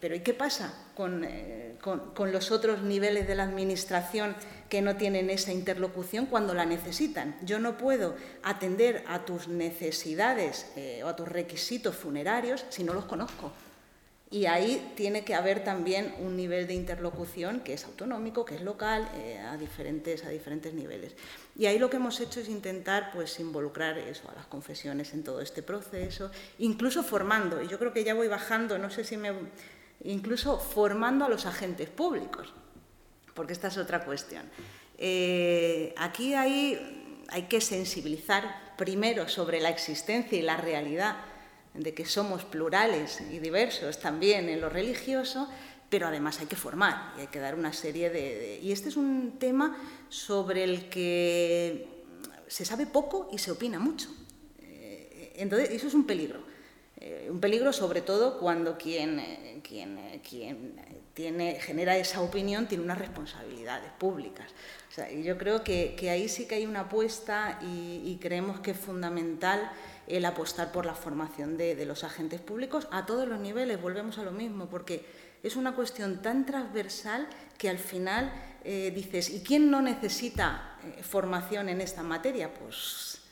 pero ¿y qué pasa eh, con, con, los otros niveles de la Administración que no tienen esa interlocución cuando la necesitan? Yo no puedo atender a tus necesidades o a tus requisitos funerarios si no los conozco. Y ahí tiene que haber también un nivel de interlocución que es autonómico, que es local, eh, a, diferentes, a diferentes niveles. Y ahí lo que hemos hecho es intentar pues, involucrar eso, a las confesiones en todo este proceso, incluso formando, y yo creo que ya voy bajando, no sé si me... incluso formando a los agentes públicos, porque esta es otra cuestión. Eh, aquí hay, que sensibilizar primero sobre la existencia y la realidad de que somos plurales y diversos también en lo religioso, pero además hay que formar y hay que dar una serie de, Y este es un tema sobre el que se sabe poco y se opina mucho. Eh, entonces, eso es un peligro. Eh, un peligro sobre todo cuando quien, eh, quien tiene, genera esa opinión tiene unas responsabilidades públicas. O yo creo que, ahí sí que hay una apuesta y, creemos que es fundamental el apostar por la formación de, los agentes públicos a todos los niveles, volvemos a lo mismo, porque es una cuestión tan transversal que al final eh, dices, ¿y quién no necesita eh, formación en esta materia? Pues,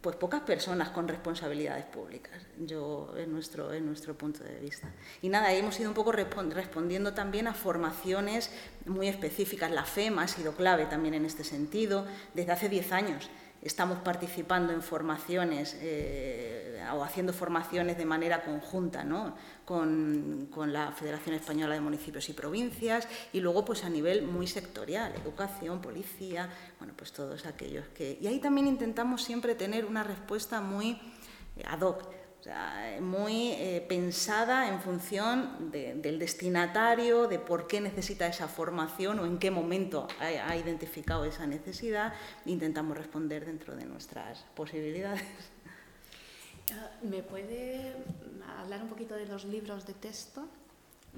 pues pocas personas con responsabilidades públicas, yo en nuestro, en nuestro punto de vista. Y nada, hemos ido un poco respondiendo también a formaciones muy específicas. La FEMA ha sido clave también en este sentido desde hace 10 años estamos participando en formaciones eh, o haciendo formaciones de manera conjunta con, la Federación Española de Municipios y Provincias y luego pues a nivel muy sectorial, educación, policía, bueno, pues todos aquellos que... Y ahí también intentamos siempre tener una respuesta muy ad hoc muy eh, pensada en función del destinatario, de por qué necesita esa formación o en qué momento ha, identificado esa necesidad. Intentamos responder dentro de nuestras posibilidades. Ah, ¿Me puede hablar un poquito de los libros de texto?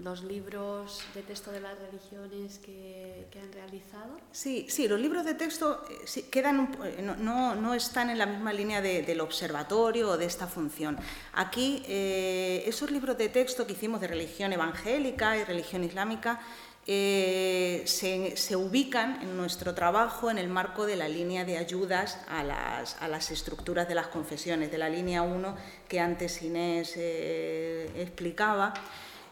Los libros de texto de las religiones que, han realizado? Sí, sí, los libros de texto eh, quedan, eh, no, no, están en la misma línea del observatorio o de esta función. Aquí, eh, esos libros de texto que hicimos de religión evangélica y religión islámica se, se, ubican en nuestro trabajo en el marco de la línea de ayudas a las, a las estructuras de las confesiones, de la línea 1 que antes Inés explicaba.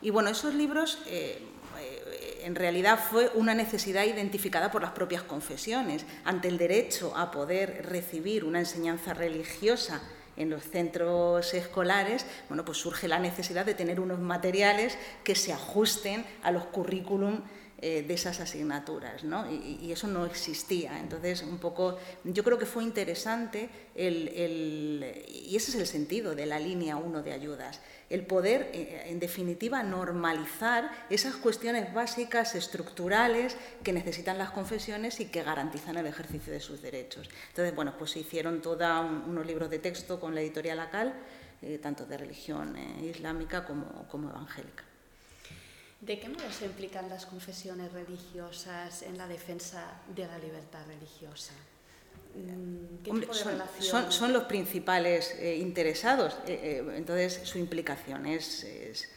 Y bueno, esos libros eh, eh, en realidad fue una necesidad identificada por las propias confesiones. Ante el derecho a poder recibir una enseñanza religiosa en los centros escolares, bueno, pues surge la necesidad de tener unos materiales que se ajusten a los currículum eh, de esas asignaturas, ¿no? Y, eso no existía. Entonces, un poco, yo creo que fue interesante el, y ese es el sentido de la línea 1 de ayudas, el poder, eh, en definitiva, normalizar esas cuestiones básicas, estructurales, que necesitan las confesiones y que garantizan el ejercicio de sus derechos. Entonces, bueno, pues se hicieron todos unos libros de texto con la editorial ACAL, eh, tanto de religión islámica como, como evangélica. ¿De qué modo se implican las confesiones religiosas en la defensa de la libertad religiosa? Mm, ¿Qué Hombre, tipo de son, relación? son, son los principales eh, interesados, eh, eh, entonces su implicación es, es-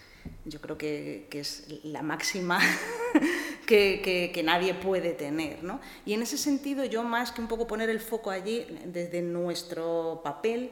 yo creo que, que es la máxima que, que- que nadie puede tener. ¿no? Y en ese sentido, yo más que un poco poner el foco allí, desde nuestro papel,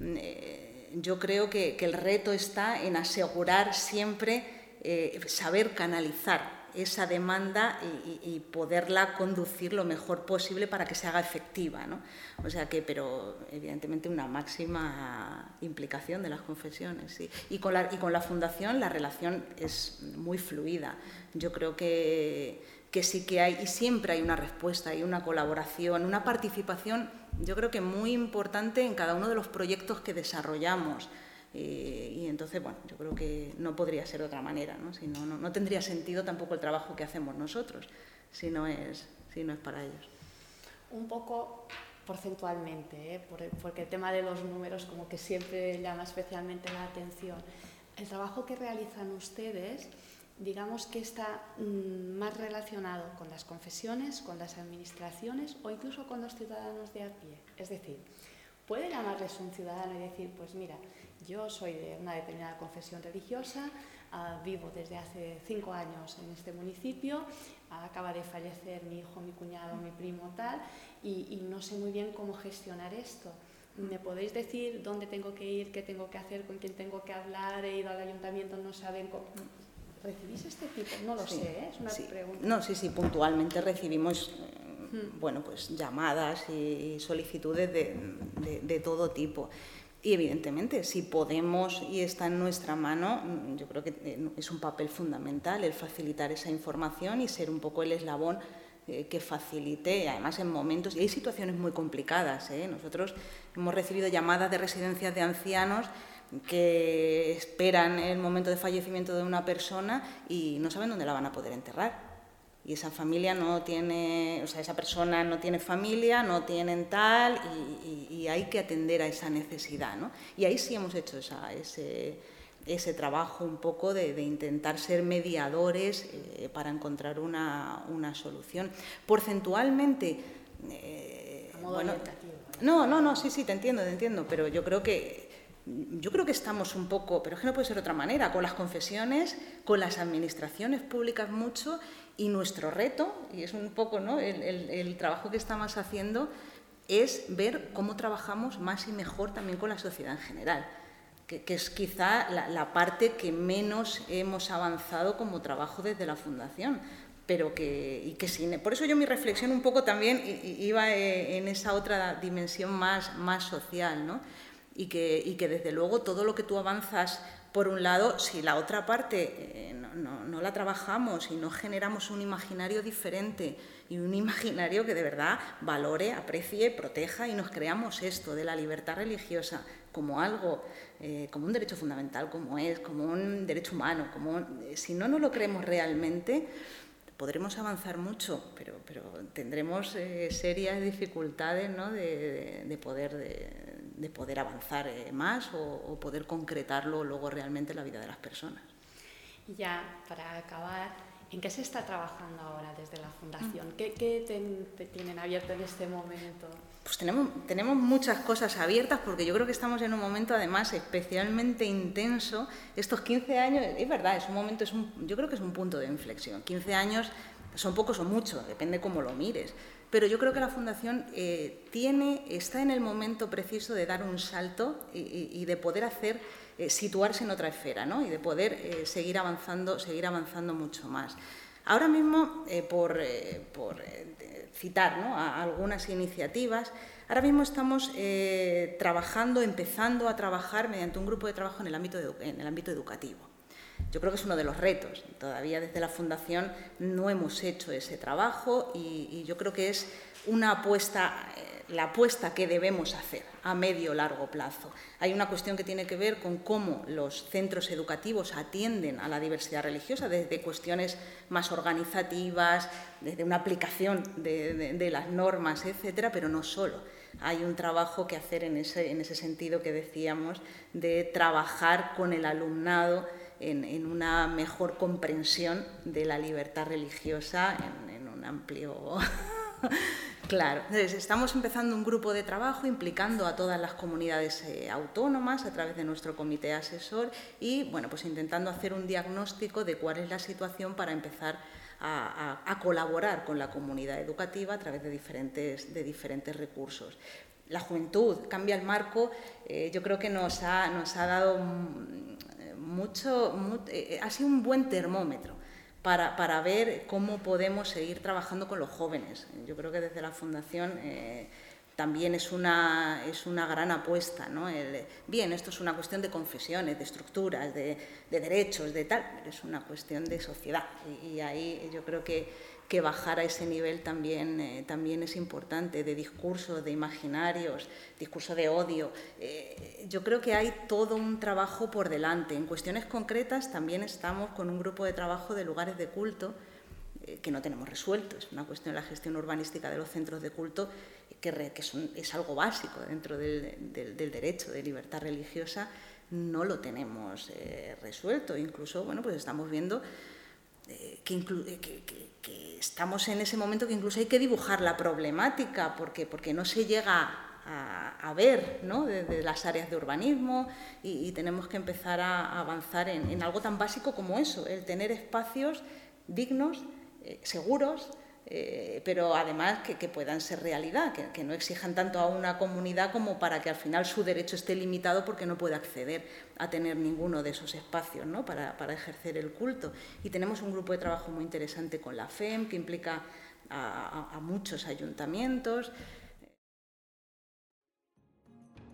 mm, yo creo que el reto está en asegurar siempre eh, saber canalizar esa demanda y, y- y poderla conducir lo mejor posible para que se haga efectiva. ¿no? O sea que, pero evidentemente una máxima implicación de las confesiones. Y, con la, y fundación la relación es muy fluida. Yo creo que, que sí que hay, y siempre hay una respuesta, hay una colaboración, una participación, yo creo que muy importante en cada uno de los proyectos que desarrollamos. Eh, y entonces, bueno, yo creo que no podría ser de otra manera, ¿no? Si no, no, no tendría sentido tampoco el trabajo que hacemos nosotros, si no es, si no es para ellos. Un poco porcentualmente, ¿eh? Porque el tema de los números como que siempre llama especialmente la atención. El trabajo que realizan ustedes, digamos que está mm, más relacionado con las confesiones, con las administraciones o incluso con los ciudadanos de a pie. Es decir, puede llamarles un ciudadano y decir, pues mira, yo soy de una determinada confesión religiosa, ah, vivo desde hace cinco años en este municipio, ah, acaba de fallecer mi hijo, mi cuñado, mi primo, tal, y, y no sé muy bien cómo gestionar esto. ¿Me podéis decir dónde tengo que ir, qué tengo que hacer, con quién tengo que hablar? He ido al ayuntamiento, no saben cómo... ¿Recibís este tipo? No lo Sí, sé, ¿eh? es una sí. pregunta. No, sí, sí, puntualmente recibimos eh, bueno, pues llamadas y solicitudes de, de- de todo tipo. Y evidentemente, si podemos y está en nuestra mano, mm, yo creo que eh, es un papel fundamental el facilitar esa información y ser un poco el eslabón eh, que facilite, además en momentos, y hay situaciones muy complicadas. ¿eh? Nosotros hemos recibido llamadas de residencias de ancianos que esperan el momento de fallecimiento de una persona y no saben dónde la van a poder enterrar. Y esa familia no tiene, o sea, esa persona no tiene familia, no tienen tal, y, y- y hay que atender a esa necesidad, ¿no? Y ahí sí hemos hecho esa- ese, ese trabajo un poco de, de intentar ser mediadores eh, para encontrar una, una solución. Porcentualmente, eh, A modo bueno, orientativo, no, no, no, sí, sí, te entiendo, te entiendo, pero yo creo que yo creo que estamos un poco, pero es que no puede ser de otra manera, con las confesiones, con las administraciones públicas mucho y nuestro reto, y es un poco ¿no? el, el- trabajo que estamos haciendo, es ver cómo trabajamos más y mejor también con la sociedad en general, que, que es quizá la, parte que menos hemos avanzado como trabajo desde la Fundación. Pero que, y que sin, por eso yo mi reflexión un poco también iba eh, en esa otra dimensión más, más social, ¿no? y que, y que desde luego todo lo que tú avanzas por un lado, si la otra parte eh, no, la trabajamos y no generamos un imaginario diferente y un imaginario que de verdad valore, aprecie, proteja y nos creamos esto de la libertad religiosa como algo, eh, como un derecho fundamental, como es, como un derecho humano, como eh, si no nos lo creemos realmente, podremos avanzar mucho, pero, tendremos serias dificultades ¿no? de, de- de poder, de, de poder avanzar eh, más o, o poder concretarlo luego realmente en la vida de las personas. Y ya, para acabar, ¿en qué se está trabajando ahora desde la Fundación? ¿Qué, qué ten- te tienen abierto en este momento? Pues tenemos, tenemos muchas cosas abiertas porque yo creo que estamos en un momento además especialmente intenso. Estos 15 años, es verdad, es un momento, es un, yo creo que es un punto de inflexión. 15 años son pocos o muchos, depende cómo lo mires. Pero yo creo que la Fundación eh, está en el momento preciso de dar un salto y, de poder hacer, eh, situarse en otra esfera, ¿no? Y de poder eh, seguir avanzando, seguir avanzando mucho más. Ahora mismo, por, citar algunas iniciativas, ahora mismo estamos trabajando, empezando a trabajar mediante un grupo de trabajo en el ámbito educativo. Yo creo que es uno de los retos. Todavía desde la Fundación no hemos hecho ese trabajo y, yo creo que es una apuesta, eh, la apuesta que debemos hacer a medio largo plazo. Hay una cuestión que tiene que ver con cómo los centros educativos atienden a la diversidad religiosa, desde cuestiones más organizativas, desde una aplicación de, de- de las normas, etcétera, pero no solo. Hay un trabajo que hacer en ese, en ese sentido que decíamos de trabajar con el alumnado en, una mejor comprensión de la libertad religiosa en, un amplio Claro, entonces estamos empezando un grupo de trabajo implicando a todas las comunidades eh, autónomas a través de nuestro comité asesor y bueno, pues intentando hacer un diagnóstico de cuál es la situación para empezar a, colaborar con la comunidad educativa a través de diferentes, de diferentes recursos. La juventud cambia el marco, eh, yo creo que nos ha, nos ha dado mucho, eh, ha sido un buen termómetro para, ver cómo podemos seguir trabajando con los jóvenes. Yo creo que desde la Fundación eh, también es una, es una gran apuesta. ¿no? bien, esto es una cuestión de confesiones, de estructuras, de, derechos, de tal, pero es una cuestión de sociedad. y ahí yo creo que que bajar a ese nivel también, eh, también es importante, de discurso, de imaginarios, discurso de odio. Eh, yo creo que hay todo un trabajo por delante. En cuestiones concretas también estamos con un grupo de trabajo de lugares de culto eh, que no tenemos resuelto. Es una cuestión de la gestión urbanística de los centros de culto que, es, algo básico dentro del, derecho de libertad religiosa. No lo tenemos resuelto. Incluso, bueno, pues estamos viendo que, estamos en ese momento que incluso hay que dibujar la problemática, porque, porque no se llega a, ver ¿no? desde las áreas de urbanismo y, tenemos que empezar a, avanzar en, algo tan básico como eso, el tener espacios dignos, eh, seguros, eh, pero además que, puedan ser realidad, que, no exijan tanto a una comunidad como para que al final su derecho esté limitado porque no puede acceder a tener ninguno de esos espacios ¿no? para, ejercer el culto. Y tenemos un grupo de trabajo muy interesante con la FEM que implica a muchos ayuntamientos.